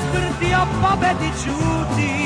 smrti, a pobedi čuti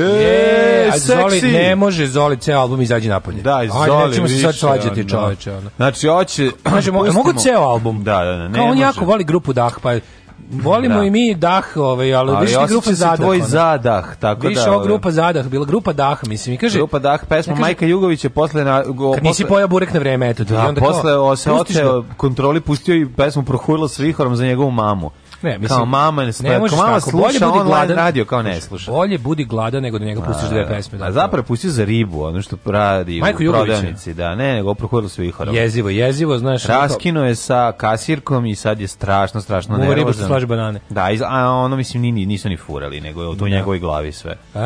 E, a Zoli ne može Zoli ceo album izađi napolje. Da, Aj, Zoli. Nećemo se sad svađati, čoveče. Ono. Znači, hoće... Znači, mo, mogu ceo album? Da, da, da. Ne Kao on može. jako voli grupu Dah, pa Volimo da. i mi dah, ovaj, ali, ali više grupa zadah. tvoj ono. zadah, tako više da. Više ova grupa zadah, bila grupa dah, mislim. I kaže, grupa dah, pesma ja kaže, Majka Jugović je posle... Na, go, kad nisi pojao burek na vreme, eto. Da, onda posle kao, se oteo, kontroli pustio i pesmu Prohujlo s vihorom za njegovu mamu. Ne, mislim, kao mama ne sluša, kao mama tako, sluša bolje budi online gladan, radio kao ne sluša. Bolje budi gladan nego da njega pustiš dve pesme. Da, a zapravo pustio za ribu, ono što radi Majko u prodavnici, da, ne, nego prohodilo sve ihora. Jezivo, jezivo, znaš. Raskino je sa kasirkom i sad je strašno, strašno nervozan. Ribu što slaže banane. Da, a ono mislim ni nisu ni furali, nego je u to u da. njegovoj glavi sve. A,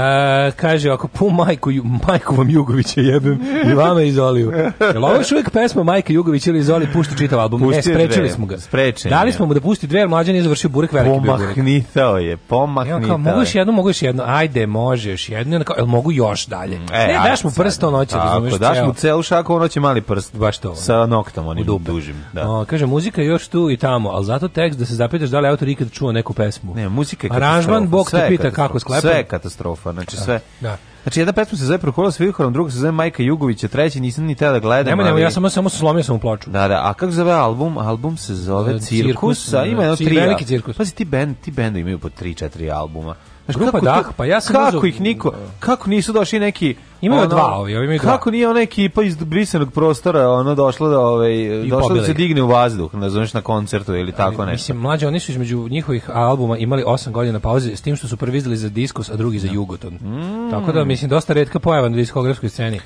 e, kaže, ako pu majku, majku vam Jugovića jebem i vama izoliju. Jel ovo još uvijek pesma Majka Jugović ili Izoli pušti čitav album? Pusti e, sprečili dve, smo ga. Sprečen, Dali smo mu da pusti dve, jer mlađan je završio bio burek, veliki Pomahnitao je, pomahnitao je. I kao, mogu još jedno, mogu još jedno, ajde, može još jedno. I kao, jel mogu još dalje? Mm, e, ne, daš mu prst, on hoće, razumiješ? Ako daš mu celu šaku, on hoće mali prst. Baš to. Sa noktom, onim dužim. Da. O, kaže, muzika još tu i tamo, al zato tekst da se zapitaš da li autor ikad čuo neku pesmu. Ne, muzika je katastrofa. Aranžman, Bog te pita kako sklepa. Sve je katastrofa, znači da, sve. Da. Znači, jedan pesma se zove Prokola s vihorom, druga se zove Majka Jugovića, treći nisam ni tela da gledam. Nema, nema, ali... ja samo, samo slomio sam u ploču. Da, da, a kako zove album? Album se zove Cirkus, cirkus a ima da, jedno tri. Veliki cirkus. Pazi, ti, bend, ti bend imaju po tri, četiri albuma. Znaš, grupa Dah, pa ja sam Kako uzao... ih niko, da. kako nisu došli neki Imaju ono, dva ovi, ovi imaju dva. Kako nije ona ekipa iz brisanog prostora, ona došla da ovaj došla da se digne u vazduh, nazoveš na koncertu ili tako nešto. Mislim mlađe, oni su između njihovih albuma imali 8 godina pauze s tim što su prvi izdali za Diskus, a drugi za da. Jugoton. Mm. Tako da mislim dosta retka pojava na diskografskoj sceni.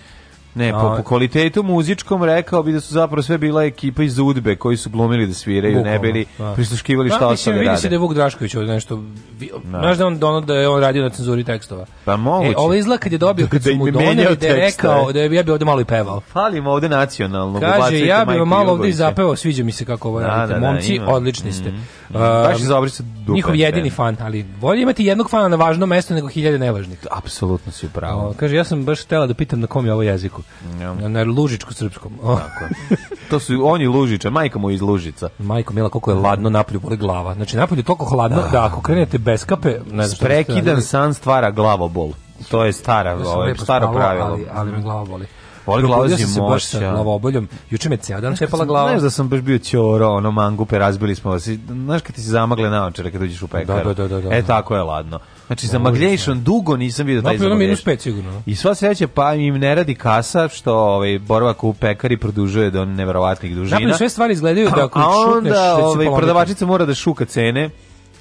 Ne, po, po kvalitetu muzičkom rekao bi da su zapravo sve bila ekipa iz Udbe koji su glumili da sviraju, Bukalno, ne bili da. prisluškivali da, šta ostali rade. Vidi se da je Vuk Drašković ovdje nešto, da. znaš da, on, da je on radio na cenzuri tekstova. Pa moguće. E, ovo ovaj izgleda kad je dobio, kad da su mu doneli, da je rekao, e. da je, ja bi ovdje malo i pevao. Falimo ovdje nacionalno. Kaže, ja bi vam malo ovdje i zapevao, sviđa mi se kako ovo da, radite. Momci, odlični ste. Mhm. Baš za Njihov jedini fan, ali volje imati jednog fana na važnom mestu nego hiljade nevažnih. Apsolutno si u Kaže, ja sam baš htela da pitam na kom je ovo jeziku srpsku. Na, na lužičku srpskom. Tako. To su oni lužiče, majka mu iz lužica. Majko mila koliko je ladno napolju, boli glava. Znači napolju je toliko hladno da, da ako krenete bez kape, ne znam Prekidan san stvara glavobol. To je stara, ja ovaj, staro pravilo. Ali, ali me glava boli. Boli glava zimoća. se baš sa glavoboljom. Juče me cijel dan tepala glava. Znaš da sam baš bio ćoro, ono mangupe, razbili smo vas. Znaš kad ti se zamagle naočare kad uđeš u da, pekaru? Da, da, da, da, E, tako je ladno. Znači za da Magnation dugo nisam vidio taj za minus 5 sigurno. I sva sreća pa im ne radi kasa što ovaj boravak u pekari produžuje do neverovatnih dužina. Napolje sve stvari izgledaju da ako šutneš, onda ovaj, prodavačica mora da šuka cene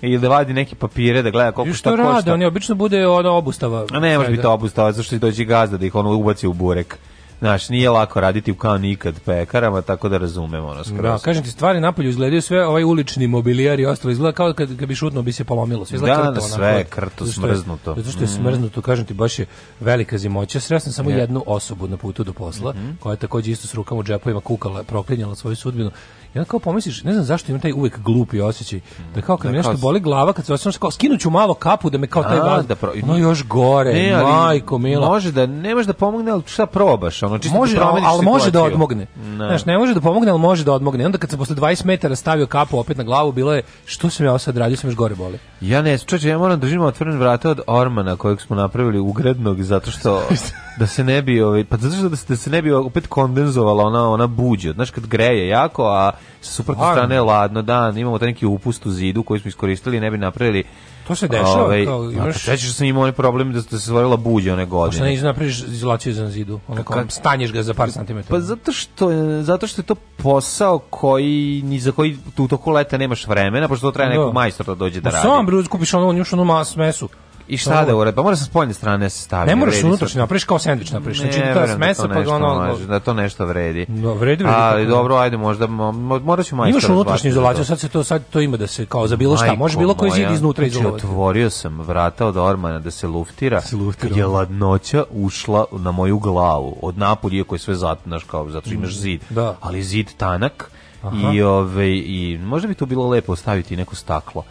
ili da vadi neke papire da gleda koliko šta I što rade, on je obično bude ona obustava. A ne može biti obustava zašto dođe gazda da ih ono ubaci u burek. Znaš, nije lako raditi kao nikad pekarama, tako da razumemo ono skroz. Da, kažem ti, stvari napolju izgledaju sve, ovaj ulični mobilijar i ostalo izgleda kao kad, kad bi šutno bi se polomilo. Sve da, krto, da, sve je krto, zato smrznuto. Je, zato što je mm. smrznuto, kažem ti, baš je velika zimoća. Sreo samo yeah. jednu osobu na putu do posla, mm -hmm. koja je takođe isto s rukama u džepovima kukala, proklinjala svoju sudbinu. I onda kao pomisliš, ne znam zašto imam taj uvek glupi osjećaj, da kao kad da, mi nešto boli glava, kad se osjećam kao skinuću malo kapu da me kao taj vaz... Da pro... No još gore, ne, ali, majko mila. Može da, ne može da pomogne, ali šta probaš? Ono, čisto da može, da ali, ali može da odmogne. Ne. Znaš, ne može da pomogne, ali može da odmogne. I onda kad se posle 20 metara stavio kapu opet na glavu, bilo je, što sam ja sad radio, sam još gore boli. Ja ne, čoče, ja moram da držimo otvoren vrata od Ormana kojeg smo napravili ugrednog, zato što... da se ne bi, ovaj, pa zato što da se, da se ne bi opet kondenzovalo ona ona buđa, znaš kad greje jako, a sa suprotne strane je ladno, dan, imamo taj neki upust u zidu koji smo iskoristili, ne bi napravili to se dešava, Ove, ovaj, kao imaš... Sećaš da sam imao onaj problem da, da se stvorila buđa one godine. Pošto ne napraviš izolaciju za zidu, ono kao stanješ ga za par santimetara. Pa zato što, zato što je to posao koji, ni za koji tu toku leta nemaš vremena, pošto to traje da. neko majstor da dođe da radi. Sam, bre, kupiš ono, on još ono mas mesu. I šta da uradi? Pa mora sa spoljne strane se staviti. Ne moraš unutrašnje, napraviš kao sendvič napraviš. Znači da to je smesa pa ono može, da to nešto vredi. No, da, vredi, vredi. Ali dobro, ajde, možda moraš i majstor. Imaš unutrašnju izolaciju, sad se to sad to ima da se kao za bilo šta, može bilo koji zid iznutra znači, izolovati. Otvorio sam vrata od ormana da se luftira. Kad da je ladnoća ušla na moju glavu od napolje koji sve zatnaš kao zato imaš mm, zid. Ali zid tanak. Aha. I ove ovaj, i možda bi to bilo lepo staviti neko staklo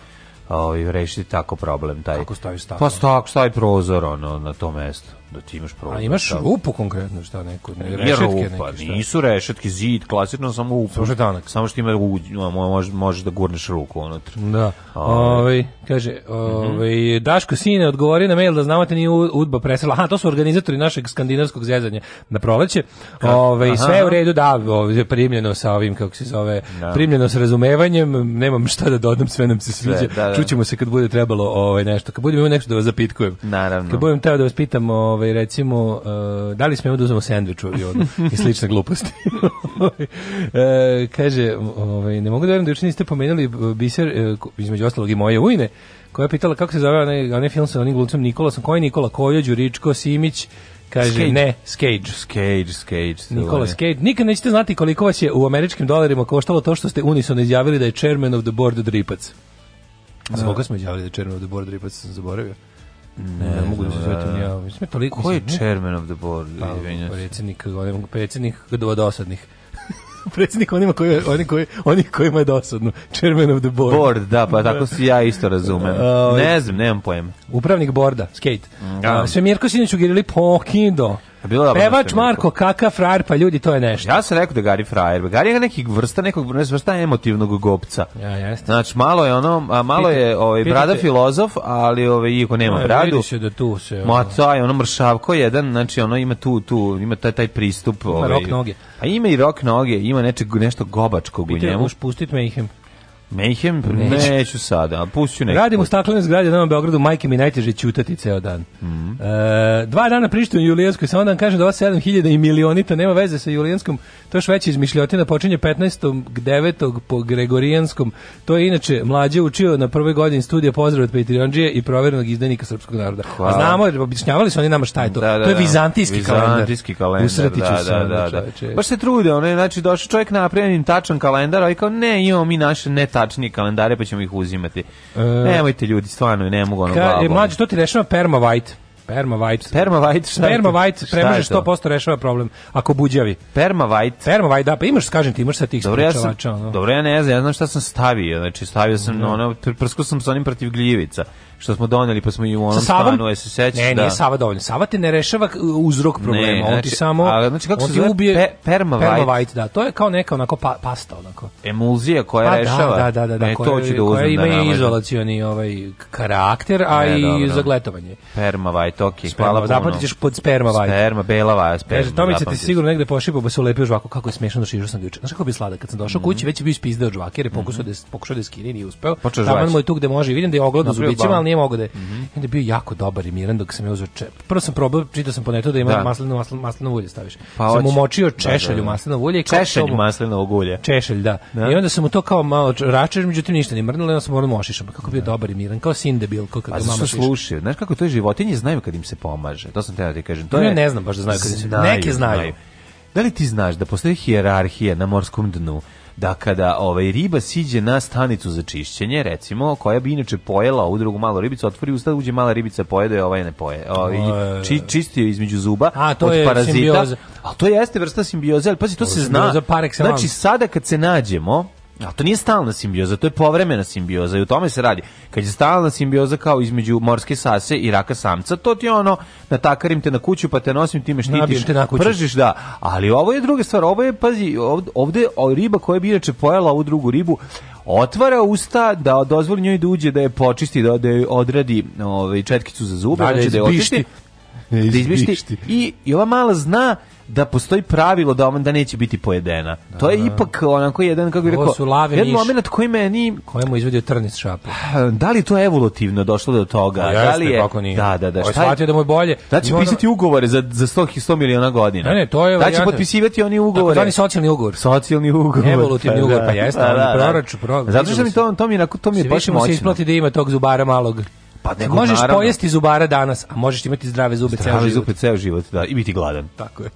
ovaj rešiti tako problem taj. Kako stavi staklo? Pa stak, stavi prozor ono na to mesto da ti imaš problem. A imaš rupu da. konkretno, šta neko? Ne, rešetke rupa, neke, šta? nisu rešetke, zid, klasično samo upu. Samo što danak. Samo što ima, možeš može da gurneš ruku unutra. Da. Ove, ovaj, kaže, ove, ovaj, mhm. Daško sine, odgovori na mail da znamo te nije udba presrela. Aha, to su organizatori našeg skandinavskog zezanja na proleće. Ove, ovaj, sve je u redu, da, ove, primljeno sa ovim, kako se zove, da. primljeno sa razumevanjem, nemam šta da dodam, sve nam se sviđa. Da, da. Čućemo se kad bude trebalo ovaj, nešto. Kad budem imao nešto da vas zapitkujem. Naravno. Kad budem teo da vas pitam, ove, ovaj, recimo, uh, da li smemo da uzmemo sandvič u i slične gluposti. e, kaže, ovaj, ne mogu da verujem da juče niste pomenuli e, biser, e, između ostalog i moje ujne, koja je pitala kako se zove onaj, onaj film sa onim glumcem Nikolasom, koji je Nikola Koljo, Đuričko, Simić, Kaže, Skage. ne, Skage. Skage, Skage. Nikola Skage. Nikad nećete znati koliko vas je u američkim dolarima koštalo to što ste unison izjavili da je chairman of the board dripac. Zbog smo izjavili da je chairman of the board dripac, sam zaboravio. Ne, ne mogu da se svetim ja. Da, da. Mislim, toliko... Ko je chairman of the board? Pa, predsjednik, on predsjednik vodosadnih. predsjednik onima koji, oni koji, oni kojima je dosadno. Chairman of the board. Board, da, pa da. tako si ja isto razumem. Ovaj, ne znam, nemam pojma. Upravnik borda, skate. Mm, da. Sve Mirko Sinić u Gerili Pokindo. Bilo Pevač Marko Kaka frajer, pa ljudi, to je nešto. Ja sam rekao da Gari frajer. Gari je neki vrsta, nekog ne vrsta emotivnog gopca. Ja, jeste. Znači, malo je ono, a malo Pite, je ovaj, pitite. brada filozof, ali ovaj, iako nema ne, bradu. Vidi se da tu se. Ma, taj, ono mršavko jedan, znači, ono ima tu, tu, ima taj, taj pristup. Ima ovaj, rok noge. A ima i rok noge, ima nečeg, nešto gobačkog Pite, u njemu. Pite, puštit me ihem. Mayhem? Neću, Neću sada, pušću nekako. Radim u staklenoj zgradi na Beogradu, majke mi najteže ćutati ceo dan. Mm -hmm. e, dva dana prištujem Julijansku i samo da vam kažem da ova 7000 i milionita nema veze sa Julijanskom, to još veća izmišljotina, počinje 15. 9. po Gregorijanskom, to je inače mlađe učio na prvoj godini studija pozdrav od Patreonđije i proverenog izdajnika srpskog naroda. Hvala. A znamo, jer objašnjavali su oni nama šta je to. Da, da, to je da. vizantijski, vizantijski kalendar. Vizantijski kalendar, da, da, da, da, da. Baš se trude, ono je, znači, došao čovjek napravljen tačan kalendar, a i kao, ne, imamo mi naše ne tačan tačnije kalendare pa ćemo ih uzimati. E, Nemojte ljudi, stvarno ne mogu ono ka, e, glavu. Mlađe, to ti rešava perma white. Perma white. Perma white, šta Perma white premaže 100% rešava problem. Ako buđavi. Perma white. Perma white, da, pa imaš, kažem ti, imaš sa tih dobro, ja sam, no. Dobro, ja ne znam, ja znam šta sam stavio. Znači, stavio sam, mm. ono, prskao sam sa onim protiv gljivica što smo doneli pa smo i u onom stanu je se seća. Ne, da. nije Sava dovoljno. Sava te ne rešava e, uzrok problema, ne, on ti znači, samo ali, znači, kako se zove? ubije pe, permavite. permavite. da. To je kao neka onako pa, pasta onako. Emulzija koja pa, da, rešava. Da, da, da, da, ne, koja, to ću da uzmem. Koja ima da i izolacioni ovaj karakter, a ne, i dobro. zagletovanje. Permavite, okej. Okay, hvala Zapamtit ćeš pod spermavite. Sperma, bela vaja, sperma. mi će ti sigurno negde pošipao, ba pa se ulepio žvaku, kako je smešno došao da sam juče. Znaš kako bi sladak kad sam došao mhm. kući, već je bio ispizdao žvake, jer je pokušao mhm. da pokušao da skine, nije uspeo. Taman mu je tu gde može, vidim da je ogladno zubicima, ali nije mogo da je. Mm -hmm. je bio jako dobar i miran dok sam je uzeo čep. Prvo sam probao, čitao sam po da ima da. maslino, maslino, maslino ulje staviš. Pa sam umočio da, da, češalj u da. maslino ulje. I češalj obu... ulje. Češalj, da. da. I onda sam mu to kao malo račeš, međutim ništa ni mrnulo, onda sam morao mošišam. Kako bio dobar i miran, kao sin debil, kao kad pa mama slušio. Znaš kako to je životinje znaju kad im se pomaže. To sam da ti kažem. To je... ne znam baš da znaju kad im se. Neke znaju. Da li ti znaš da postoji hijerarhija na morskom dnu? da kada ovaj riba siđe na stanicu za čišćenje, recimo, koja bi inače pojela ovu drugu malu ribicu, otvori usta, uđe mala ribica, pojede i ovaj ne poje. Ovaj či, čistio između zuba A, to od je parazita. Simbioza. A to jeste vrsta simbioze, ali pazi, to, to se zna. znači sada kad se nađemo, Ali to nije stalna simbioza, to je povremena simbioza i u tome se radi. Kad je stalna simbioza kao između morske sase i raka samca, to ti je ono, natakarim te na kuću pa te nosim, ti me štitiš, te na kuću. pržiš, da. Ali ovo je druga stvar, ovo je, pazi, ovde, ovde riba koja bi inače pojela ovu drugu ribu, otvara usta da dozvoli njoj da uđe da je počisti, da, da je odradi ovaj, četkicu za zube, da, znači da, da je očisti, da, da izbišti. I, I ova mala zna da postoji pravilo da on da neće biti pojedena. Da, to je da. ipak onako jedan kako bih rekao, su lave jedan momenat koji meni kojemu izvedio trnic šapu. Da li to evolutivno došlo do toga? Ja, pa da li je kako nije. Da, da, da, šta je da mu je bolje. Da će ono... pisati ugovore za za 100 100 miliona godina. Ne, ne, to je Da će potpisivati oni ugovore. Da, oni socijalni ugovor. Socijalni ugovor. Evolutivni pa, ugovor, da. pa jeste, da, da proračun, program. Zato što mi to to mi na to mi je baš moćno. Se isplati da ima tog zubara malog. Pa nego, možeš naravno. pojesti zubara danas, a možeš imati zdrave zube zdrave ceo život. Zdrave zube ceo život, da, i biti gladan. Tako je.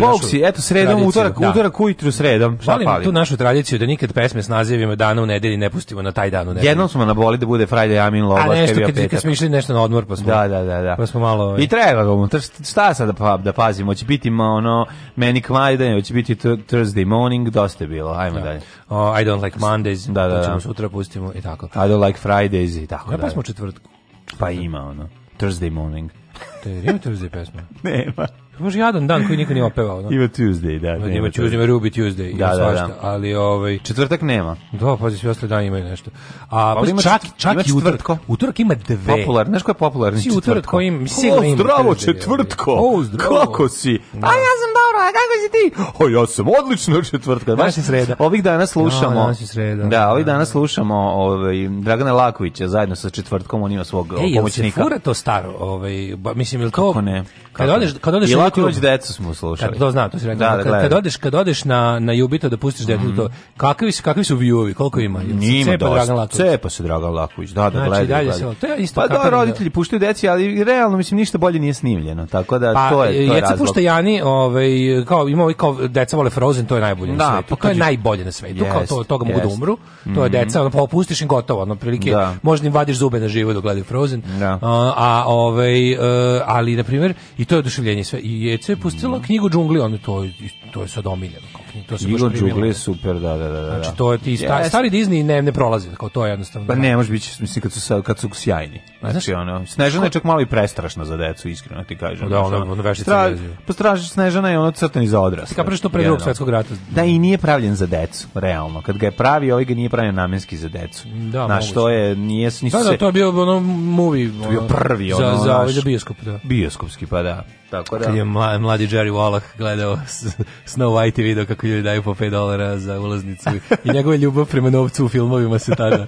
Volim Boksi, eto, sredom, utorak, da. utorak ujutru sredom. Šta volim tu našu tradiciju da nikad pesme s nazivima dana u nedelji ne pustimo na taj dan u nedelji. Jednom smo na boli da bude Friday I'm in love. A nešto, kad, kad smo išli nešto na odmor, pa smo, da, da, da, da. Pa smo malo... I treba ga mu, šta sad da, pa, da pazimo, će biti ono, meni kmajden, hoće biti Thursday morning, dosta je bilo, Hajmo da. dalje. Oh, I don't like Mondays, da, da, da. sutra pustimo i tako. I don't like Fridays i tako da. Pa smo četvrtku. Pa ima ono, Thursday morning. Te, ima Thursday pesma? Nema. Može jadan dan koji niko nije opevao. No? Da. Ima Tuesday, da. Ima, ima Tuesday, ima Ruby Tuesday, da, ima da, svašta. Da, Ali, ovaj, četvrtak nema. Da, pazi, svi ostali dani imaju nešto. A, pa, ima, čak, čak ima i utorak. Utorak ima dve. Popular, znaš ko je popularni znači, četvrtko? Si utorak koji sigurno ima. O, zdravo, četvrtko! O, zdravo! Kako si? Da. A ja sam dobro, a kako si ti? O, ja sam odlično četvrtka. Baš je sreda. Ovih dana da, slušamo. No, danas je sreda. Da, ovih dana slušamo ovaj, Dragana Lakovića zajedno sa četvrtkom, on ima svog pomoćnika. Ej, jel se fura to staro? Ovaj, mislim, ili to... Kako ne? Kad odeš, kad odeš ovako decu smo slušali. Kad to znam, to si rekao. Da, da, kad, kad, odeš, kad odeš na na Jubito da pustiš decu mm to. Kakvi su kakvi su viewovi? Koliko ima? Ima cepa Dragan Laković. Cepa se Dragan Laković. Da, da, znači, gledaj. Dalje gledaj. Se, to je isto pa da roditelji puštaju deci, ali realno mislim ništa bolje nije snimljeno. Tako da pa, to je to je razlog. pušta Jani, ovaj kao ima ovaj kao deca vole Frozen, to je najbolje da, na svetu. Pa, to je najbolje na svetu. Yes, kao to toga mogu da umru. To je mhm. deca, ono, pa opustiš im gotovo, ono prilike. Da. Možda im vadiš zube na da živo dok gledaju Frozen. Da. A ovaj e, ali na primjer i to je oduševljenje sve. I i je pustila knjigu džungli, on to, to je sad omiljeno to se Igor Džugle je super, da, da, da, da. Znači, da. to je ti sta, yes. stari Disney ne, ne prolazi, kao to je jednostavno. Pa da. ne, može biti, mislim, kad su, kad su sjajni. Znači, znaš, ono, Snežana je čak malo i prestrašna za decu, iskreno ti kažem. Da, ona, znači, ona vešica Stra, Postraži pa Snežana je ono crtani za odrasle. Kao prešto pre drugog svetskog rata. Da, i nije pravljen za decu, realno. Kad ga je pravi, ovaj ga nije pravljen namenski za decu. Da, znaš, moguće. to je, nije, nisu da, da, to je bio ono movie. Ono, bio prvi, ono, za, ovaj za, naš, za bioskop, da. Bioskopski, pa da. Tako da. Kad je mladi Jerry Wallach gledao Snow White i video kako koji joj daju po 5 dolara za ulaznicu i njegove ljubav prema novcu u filmovima se tada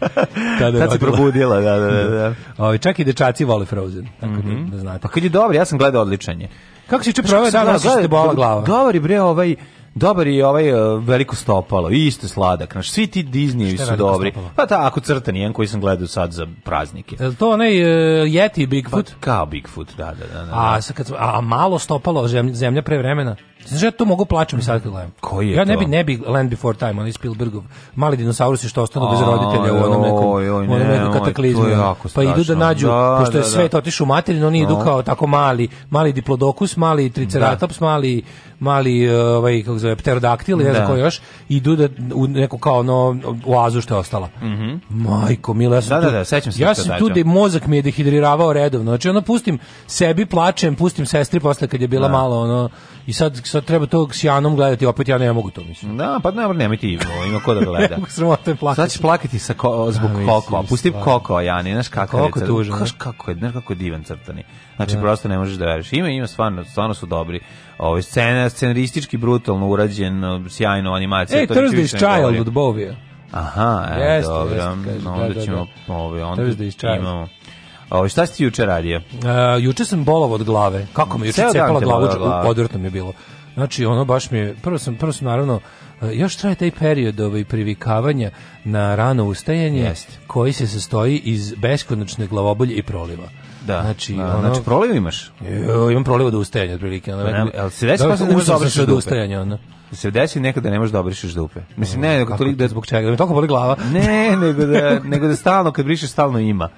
tada Tad se probudila, da, da, da. ovaj čak i dečaci vole Frozen, tako mm -hmm. da, znate. Pa kad je dobro, ja sam gledao odličanje. Kako si juče proveo dan, da, da, te bola glava? Govori bre ovaj Dobar je ovaj e, veliko stopalo, isto sladak, naš svi ti Disneyevi su dobri. Stopalo? Pa ta ako crta nijen koji sam gledao sad za praznike. Je to onaj uh, Yeti Bigfoot? Pa, kao Bigfoot, da, da, da. da. A, sad kad, a malo stopalo zemlja pre vremena? Znaš, ja to mogu plaćam sad kad gledam. Koji je ja ne bi, ne bi Land Before Time, onaj Spielbergov, mali dinosaurusi što ostanu bez roditelja u onom nekom, onom nekom kataklizmu. Pa idu da nađu, da, pošto je da, da. svet otišu u materinu, oni idu kao tako mali, mali diplodokus, mali triceratops, mali mali e, ovaj kako zove pterodaktil, ne znam ko još, idu da u neku kao ono oazu što je ostala. Mhm. Mm Majko, mila, ja sam da, tu, da, da, sećam se. Ja sam tu da mozak mi je dehidriravao redovno. Znači ono pustim sebi plačem, pustim sestri posle kad je bila da. malo ono I sad, sad treba to s Janom gledati, opet ja ne mogu to, mislim. Da, pa ne, nemoj ti, ima ko da gleda. ne mogu sramota plakati. Sad ćeš plakati sa ko, zbog da, koko, pusti koko, Jani, znaš kako je, kako, kaš, da. kako je, znaš kako je divan crtani. Znači, da. prosto ne možeš da veriš. Ima, ima, stvarno, stvarno su dobri. Ovo, ovaj, scena, scenaristički, brutalno urađen, sjajno animacija. Ej, Thursday's Child od Bovija. Aha, evo, dobro. Onda da, da, ćemo, ovo, onda imamo... Ovo, ovaj, šta si ti juče radio? Uh, juče sam bolov od glave. Kako mi juče cepala glavu, odvrtno mi je bilo. Znači, ono baš mi je, prvo sam, prvo sam naravno, e, još traje taj period ovaj, privikavanja na rano ustajanje Jest. koji se sastoji iz beskonačne glavobolje i proliva. Da. Znači, a, da, ono, znači proliv imaš? Jo, imam proliv od ustajanja otprilike. Ono, pa ali se već pa sam da uzao od ustajanja. Ono se desi nekada da ne možeš da obrišeš dupe. Mislim ne, nego toliko da zbog čega, da mi toliko boli glava. Ne, nego da nego da stalno kad brišeš stalno ima.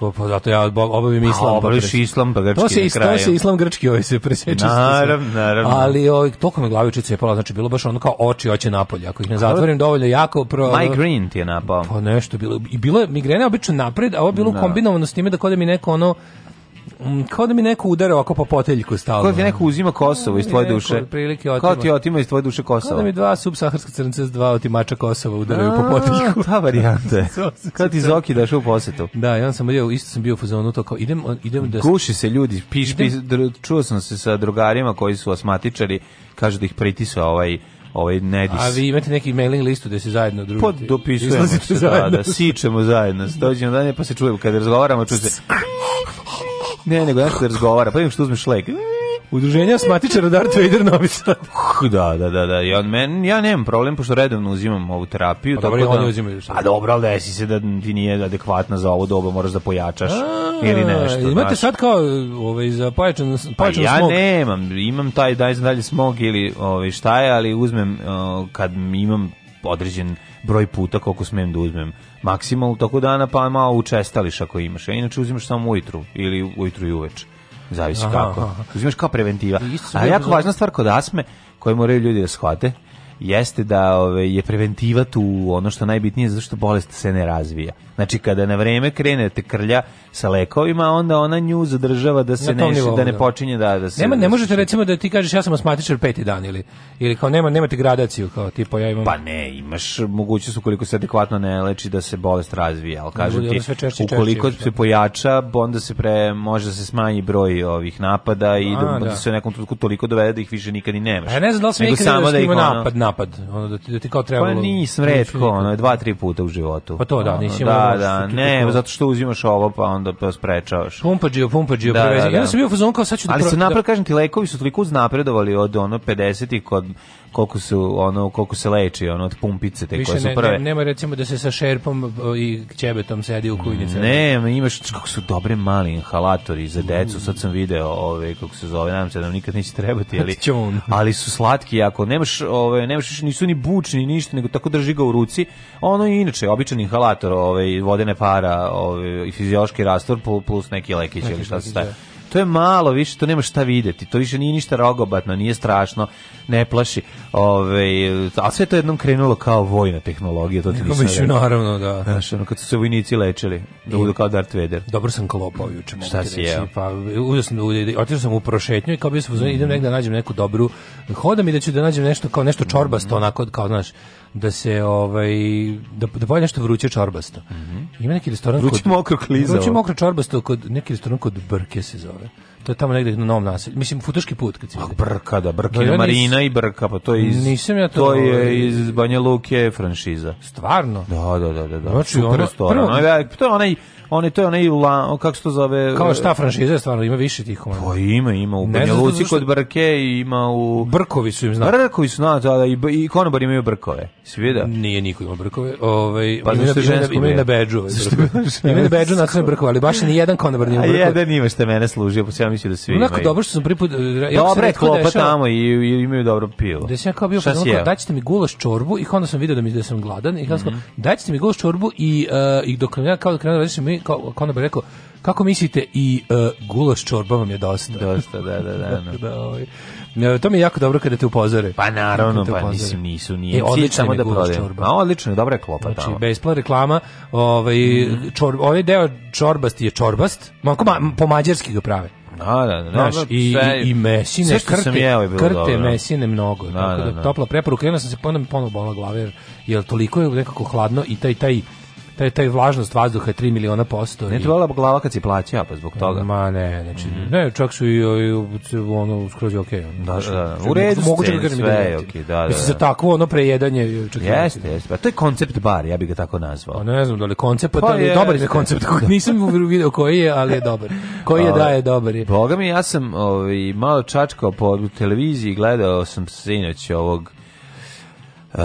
Uh, pa zato ja obavim islam, pa obaviš islam pa grčki. To se to se islam grčki, ovaj se preseče. Naravno, naravno. Ali ovaj toliko me glavičica je pala, znači bilo baš ono kao oči hoće napolje, ako ih ne zatvorim dovoljno jako pro Migraine ti je napao. Pa nešto bilo i bilo je migrena obično napred, a ovo bilo kombinovano s time da, da kod mi neko ono Mm, kao da mi neko udara oko po poteljku stalno. Kao da neko uzima Kosovo iz tvoje mm, duše. Prilike Kao ti otima iz tvoje duše Kosovo. Kao da mi dva subsaharska crnca s dva otimača Kosova udaraju po poteljku. Ta varijanta je. Kao ti Zoki daš u posetu. Da, ja sam bio, isto sam bio u fazonu to kao idem, idem da... Guši se ljudi, piš, piš, čuo sam se sa drugarima koji su asmatičari, kažu da ih pritisa ovaj ovaj Nedis. A vi imate neki mailing listu da se zajedno družite? Pod pa, dopisujemo se, da, da, sičemo zajedno. Dođemo danje pa se čujemo. Kada razgovaramo, čuje se... Ne, nego nešto da razgovara. Pa imam što uzmeš lek. Udruženja smatičara Darth Vader Novi Sad. Da, da, da, da. Ja, men, ja nemam problem, pošto redovno uzimam ovu terapiju. Pa tako dobro, da, oni uzimaju sad. A dobro, ali desi se da ti nije adekvatna za ovo doba, moraš da pojačaš a, ili nešto. Imate znaš. sad kao ovaj, za pojačan, pojačan pa ja smog? Ja nemam, imam taj daj dalje smog ili ovaj, šta je, ali uzmem o, kad imam određen broj puta koliko smem da uzmem maksimalno u dana, pa malo učestališ ako imaš. Ja inače uzimaš samo ujutru ili ujutru i uveče. Zavisi aha, kako. Aha. Uzimaš kao preventiva. A jako zna... važna stvar kod asme, koju moraju ljudi da shvate, jeste da ove, je preventiva tu ono što najbitnije, zato što bolest se ne razvija. Znači kada na vreme krenete krlja sa lekovima, onda ona nju zadržava da se da ne da ne počinje da da se Nema ne da možete recimo da ti kažeš ja sam asmatičar peti dan ili ili kao nema nemate gradaciju kao tipo ja imam Pa ne, imaš mogućnost ukoliko se adekvatno ne leči da se bolest razvije, al kažem ti češće, ukoliko češće, se pojača, onda se pre može da se smanji broj ovih napada i da A, da, da, se u nekom trenutku toliko dovede da ih više nikad i nemaš. A ne znam da li sam nikad samo da ima napad, napad, ono da ti, da ti kao pa trebalo. Pa nisam retko, ono je dva, tri puta u životu. Pa to da, nisi da, da, ne, zato što uzimaš ovo pa onda to pa sprečavaš. Pumpađio, pumpađio, da, prevezio. Da, da. Ja sam bio fuzon kao sad ću da Ali se da- napravo, kažem ti, lekovi su toliko uznapredovali od ono 50-ih kod koliko su ono koliko se leči ono od pumpice te Više koje su prve. Ne, ne, nema recimo da se sa šerpom i ćebetom sedi u kujnici. Ne, imaš kako su dobre mali inhalatori za decu. Sad sam video ove kako se zove, nadam se da nam nikad neće trebati, ali ali su slatki jako. Nemaš ove nemaš nisu ni bučni ni ništa, nego tako drži ga u ruci. Ono je inače običan inhalator, ovaj ovaj vodene para, ovaj i fiziološki rastor plus neki lekić ili šta se taj. Da. To je malo, više to nema šta videti. To više nije ništa rogobatno, nije strašno, ne plaši. Ove, ovaj, a sve to jednom krenulo kao vojna tehnologija, to ti nisam rekao. naravno, da. Znaš, ono, kad su se vojnici lečili, da budu kao Darth Vader. Dobro sam klopao juče, mogu šta ti reći. Je? Pa, uzeo sam, otišao sam u prošetnju i kao bio sam, mm. idem negde da nađem neku dobru, hodam i da ću da nađem nešto, kao nešto čorbasto, mm. onako, kao, znaš, da se ovaj da da bolje nešto vruće čorbasto. Mm -hmm. Ima neki restoran vruće kod mokro klizavo. Vruće mokro čorbasto kod neki restoran kod Brke se zove. To je tamo negde na Novom naselju. Mislim futoški put kad se ide. Brka, da, Brka, da, da, da, Marina i Brka, pa to je iz Nisam ja to. To je ovaj- iz Banja Luke franšiza. Stvarno? Da, da, da, da. da. Znači, Super ono, restoran. Prvo, to je onaj Oni to je to onaj la, kako se to zove? Kao šta franšize, stvarno ima više tih komada. Pa ima, ima u Banja kod Brke i ima u Brkovi su im znali. Brkovi su znali, da, da, i, i konobari imaju brkove. Svida. Nije niko ima brkove. Ovaj pa ima žensko ima ovaj, na bedžu. Ima na bedžu na sve brkove, ali baš ni jedan konobar nije brkove. A jedan ima što mene služio, pa ja mislim da svi imaju. Onako dobro što sam priput eh, ja Dobre, klopa tamo i, i imaju dobro pivo. Da se ja kao bio kao daćete mi gulaš čorbu i onda sam video da mi da sam gladan i kao mhm. daćete mi gulaš čorbu i eh, i dok ja kao krenuo da mi kao Konob rekao, kako mislite i uh, gulaš čorba vam je dosta? Dosta, da, da, da. No. Da, da, da ovaj. no, e, to mi je jako dobro kada te upozore. Pa naravno, pa mislim nisu, nije e, cilj samo da prodaje. Ma odlično, dobra je klopa znači, tamo. bespla reklama, ovaj, mm. čor, ovaj deo čorbasti je čorbast, mako ma, po mađarski ga prave. Da, da, da. Znaš, da, i, sve, i, mesine, sve krte, sam jeo je bilo krte dobro. Da. mesine mnogo. Da, tako da, da, da. topla preporuka, jedna sam se ponovno ponovo bola glava, jer, jer toliko je nekako hladno i taj, taj, taj, taj vlažnost vazduha je 3 miliona posto. Ne i... trebala glava kad si plaća, pa zbog toga. Ma ne, znači, mm -hmm. ne, čak su i, i ono, skroz je okej. Okay. Da, da, da, u redu moguće da sve da je okej, da, da. Mislim, za da. takvo ono prejedanje. Čak jeste, jeste, pa to je koncept bar, ja bih ga tako nazvao. Pa ne znam da li koncept, pa, pa je, dobar je za koncept, nisam video koji je, ali je dobar. Koji je ovaj, da je dobar Boga mi, ja sam ovaj, malo čačkao po televiziji, gledao sam sinoć ovog Uh,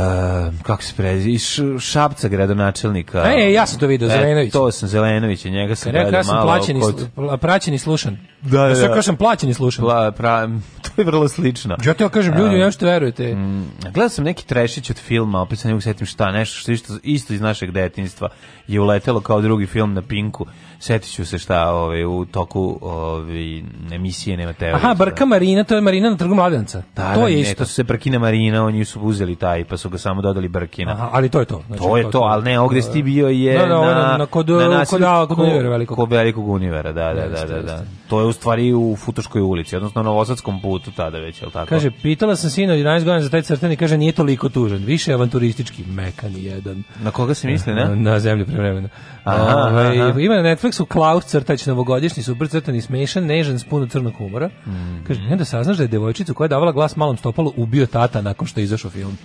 kako se prezi, iz Šapca gradonačelnika. E, ja sam to video, Zelenović. E, to sam Zelenović, njega sam gledao ja sam malo. Plaćeni, kod... Slu, praćeni slušan. Da, da. Ja da. sam kažem plaćeni slušan. Pla, pra, to je vrlo slično. Ja to kažem, ljudi, um, eh, nešto verujete. Mm, gledao sam neki trešić od filma, opet se ne mogu setim šta, nešto što isto iz našeg detinjstva je uletelo kao drugi film na Pinku setit ću se šta ovaj, u toku ovaj, emisije nema teorije. Aha, Brka Marina, to je Marina na trgu Mladenca. Da, to da, je ne, isto. To su se Brkina Marina, oni su uzeli taj, pa su ga samo dodali Brkina. Aha, ali to je to. Znači, to je to, to, ali ne, ogde si bio je da, da, na, na, kod, na nasilju, kod, kod, univera velikog. Kod velikog univera, da, da, da, da, da. To je u stvari u Futoškoj ulici, odnosno na Novosadskom putu tada već, je tako? Kaže, pitala sam sina 11 godina za taj crteni, kaže, nije toliko tužan, više avanturistički, mekan jedan. Na koga se misli, ne? Na, na zemlju prevremena. Aha, Ove, ovaj, aha. Ima na Netflixu Klaus crtać novogodišnji super crtani smešan, nežan s puno crnog humora. Mm. Kaže, onda e, saznaš da je devojčicu koja je davala glas malom stopalu ubio tata nakon što je izašao film.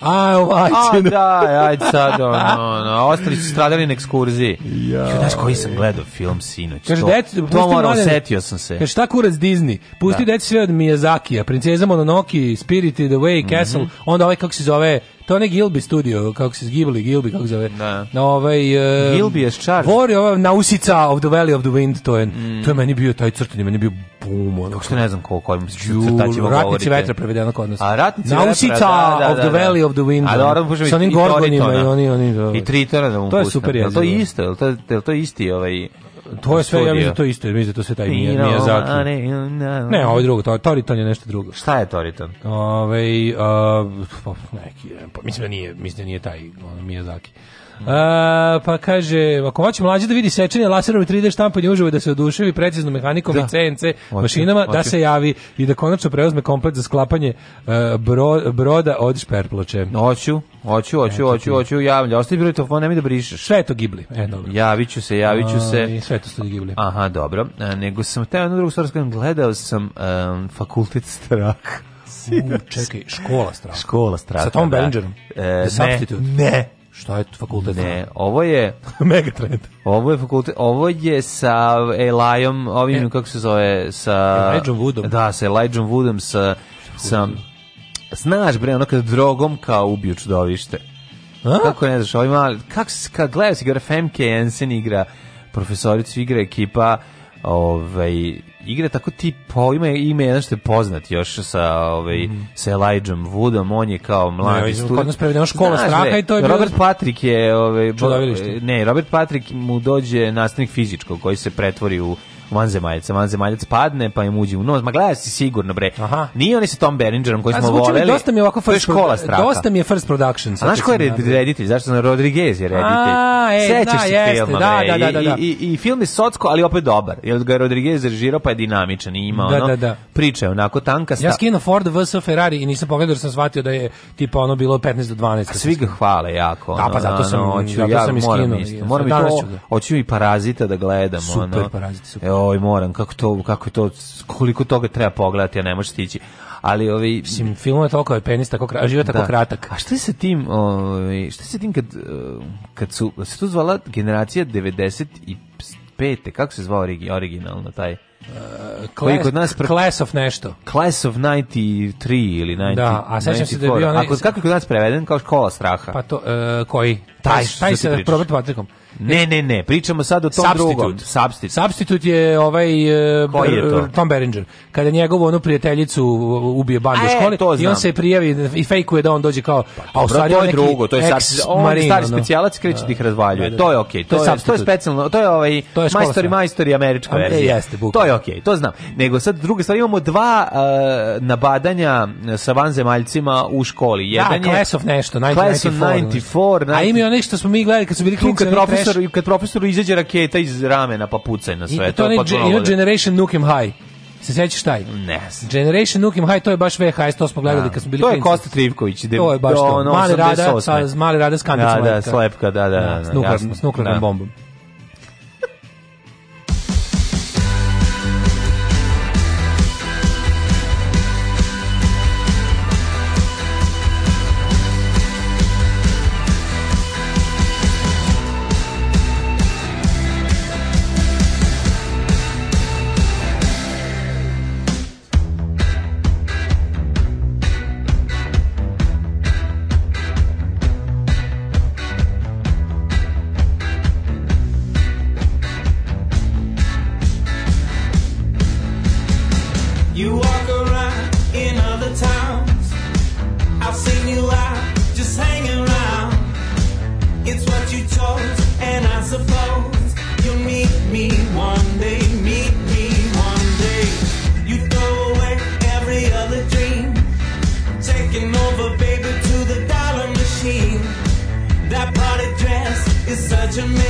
A, ovajčinu. A, da, ajde sad, ono, no, ostali su stradali na ekskurziji. Ja. Znaš koji sam gledao film sinoć? Kaže, to, deci, to moram, osetio sam se. Kaže, šta kurac Disney? Pusti da. deci sve od Miyazakija, princeza Mononoke, Spirited Away, Castle, mm -hmm. onda ovaj, kako se zove, To je Gilby studio, kako se zgibali, Gilby, kako zove. Da. Na ovaj... Uh, Gilby je šar. Vori, ova nausica of the Valley of the Wind, to je, mm. to je meni bio taj crtanje, meni bio bum. Ono. Kako ne znam ko, im se crtaćima Ratnici vetra prevedeno kod nas. A ratnici nausica vetra, da, da, da, of the da, da. Valley of the Wind. A dobro, možemo i Sa onim gorgonima i da. oni, oni. Da, I Tritora da mu To je super. To je isto, to je, to je isti ovaj... To je sve, ja mislim da to isto, mislim da to sve taj Mija, Miyazaki. A ne, no. ne, ovo ovaj je drugo, to, Toriton je nešto drugo. Šta je Toriton? Ove, ovaj, a, pa, neki, pa, mislim da nije, mislim da nije taj on, Miyazaki. A, pa kaže, ako hoće mlađi da vidi sečenje laserom 3D štampanje uživo da se oduševi preciznom mehanikom da. i CNC oči, mašinama, oči. da se javi i da konačno preuzme komplet za sklapanje uh, bro, broda od šperploče. Hoću, hoću, hoću, hoću, hoću, javlja. Ostavi broj telefona, nemoj da brišeš. Sve to gibli. E, dobro. Javiću se, javiću se. sve to ste gibli. Aha, dobro. E, nego sam teo jednu drugu stvar, gledao sam um, fakultet strah. U, čekaj, škola strah. Škola strah. Sa Tom da. Bellingerom? E, ne, ne, Šta je fakultet? Ne, ovo je Megatrend. Ovo je fakultet, ovo je sa Elajom, ovim e, kako se zove, sa Elijah Woodom. Da, sa Elijah Woodom sa sa Snaž bre, ono kad drogom kao ubiju čudovište. A? Kako ne znaš, ovaj mali, kako se, kad gledaju se igra Femke Jensen igra, profesoricu igra ekipa, ovaj, igra tako tipo, ima ime jedan što je poznat još sa, ovaj, mm. sa Elijahom Woodom, on je kao mladi ne, student. Kod nas škola Znaš, straha i to je Robert bilo... Patrick je... Ovaj, ne, Robert Patrick mu dođe nastavnik fizičkog koji se pretvori u vanzemaljaca, vanzemaljac padne pa im uđe u nos. Ma gledaj si sigurno bre. Aha. Nije oni sa Tom Berengerom koji smo voleli. Dosta mi je ovako first škola straha. Dosta mi je first production. Znaš ko je reditelj? Zašto sam Rodriguez je reditelj? A, e, Sećaš da, se filma, da, da, Da, da, da, I, i, i film je socko, ali opet dobar. Jer ga je Rodriguez režirao pa je dinamičan i ima da, da ono da, da. priče, onako tanka sta. Ja skino Ford vs Ferrari i nisam pogledao jer sam shvatio da je tipa ono bilo 15 do 12. A svi ga hvale jako. Ono, da, pa zato sam, ono, hoću, zato ja, sam iskinuo. Moram, isto, moram i to, hoću i Parazita da gledam. Super, ono. Parazita, super ovaj moram kako to kako to koliko toga treba pogledati, a ne može stići. Ali ovaj mislim film je toliko je penis tako kratak, život tako da. kratak. A šta se tim, ovaj šta se tim kad eh, kad su se to zvala generacija 95. kako se zvao originalno taj Uh, koji class, kod nas pre... Class of nešto. Class of 93 ili 90. Da, a sećam se da je bio onaj... Ako, kako je kod nas preveden? Kao škola straha. Pa to, uh, koji? Taj, taj, taj sa Robert Patrickom. Ne, ne, ne, pričamo sad o tom Substitute. drugom. Substitute. Substitute je ovaj e, je e, to? Tom Berenger. Kada njegovu onu prijateljicu ubije bandu u e, školi to i on se prijavi i fejkuje da on dođe kao pa, a u stvari to je neki drugo, to je sad on stari specijalac kreće da ih da. razvaljuje. To je okej, okay, to, to je to je specijalno, to je ovaj to je majstor majstori američka verzija. Jeste, to je okej, okay, to znam. Nego sad druga stvar imamo dva uh, nabadanja sa vanzemaljcima u školi. Da, Jedan da, je Class of nešto, 1994. 94, 94, a ima nešto smo mi gledali kad su bili klinci, profesor, kad profesoru izađe raketa iz ramena pa pucaj na sve. I to, to je Generation Nukem High. Se sećaš taj? Ne. Generation Nukem High, to je baš VHS, to smo gledali da. kad smo bili To je Kosta Trivković. De, to je baš to. Mali rada, sa, mali rada s kandicom. Da, da, slepka, da, da. da, da, da s da. nuklearnom bombom. to me.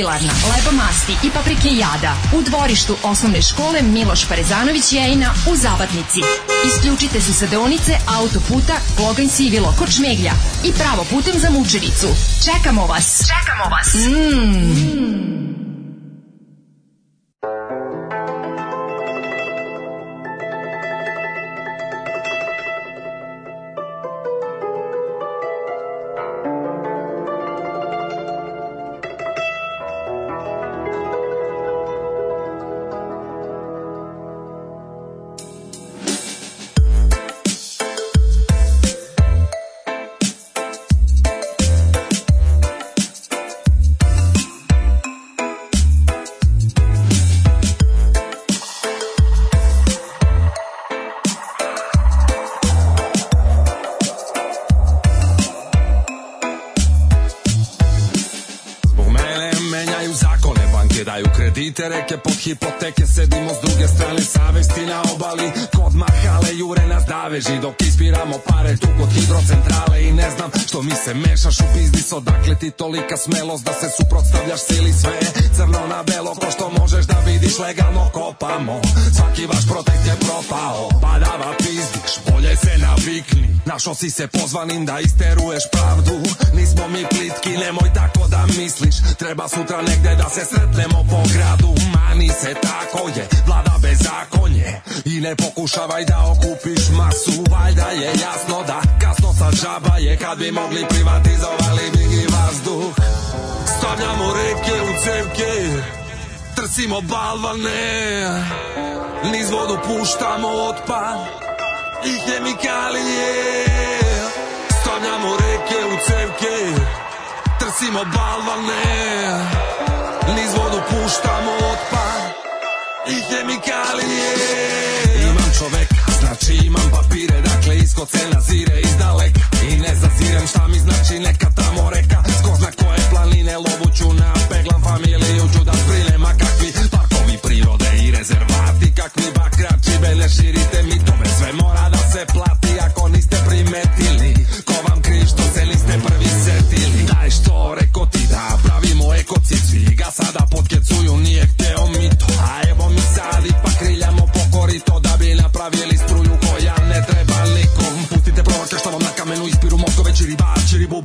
jubilarna, lebomasti i paprike jada u dvorištu osnovne škole Miloš Parezanović Jejina u Zabatnici. Isključite se sa deonice autoputa Kloganj Sivilo kod Šmeglja i pravo putem za Mučenicu. Čekamo vas! Čekamo vas! Mmm! Našo si se pozvanim da isteruješ pravdu Nismo mi plitki, nemoj tako da misliš Treba sutra negde da se sretnemo po gradu Mani se tako je, vlada bez zakonje I ne pokušavaj da okupiš masu Valjda je jasno da kasno sa džaba je Kad bi mogli privatizovali bi i vazduh Stavljamo reke u cevke Trsimo balvane Niz vodu puštamo otpad i hemikalije Stavljamo reke u cevke Trsimo balvane Niz vodu puštamo otpad i hemikalije Imam čovek, znači imam papire Dakle isko cena zire iz daleka I ne zazirem šta mi znači neka tamo reka Skozna koje planine lovuću na Peglam familiju ću da zbrinem A kakvi pak parkovi prirode i rezervati Kakvi bakrači bele širite mi tome Sve mora da se plati ako niste primetili Ko vam kriv što se niste prvi setili Daj što reko ti da pravimo ekocici Ga sada potkecuju nije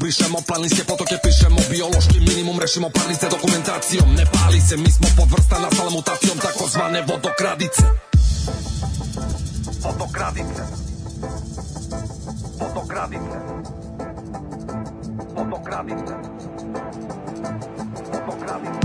brišemo planinske potoke pišemo biološki minimum rešimo parnice dokumentacijom ne pali se mi smo podvrsta nastala mutacijom takozvane vodokradice vodokradice vodokradice vodokradice vodokradice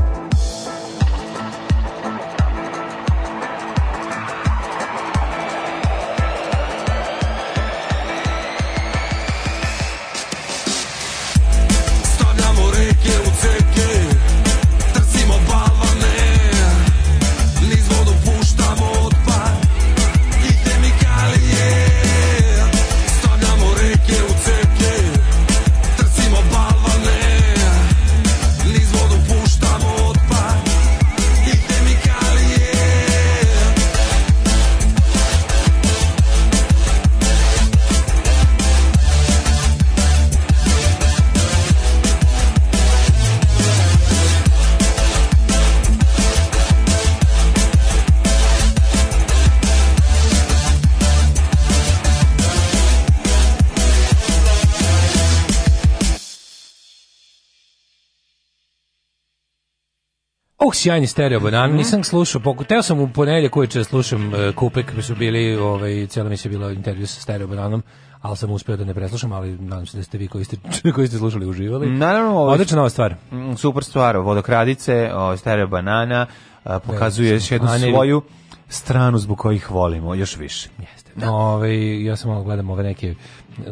sjajni stereo mhm. banana, nisam slušao, pokuteo sam u ponedeljak uveče da slušam uh, Kupek, su bili, ovaj, cijela mi se bilo intervju sa stereo bananom, ali sam uspio da ne preslušam, ali nadam se da ste vi koji ste, koji ste slušali uživali. Naravno, ovo, ovaj, odlična nova stvar. Mm, super stvar, vodokradice, o, ovaj, stereo banana, a, e, pokazuje da, još jednu Anel. svoju stranu zbog kojih volimo još više. Jeste. Da. No, ove, ovaj, ja sam malo gledam ove neke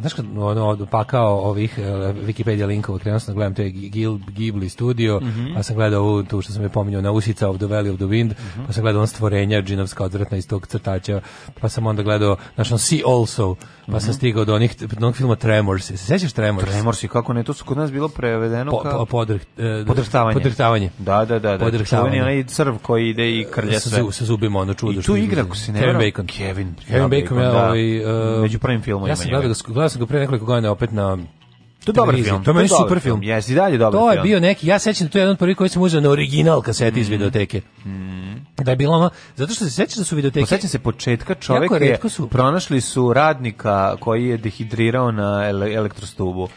znaš kad ono, pakao ovih uh, Wikipedia linkova, krenuo sam da gledam, to je Gil, Ghibli studio, mm -hmm. pa sam gledao ovu, tu što sam je pominjao, Usica of the Valley of the Wind, mm -hmm. pa sam gledao on stvorenja, džinovska odvratna iz tog crtača, pa sam onda gledao, znaš, on See Also, pa mm -hmm. sam mhm. stigao do onih, do onog filma Tremors. Se sećaš Tremors? Tremors i kako ne, to su kod nas bilo prevedeno po, kao... Po, podrh, eh, podrhtavanje. Da, da, da. da. Podrhtavanje. onaj crv koji ide i krlja sve. Sa, sa zubima, ono čudo. I tu igra, ako se ne Kevin Bacon. Kevin, Kevin Bacon, Bacon da. ovaj, uh, među prvim filmovima. Ja sam gledao, gledao sam ga pre nekoliko godina opet na to je dobar film. To, to je super film. i dalje dobar film. To je bio neki, ja sećam da to je jedan od prvih koji sam uzeo na original kaseti mm. iz videoteke. Mm. Da je bilo ono, zato što se sećaš da su videoteke... Pa sećam se početka, čovek je, su... pronašli su radnika koji je dehidrirao na elektrostubu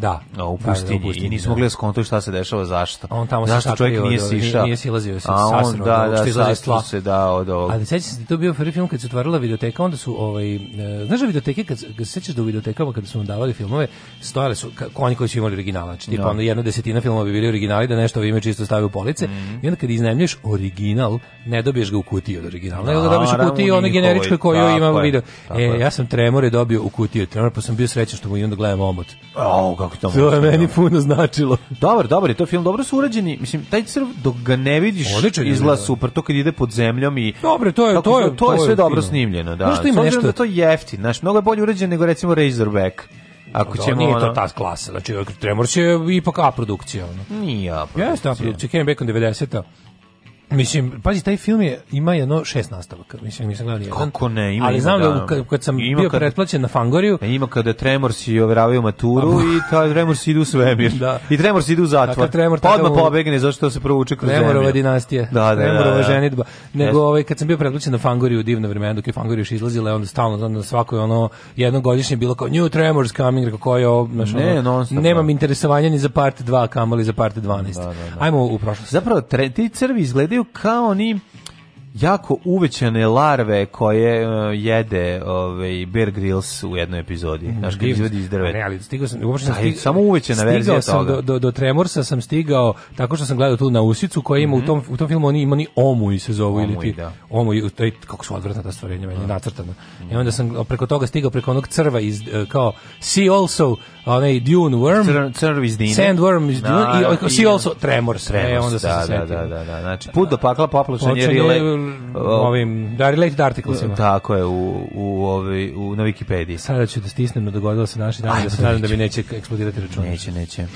da, no, u pustinji, da, da, u pustinji i nismo da. gledali skonto šta se dešava, zašto. On tamo zašto čovjek nije sišao. Nije silazio se a on, da, da, da, da, se da od ovog. Ali sećaš se, da to bio prvi film kad se otvarala videoteka, onda su ovaj e, znaš da videoteke kad se sećaš da u videotekama kada su nam davali filmove, stojale su kako oni koji su imali originala, znači tipa da. no. jedna desetina filmova bi bili originali da nešto ovime čisto stavi u police mm i onda kad iznajmljuješ original, ne dobiješ ga u kutiji od originala, nego ga dobiješ u kutiji one generičke koju ima video. E, ja sam Tremore dobio u kutiji Tremore, pa sam bio srećan što mu i onda gledam omot. Au, kako to To je da meni puno značilo. Dobar, dobar je to film, dobro su urađeni. Mislim, taj crv dok ga ne vidiš Odličan je, super, to kad ide pod zemljom i Dobre, to je- kako to je- to je sve dobro fino. snimljeno, da. Znaš što ima nešto- da to je jeftin, znaš, mnogo je bolje urađen nego recimo Razorback. Ako Da, ćemo nije to ono- ta klasa, znači Tremors je ipak A produkcija. Ono. Nije, a, Jeste A produkcija, Kevin Bacon 90-a. Mislim, pazi, taj film je, ima jedno šest nastavaka. Mislim, nisam gledao nijedan. Kako ne, ima. Ali znam da, da kad, kad sam bio kad, pretplaćen na Fangoriju... E, ima kada i overavaju maturu i ta Tremors ide u svemir. Da. I Tremors ide u zatvor. A tremor, pa odmah pobegne, zašto se provuče kroz zemlju. Tremorova dinastija. Da, da, da, Tremorova da, da, ženitba. Nego, ovaj, kad sam bio pretplaćen na Fangoriju u divno vremena, dok je Fangoriju još izlazila, onda stalno, onda svako je ono, jednogodišnje bilo kao New Tremors coming, kako ko je ovo, znaš, ne, ono, nemam da. interesovanja ni za part 2, kamoli za part 12. Da, da, da. Ajmo u prošlost. Zapravo, tre, ti crvi izgledaju izgledaju kao oni jako uvećane larve koje uh, jede ovaj Bear Grylls u jednoj epizodi. Mm, Znaš, kad izvedi iz drveta. Ne, ali stigao sam, uopšte sam da, stig... samo uvećana verzija toga. Stigao sam do, do, do Tremorsa, sam stigao tako što sam gledao tu na usicu koja ima mm -hmm. u, mhm. tom, u tom filmu, oni ima ni i se zovu. Omuj, ili ti, da. Omuj, to je, kako su odvratna ta stvarenja, meni je da. nacrtana. Mm. I mhm. onda sam preko toga stigao preko onog crva iz, e, kao, see also, onaj Dune Worm, Cr crv iz Dine. Sandworm iz da, Dune, no, i, i, ovaj see also Tremors. E, Tremors, e, onda da, da, da, da, da, da, znači, put do pakla, poplašanje, ovim da related articlesima. Tako je u u ovaj u na Wikipediji. Sada ću da stisnem, no dogodilo se naši dan, da se nadam da mi neće eksplodirati račun. Neće, neće.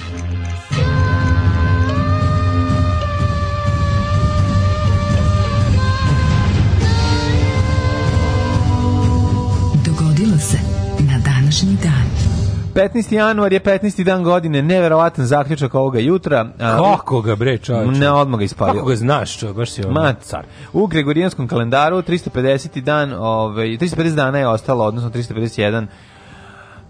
15. januar je 15. dan godine, neverovatan zaključak ovoga jutra. A, Kako ga bre, čovječe? Ne, odmah ga ispalio. Kako ga znaš, čovječe, baš si ovaj. Ma, car. U Gregorijanskom kalendaru 350. dan, ovaj, 350 dana je ostalo, odnosno 351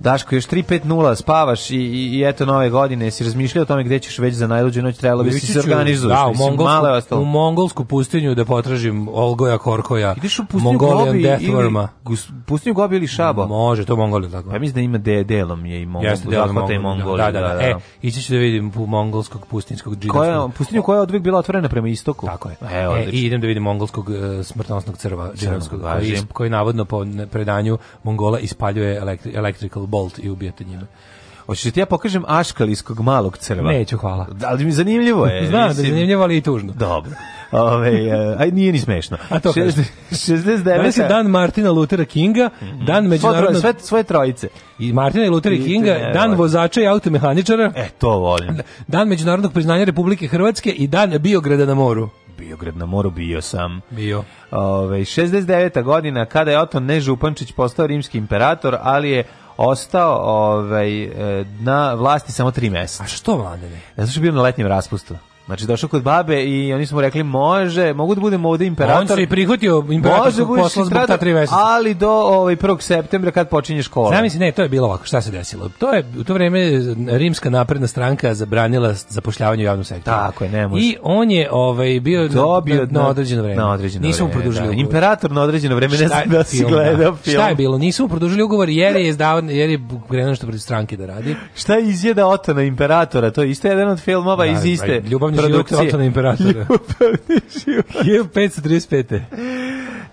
Daško, još 3-5-0, spavaš i, i, i eto nove godine, si razmišljao o tome gde ćeš već za najluđu noć, trebalo bi si se organizuješ. Da, u Mongolsku, u Mongolsku pustinju da potražim Olgoja Korkoja, Ideš u pustinju Mongolian Gobi Death ili, Pustinju Gobi ili šaba? Može, to Mongolian tako. Pa mislim da ima de, delom je i Mongol, Jeste, delom Mongol, Mongol, da, da, da, da. E, ići ću da vidim pu mongolskog pustinjskog džinskog. Koja, pustinju koja je odvijek bila otvorena prema istoku. Tako je. E, e i idem da vidim mongolskog uh, smrtonosnog crva, džinovskog, koji, koji navodno po predanju Mongola ispaljuje elektri, electrical bolt i ubijete njime. Hoćeš da ti ja pokažem Aškal aškalijskog malog crva? Neću, hvala. Da, ali mi zanimljivo je. Znam da je zanimljivo, ali i tužno. Dobro. Ove, eh, aj, nije ni smešno. A to 60, 69. Danas je dan Martina Luthera Kinga, mm -hmm. dan međunarodnog... Sve, trojice. I Martina i Luthera Kinga, ne, dan vozača i automehaničara. E, to volim. Dan međunarodnog priznanja Republike Hrvatske i dan Biograda na moru. Biograd na moru bio sam. Bio. Ove, 69. godina kada je Oton Nežupančić postao rimski imperator, ali je ostao ovaj, e, na vlasti samo tri meseca. A što, mladene? Zato što je bio na letnjem raspustu. Znači došao kod babe i oni su rekli može, mogu da budem ovde imperator. On se i prihvatio imperatorskog posla zbog ta tri meseca. Ali do ovaj 1. septembra kad počinje škola. Znam mislim, ne, to je bilo ovako, šta se desilo? To je u to vrijeme rimska napredna stranka zabranila zapošljavanje u javnom sektoru. Tako je, ne može. I on je ovaj bio dobio na, na određeno vreme. Na određeno Nisu mu produžili da. ugovor. Imperator na određeno vreme ne znam da si gledao da? film. Šta je bilo? Nisu produžili ugovor jer je izdao jer je krenuo što protiv stranke da radi. šta je izjeda Otona imperatora? To je isto jedan od filmova da, iz pa iste. Ljubav Ljubavni produkcije. život Otona imperatora. Ljubavni život. 1535.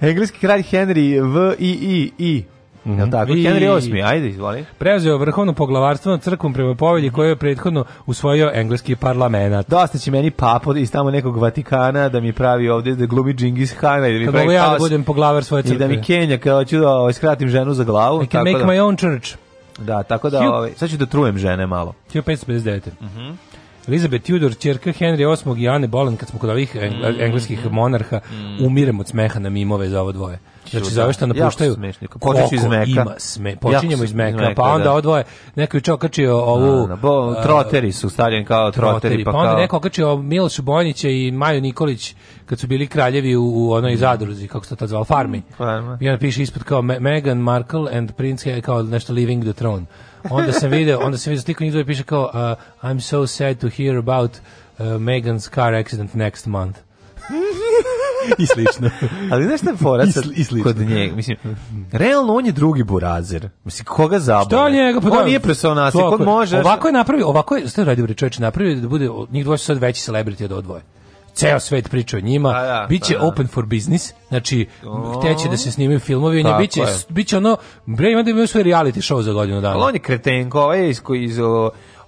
Engleski kralj Henry V. I. I. I. Mm -hmm. tako? I... Henry VIII, ajde, izvoli. Preuzeo vrhovno poglavarstvo nad crkvom prema povelji koju je prethodno usvojio engleski parlament. Dosta će meni papo iz tamo nekog Vatikana da mi pravi ovdje da glumi Džingis Hana da i da mi Kad pravi ja da budem poglavar svoje crkve. I da mi Kenja, kao hoću da ovaj, skratim ženu za glavu. I can tako make da, my own church. Da, tako da, ovaj, sad ću da trujem žene malo. 1559. Mhm. Mm Elizabeth Tudor, čerka Henry VIII i Anne Boleyn, kad smo kod ovih mm. engleskih mm, monarha, mm. umirem od smeha na mimove za ovo dvoje. Znači, zove što da. napuštaju, koliko iz meka. ima sme, počinjemo iz meka, pa onda da. ovo dvoje, neko je čokačio ovu... Da, troteri su stavljeni kao troteri, pa troteri pa, pa onda neko okačio Miloš Bojnića i Maju Nikolić, kad su bili kraljevi u, u onoj mm. zadruzi, kako se to tad zvalo, farmi. Mm, farma. I onda piše ispod kao Meghan Markle and Prince, kao nešto leaving the Throne onda sam video, onda sam video sliku njih piše kao uh, I'm so sad to hear about uh, Megan's car accident next month. I slično. Ali znaš šta je fora kod nje? Mislim, realno on je drugi burazer. Mislim, koga zabavlja? Što njega? Pa on nije presao nas, kod može. Ovako je napravio, ovako je, ste radi u napravio da bude, njih dvoje su sad veći celebrity od odvoje ceo svet priča o njima. Pa da, biće da, da. open for business, znači oh. hteće da se snimaju filmovi, nje biće biće ono bre ima da imaju svoj reality show za godinu dana. Ali on je kretenko, ovaj iz koji iz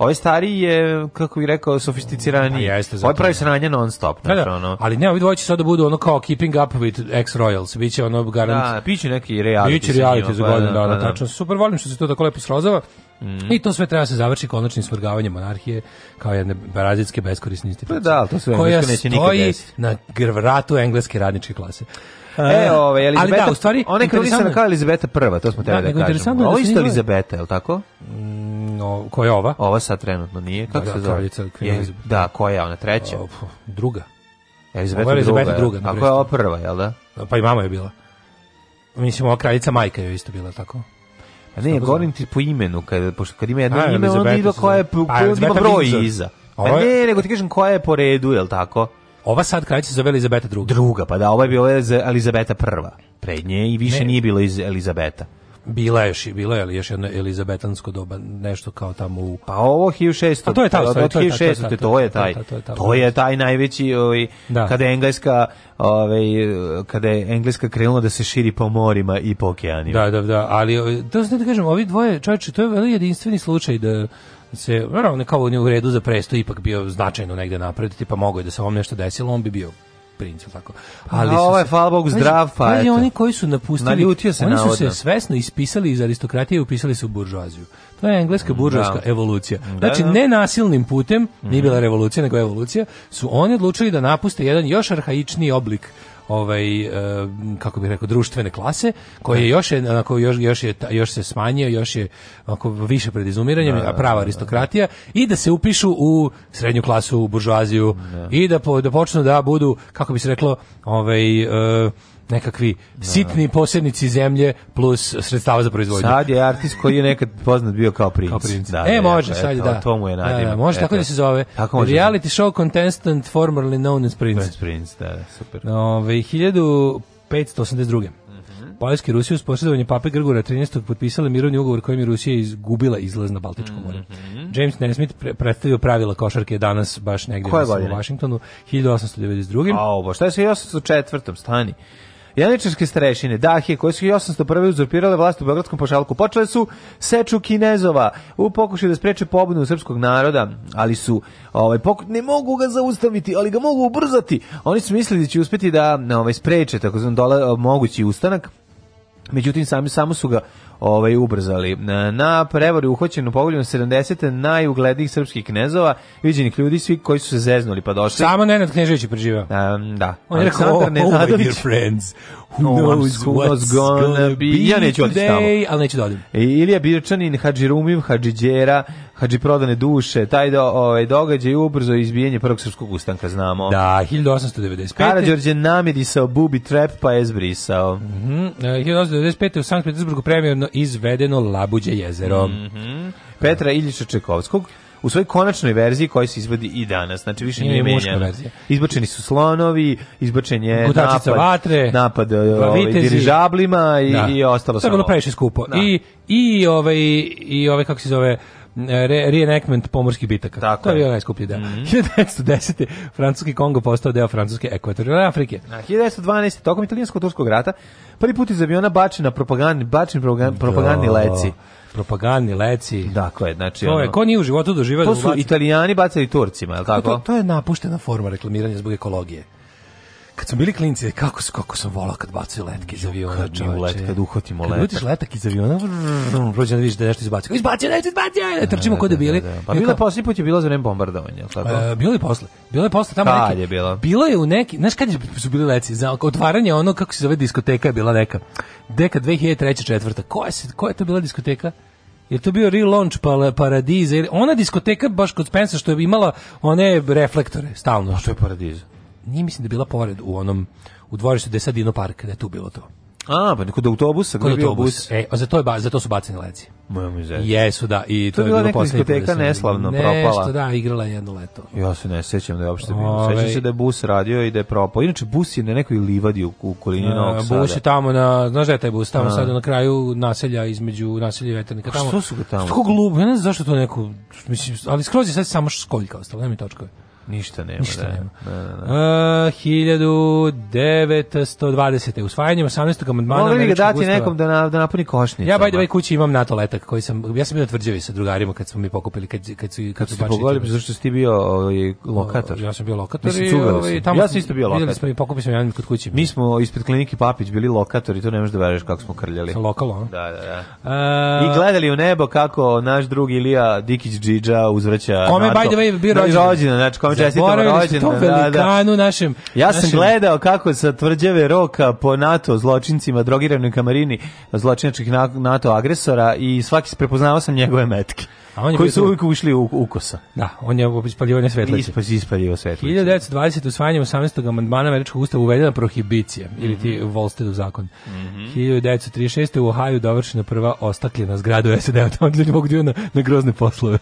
Ovaj stari je, kako bih rekao, sofisticirani. Pa jeste, ovaj pravi sranje non stop. Da, znači, da. Ono. Ali ne, ovi dvojići sada da budu ono kao keeping up with ex-royals. Biće ono garant... Da, piću neki reality. Biće reality za godinu pa dana, da, da. tačno. Super, volim što se to tako lepo srozava. Mm. I to sve treba da se završi konačnim svrgavanjem monarhije kao jedne parazitske beskorisne institucije. Pa da, to sve koja neće stoji na grvratu engleske radničke klase. E, ove, Elizabeta, ali da, u stvari... Ona je krunisana kao Elizabeta prva, to smo tebe da, da kažemo. Ovo da isto Elizabeta, je li tako? Mm, no, koja je ova? Ova sad trenutno nije. Kako da, se da, zove? Je, da, koja je ona? Treća? O, druga. Elizabeta druga. Elizabeta druga. druga A koja je ova prva, jel da? Pa i mama je bila. Mislim, ova kraljica majka je isto bila, tako? Ne, govorim ti po imenu, kada, pošto kad ima jedno A, ime, onda ima koja je, ima broj iza. Pa ne, nego ti kažem koja je po redu, jel tako? Ova sad krajica se zove Elizabeta druga. Druga, pa da, ova je bila Elizabeta prva. Pred nje i više ne. nije bilo iz Elizabeta. Bila je, bila je još jedno elizabetansko doba, nešto kao tamo u... Pa ovo 1600. A pa to je taj, to, to, je taj, to je taj. To je taj najveći, ovaj, da. kada je engleska, ovaj, kada je engleska krenula da se širi po morima i po okeanima. Da, da, da, ali ovaj, to da kažem, ovi dvoje, čovječe, to je veli jedinstveni slučaj da se, naravno, kao u redu za presto ipak bio značajno negde napred, tipa mogo je da se ovom nešto desilo, on bi bio princu tako. Ali ovo je hvala Bogu zdrav pa. Ali oni koji su napustili, oni su se svesno ispisali iz aristokratije i upisali se u buržoaziju. To je engleska buržoaska da. evolucija. Da, znači, da. ne nasilnim putem, nije mhm. bila revolucija, nego evolucija, su oni odlučili da napuste jedan još arhaičniji oblik ovaj e, kako bih rekao društvene klase koje da. još je onako još još je još se smanjio još je onako više pred izumiranjem da, a prava da, aristokratija i da se upišu u srednju klasu u buržoaziju i da po, da počnu da budu kako bi se reklo ovaj e, nekakvi da, da. sitni posjednici zemlje plus sredstava za proizvodnju. Sad je artist koji je nekad poznat bio kao princ. Kao princ. Da, e, da, može, sad je, da. To mu je nadima. Da, može eto. tako da se zove. Reality da. show contestant formerly known as prince. Prince, prince da, super. No, 1582. Poljska i Rusija uz posredovanje Pape Grgora 13. potpisala mirovni ugovor kojim je Rusija izgubila izlaz na Baltičko more. Mm -hmm. James Nesmith pre predstavio pravila košarke danas baš negdje u Washingtonu 1892. A ovo, šta je sa 1804. stani? Janičarske starešine, Dahije, koje su 1801. uzurpirale vlast u Beogradskom pošalku, počele su seču Kinezova u pokušaju da spreče pobunu srpskog naroda, ali su, ovaj, poku... ne mogu ga zaustaviti, ali ga mogu ubrzati. Oni su mislili da će uspeti da ovaj, spreče takozvan dola, mogući ustanak, Međutim, sami, samo su ga ovaj, ubrzali. Na, na prevari uhoćen u pogledu 70. najuglednijih srpskih knezova, viđenih ljudi, svi koji su se zeznuli pa došli. Samo Nenad Knežević je preživao. Um, da. On je rekao, oh, Nenadović. my oh, dear friends, who no, knows what's gonna, gonna be, be ja neću today, ali neću da odem. Ilija Birčanin, Hadžirumiv, Rumim, Hadži prodane duše, taj do, ovaj, događaj ubrzo izbijanje prvog srpskog ustanka, znamo. Da, 1895. Karadžorđe namirisao bubi trap pa je zbrisao. Mm -hmm. 1895. u Sankt Petersburgu premijerno izvedeno Labuđe jezero. Mm -hmm. Petra Iljiša Čekovskog u svojoj konačnoj verziji koja se izvodi i danas. Znači više nije, menjana. Izbačeni su slonovi, izbačen je Gutačica napad, vatre, napad e, ovaj, dirižablima i, da. i ostalo samo. To je bilo previše skupo. Da. I, i, ovaj, i ovaj, kako se zove, reenactment pomorskih bitaka. Tako to je bio najskuplji deo. Mm -hmm. 1910. Francuski Kongo postao deo Francuske ekvatorijalne Afrike. A da, 1912. tokom italijansko-turskog rata prvi put iz aviona bačena propagandni, bačen propagandni, da. propagandni leci propagandni leci. Dakle, znači to je ono, ko nije u životu doživio To da su Italijani bacali Turcima, je tako? To, to je napuštena forma reklamiranja zbog ekologije kad su bili klinci, kako, su, kako sam volao kad bacaju letke iz aviona, čoveče. Let, da kad uhvatimo letak. Kad uđeš letak iz aviona, prođe da vidiš da nešto izbacio. Izbacio, nešto izbacio, da, da, trčimo kod da, bili. Pa bilo je poslije put je bilo za vreme bombardovanja, tako? E, bilo je posle. Bilo je posle tamo kad neki. Je bilo? bilo je u neki, znaš kad su bili leci, za otvaranje ono, kako se zove diskoteka je bila neka. Deka 2003. četvrta. Koja, se, koja je to bila diskoteka? Je to bio relaunch pa Paradiza? Ona diskoteka baš kod Spensa što je imala one reflektore stalno. A što je Paradiza? nije mislim da bila pored u onom, u dvorištu gde je sad Dino Park, da je tu bilo to. A, pa kod autobusa, kod autobus. autobus. E, a za to je ba, za to su baceni leci. Mojom Jesu, da, i to, to je bila neka da diskoteka neslavno nešto, propala. Nešto, da, igrala jedno leto. Ja se ne sećam da je uopšte bilo. Sećam ovaj- se da je bus radio i da je propao. Inače bus je na nekoj livadi u okolini Novog Sada. Bus je tamo na, znaš da je taj bus tamo a. sad na kraju naselja između naselja i veternika tamo. Što su ga tamo? Što glupo, ja ne znam zašto to neko, mislim, ali skroz je sad samo školjka ostalo, nema mi točkove. Ništa nema. Ništa da, nema. Da, da, da. Uh, 1920. Usvajanjem 18. amandmana Mogli bi ga dati Gustava. nekom da, na, da napuni košnicu. Ja bajde ovaj da? kući imam NATO letak koji sam ja sam bio tvrđavi sa drugarima kad smo mi pokupili kad kad su kad su baš. Pogledali zašto si ti bio ovaj, lokator. Ja sam bio lokator i ovaj, tamo ja sam isto bio lokator. Bili smo i pokupili smo jedan kod kuće. Mi smo ispred klinike Papić bili lokator i to ne možeš da veruješ kako smo krljali. Sa lokalo. Da, da, da. Uh, I gledali u nebo kako naš drugi Ilija Dikić Džidža uzvraća. Kome bajde bio rođendan? Znači, vam čestitam rođendan. Da, da. našem. Ja našem... sam gledao kako sa tvrđave roka po NATO zločincima, drogiranoj kamarini zločinačkih NATO agresora i svaki se prepoznavao sam njegove metke. A on je koji su uvijek ušli u ukosa. Da, on je ispaljivanje svetlice. Ispa, ispaljivo svetlice. 1920. usvajanjem 18. amandmana američkog ustava uvedena prohibicija, mm -hmm. ili ti mhm. Volstedov zakon. Mm -hmm. 1936. u Ohio dovršena prva ostakljena zgrada u sed tamo ljudi mogu da na, na grozne poslove.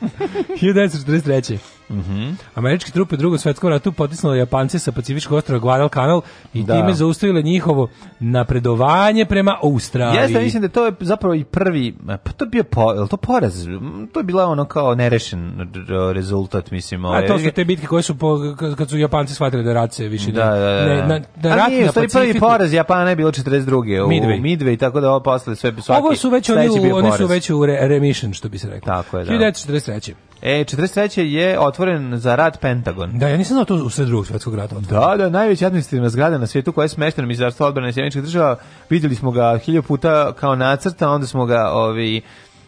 1943. Mm -hmm. Američke trupe u drugom svetskom ratu potisnule Japance sa Pacifičkog ostrva Guadalcanal i da. time zaustavile njihovo napredovanje prema Australiji. Jeste, mislim da to je zapravo i prvi, pa to je bio po, to poraz, mm, to je bila ono kao nerešen rezultat, mislim. Ove. A to ovaj. su te bitke koje su, po, kad su Japanci shvatili da rat se više da, da, da. Ne, da. na, da rat nije, na Pacifiku. prvi poraz Japana je bilo 42. u Midway, Midway tako da ovo poslali sve svaki. Ovo su već oni, oni su već u re, remission, što bi se reklo. Tako je, da. 1943. E, 43. je otvoren za rad Pentagon. Da, ja nisam znao to u sve drugog svetskog rata. Da, da, najveća administrativna zgrada na svijetu koja je smeštena Ministarstvo odbrane Sjemeničkih država. Vidjeli smo ga hilju puta kao nacrta, onda smo ga ovi,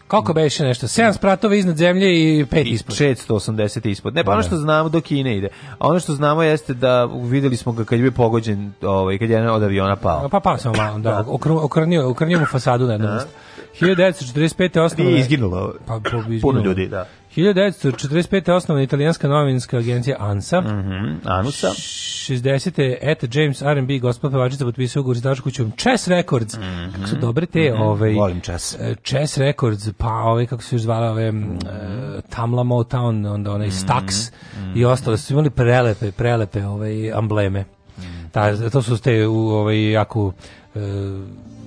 kako beše nešto? 7 spratova iznad zemlje i 5 ispod. 680 ispod. Ne, pa ono da, što da. znamo do Kine ide. A ono što znamo jeste da videli smo ga kad je bio pogođen, ovaj kad je jedan od aviona pao. Pa pao samo malo, da. da. Okrnio, okrnio mu fasadu na jednom. 1945. osnovno... Nije izginulo. Pa, pa izginulo. Puno ljudi, da. 1945. je osnovna italijanska novinska agencija ANSA. Mm -hmm, ANSA. 60. Et James R&B, gospod pevačica, potpisao ugovor s Dašku kućom Chess Records. Mm -hmm, kako su mhm. dobre te, mm -hmm, ovaj, volim Chess. E, chess Records, pa ovaj, kako se još zvala, ove, mm -hmm. uh, Tamla Motown, onda onaj mm -hmm, Stax mm i mhm. ostale su imali prelepe, prelepe ovaj, ambleme. Mhm. Ta, to su ste u ovaj, jako uh,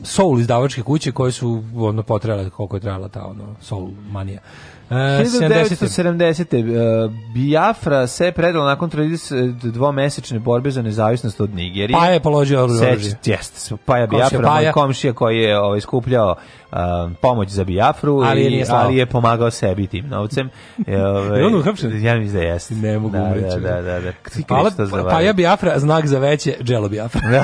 soul izdavačke kuće koje su ono potrebale koliko je trebala ta ono soul manija. Uh, 1970. Uh, Biafra se predala nakon 32 mesečne borbe za nezavisnost od Nigerije. Pa je položio oružje. Jeste, pa je Biafra, komšija, komšija koji je ovaj, skupljao Um, pomoć za Biafru, ali je, i, ali je pomagao sebi tim novcem. I, ove, ovaj, on uhapšen? Ja mislim da jeste. Ne mogu da, umreći. Da, da, da. da. da. Pala, pa ja Biafra, znak za veće, dželo Biafra. Da.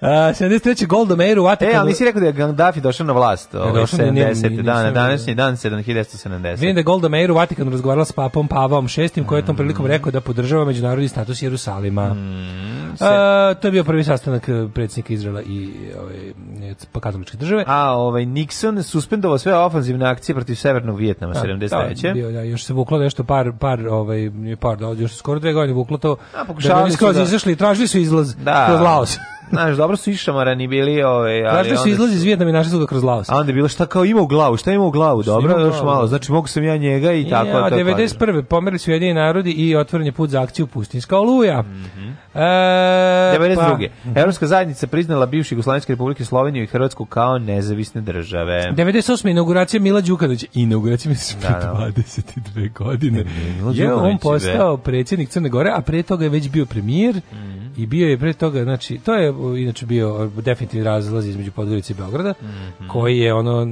A, 73. Golda Meir u Vatikanu. E, ali nisi rekao da je Gaddafi došao na vlast. Ovo, ovaj, 70. Nije, dana, da, da današnji dan, 1970. Vidim da je Golda Meir u Vatikanu razgovarala s papom Pavom VI, koji je tom mm. prilikom rekao da podržava međunarodni status Jerusalima. Mm, A, to je bio prvi sastanak eh, predsjednika Izrela i ove, ovaj, pa katoličke države. A, ovaj Nixon suspendovao sve ofanzivne akcije protiv Severnog Vijetnama 73. Da, da, bio, da, još se vuklo nešto par par ovaj par da, još skoro dve godine vuklo to. A, da, da skroz da... izašli, tražili su izlaz da. kroz Laos. Znaš, dobro su išamarani bili, ove, ovaj, ali Znaš da su izlazi iz Vijetnama i našli su ga kroz Laos. A onda je bilo šta kao ima u glavu, šta ima u glavu, dobro, još malo. Znači mogu sam ja njega i, I e, tako. Ja, 91. pomerili su jedini narodi i otvoren je put za akciju Pustinska oluja. Mm -hmm. e, 92. Pa, mhm. Evropska zajednica priznala bivše Jugoslavijske republike Sloveniju i Hrvatsku kao nezavisne države. 98. inauguracija Mila Đukanovića. Inauguracija mi se da, da. 22 godine. Je on postao predsjednik Crne Gore, a pre toga je već bio premijer. Mm i bio je pre toga, znači, to je uh, inače bio uh, definitivni razlaz između Podgorice i Beograda, mm -hmm. koji je ono,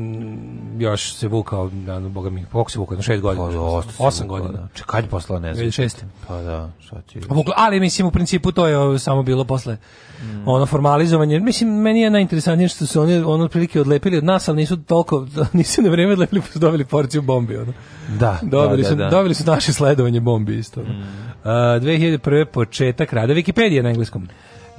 još se vukao, da, boga mi, koliko se vukao, šest godina, pa, da, osam godina. Da. Če, kad poslao, ne znam. Šest. Pa da, šta ti... Vukla, ali, mislim, u principu to je uh, samo bilo posle mm. ono formalizovanje. Mislim, meni je najinteresantnije što su oni ono otprilike odlepili od nas, ali nisu toliko, nisu na vreme odlepili, pa su dobili porciju bombi. Ono. Da, dobili, da, da, su, da. dobili su naše sledovanje bombi isto. Mm. Uh, 2001. početak rada Wikipedije na engleskom.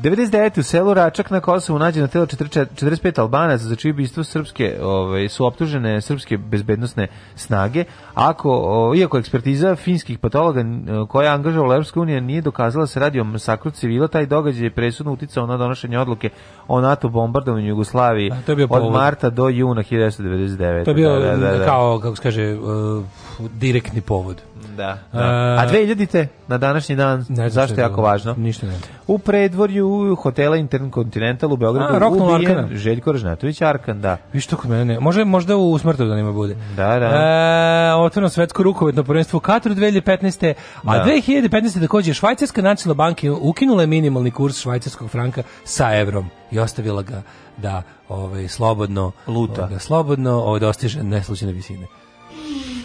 99. u selu Račak na Kosovu na telo 45 Albanaca za čije ubistvo srpske, ovaj, su optužene srpske bezbednostne snage. Ako, o, iako ekspertiza finskih patologa koja je angažovala Europska unija nije dokazala da se radi o masakru civila, taj događaj je presudno uticao na donošenje odluke o NATO bombardovanju Jugoslavije to je bio od marta do juna 1999. To je bio da, da, da, da, kao, kako se kaže, uh, direktni povod. Da, da. A 2000-te, e, na današnji dan, zašto je jako važno? Ništa ne. U predvorju u hotela Intercontinental u Beogradu A, Roknul ubijen Arkanan. Željko Ražnatović Arkan, da. Viš to kod mene ne. Može, možda u da nima bude. Da, da. E, otvoreno svetsko rukovetno prvenstvo u Kataru 2015. A da. 2015. takođe Švajcarska nacionalna banka ukinula je minimalni kurs švajcarskog franka sa evrom i ostavila ga da ovaj slobodno luta, ovaj, da slobodno ovaj, dostiže neslučajne visine.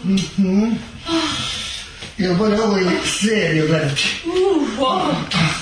Mm -hmm. Ja moram ovo i seriju gledati. Uh, wow.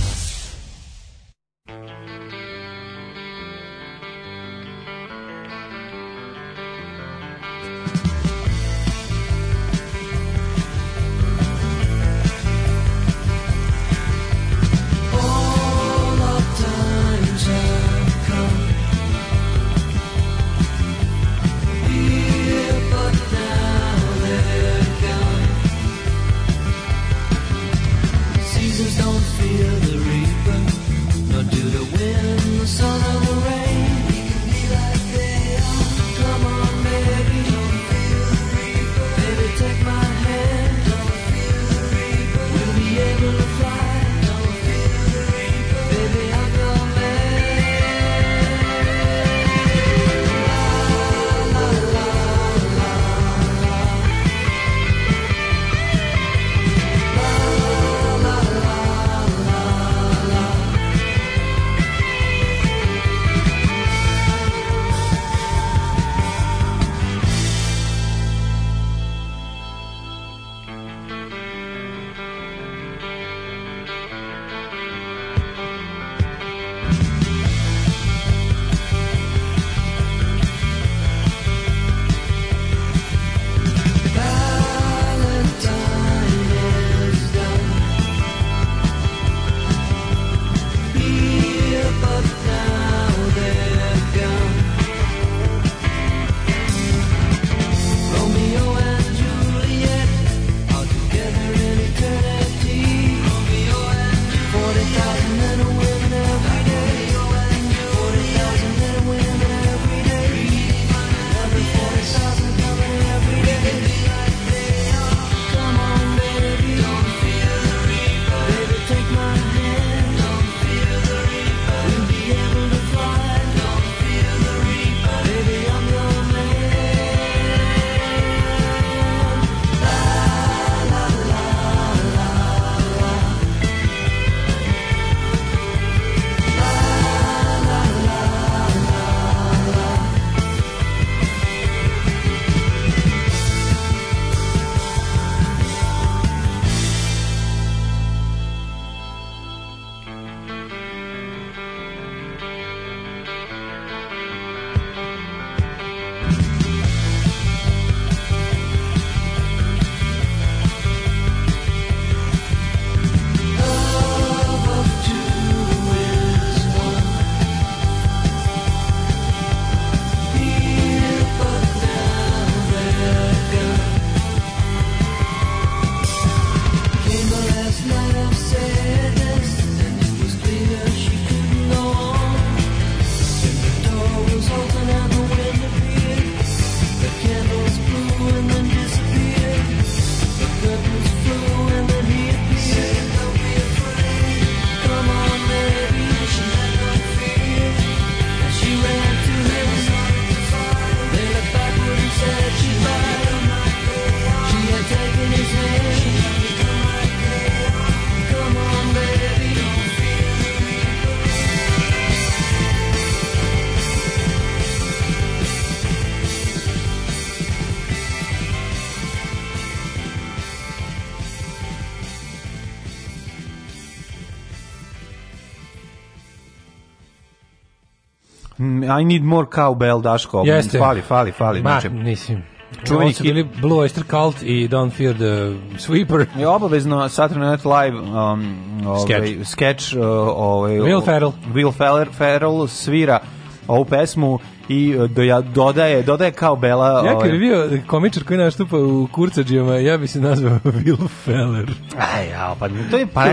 I need more cowbell Daško. Jeste. Fali, fali, fali. Ma, znači. mislim. Čuveni su bili Blue Oyster Cult i Don't Fear the Sweeper. I obavezno Saturday Night Live um, ovaj, sketch. Uh, ovaj, Will Ferrell. Will Ferrell, Ferrell svira ovu pesmu i uh, doja, dodaje, dodaje kao Bela. Ja kad bi ovaj. bio komičar koji nastupa u kurcađijama, ja bi se nazvao Will Feller. Aj, ja, pa to je pa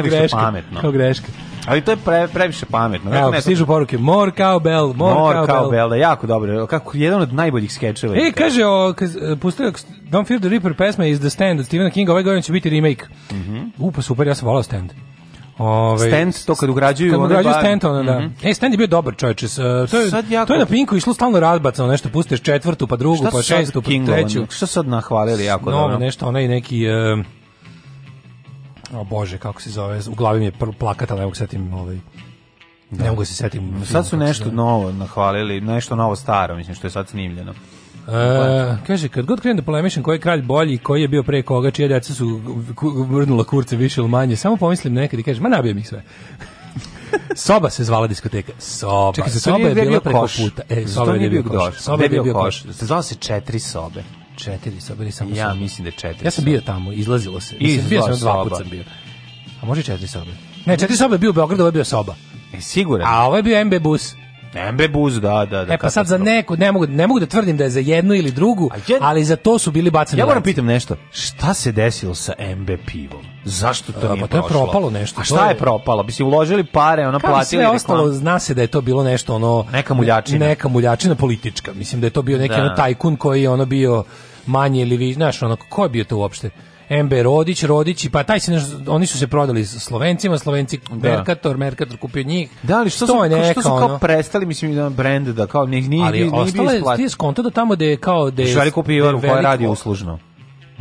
pametno. Kao greška. Ali to je pre, previše pametno. Evo, ne, stižu poruke, more cowbell, more, more cowbell. cowbell. jako dobro, kako, jedan od najboljih skečeva. E, kaže, o, kaz, pustio, Don't Fear the Reaper pesma is The Stand od Stephena Kinga, ovaj godin će biti remake. Mm -hmm. U, super, ja sam volao Stand. Ove, ovaj, stand to kad ugrađuju kad ugrađuju bar... stand ona, da. Mm -hmm. E, stand je bio dobar čovječe. Uh, to je, sad jako... to je na Pinku išlo stalno razbacano, nešto pustiš četvrtu, pa drugu, pa šestu, pa treću. Šta sad nahvalili jako no, dobro? nešto onaj neki... Uh, o bože, kako se zove, u glavi mi je plakat, ali ne mogu da setim ovaj, da. ne mogu da se setim. Sad su nešto novo nahvalili, nešto novo staro, mislim, što je sad snimljeno. E, kaže, kad god krenem da polemišem koji je kralj bolji, koji je bio pre koga, čije deca su vrnula kurce više ili manje, samo pomislim nekad i kažem, ma nabijem ih sve. Soba se zvala diskoteka. Soba. Čekaj, soba je bila preko koš. puta. E, soba je bio koš. Soba je bio koš. Zvala se četiri sobe četiri sobe ili samo Ja sobe. mislim da je četiri Ja sam bio tamo, izlazilo se. Mislim, Izlaz bio sam dva puta sam bio. A može četiri sobe? Ne, četiri sobe je bio u Beogradu, ovo je bio soba. E, siguran. A ovo je bio MB bus. MB bus, da, da, da. E pa sad za neku, ne mogu, ne mogu da tvrdim da je za jednu ili drugu, ja, ali za to su bili bacani. Ja moram pitam nešto. Šta se desilo sa MB pivom? Zašto to e, A, pa nije pa to je propalo nešto. A šta je, je propalo? Bi si uložili pare, ona platili sve reklam... ostalo, zna se da je to bilo nešto ono neka muljačina. Neka muljačina politička. Mislim da je to bio neki da. ono tajkun koji je ono bio manje ili vi, znaš, ono, ko je bio to uopšte? MB Rodić, Rodići, pa taj se neš, oni su se prodali Slovencima, Slovenci da. Merkator, Merkator kupio njih. Da, ali što, to su, neka, što su kao ono, prestali, mislim, da brend da kao nije, nije, ali nije, nije ostale, bio Ti je skonto da tamo da je kao... Da je, veliko pivaru koja radi uslužno.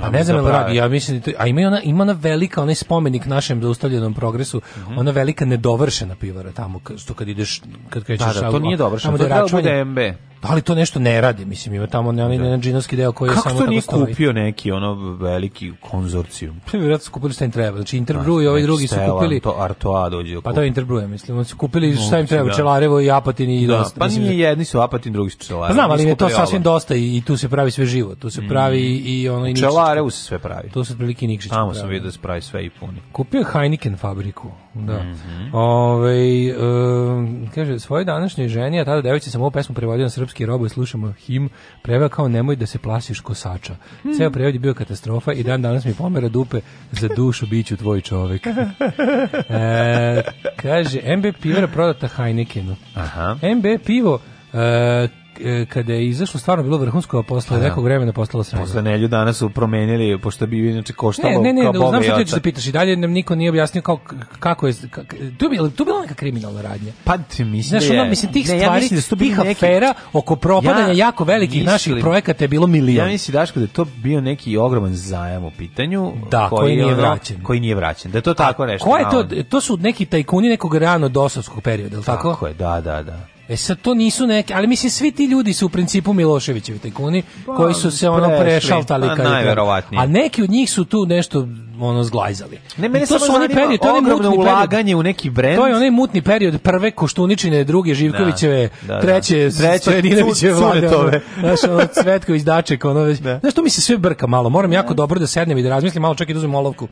Pa ne znam, radi, ja mislim, da a ima ona ima ona velika onaj spomenik našem zaustavljenom progresu, mm -hmm. ona velika nedovršena pivara tamo što kad ideš kad krećeš da, da, to nije dovršeno, to je da MB. Da li to nešto ne radi? Mislim, ima tamo ne, ne, da. džinovski deo koji je Kako samo tako stoji. Kako to nije kupio neki ono veliki konzorcijum? Pa vjerojatno su kupili šta im treba. Znači Interbrew i ovi drugi su kupili. To Artoa dođe. Da pa da, to je Interbrew, mislim. Oni su kupili šta im treba, da. Čelarevo i Apatin i da, dosta. Pa mislim, nije jedni su Apatin, drugi su Čelarevo. Pa znam, ali je to sasvim dosta i, i, tu se pravi sve živo. Tu se pravi mm. i ono i Čelarevo se sve pravi. To su prilike Nikšić. Tamo sam vidio da se pravi sve i puni. Kupio Heineken fabriku. Da. Mm -hmm. Ove, ovaj, um, kaže, svoje današnje ženje, a tada devojci sam ovu pesmu prevodio na srpski roboj slušamo him, preva kao nemoj da se plašiš kosača. Mm. Ceo hmm. prevod je bio katastrofa i dan danas mi pomera dupe za dušu biću tvoj čovek. e, kaže, MB pivara prodata Heinekenu. Aha. MB pivo Uh, E, kada je izašlo stvarno bilo vrhunsko, a posle pa da. nekog vremena postalo sranje. Posle nelju dana su promenili, pošto bi inače koštalo kao Ne, ne, ne, znam što ti da pitaš i dalje nam niko nije objasnio kao, kako je, kak, tu je bila, tu bila neka kriminalna radnja. Pa ti mislim Znaš, Ono, mislim, tih ne, stvari, ja mislim, da tih neki, afera oko propadanja ja, jako velikih mislim, naših projekata je bilo milion. Ja mislim, Daško, da je to bio neki ogroman zajam u pitanju. Da, koji, koji nije vraćen. Koji nije vraćen, da je to tako nešto. Ko je to, to su neki tajkuni nekog rano dosovskog perioda, al tako? Tako je, da, da, da. E sad to nisu neke, ali mislim svi ti ljudi su u principu Miloševićevi tajkuni pa, koji su se ono prešaltali pa, najverovatnije. A neki od njih su tu nešto ono zglajzali. Ne, mene I to su oni period, to je ogromno ulaganje period, u neki brend. To je onaj mutni period prve Koštuničine, druge Živkovićeve, da, da, da. treće treće Stojadinovićeve vlade. Znaš, ono, Cvetković, Daček, ono već. Da. Znaš, to mi se sve brka malo. Moram jako da. dobro da sednem i da razmislim, malo čak i da uzmem olovku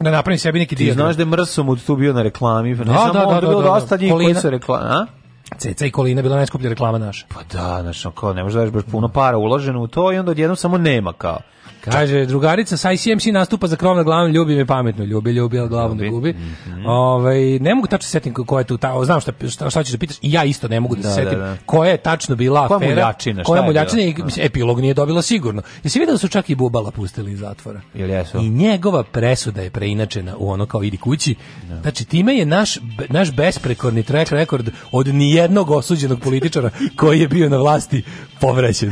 da napravim sebi neki dio. Ti znaš da je Mrsomud tu bio na reklami, pa ne da, samo da, da, da, da, da, da, da, da, da, da, da, da, da, da, da, ceca i kolina bila najskuplja reklama naša. Pa da, znači, kao ne možeš da daš baš puno para uloženo u to i onda odjednom samo nema kao. Kaže, drugarica sa ICMC nastupa za krovna glavna, ljubi me pametno, ljubi, ljubi, ali glavu ne gubi. Mm -hmm. Ove, ovaj, ne mogu tačno setim ko je tu, ta, znam šta, šta, šta ćeš da pitaš, i ja isto ne mogu da, da se da, setim da, da. koja je tačno bila koja afera, muljačina, koja muljačina, i epilog nije dobila sigurno. Jesi vidio da su čak i Bubala pustili iz zatvora? Ili jesu? I njegova presuda je preinačena u ono kao idi kući. Da. Znači, time je naš, naš besprekorni track record od nijednog osuđenog političara koji je bio na vlasti povraćen.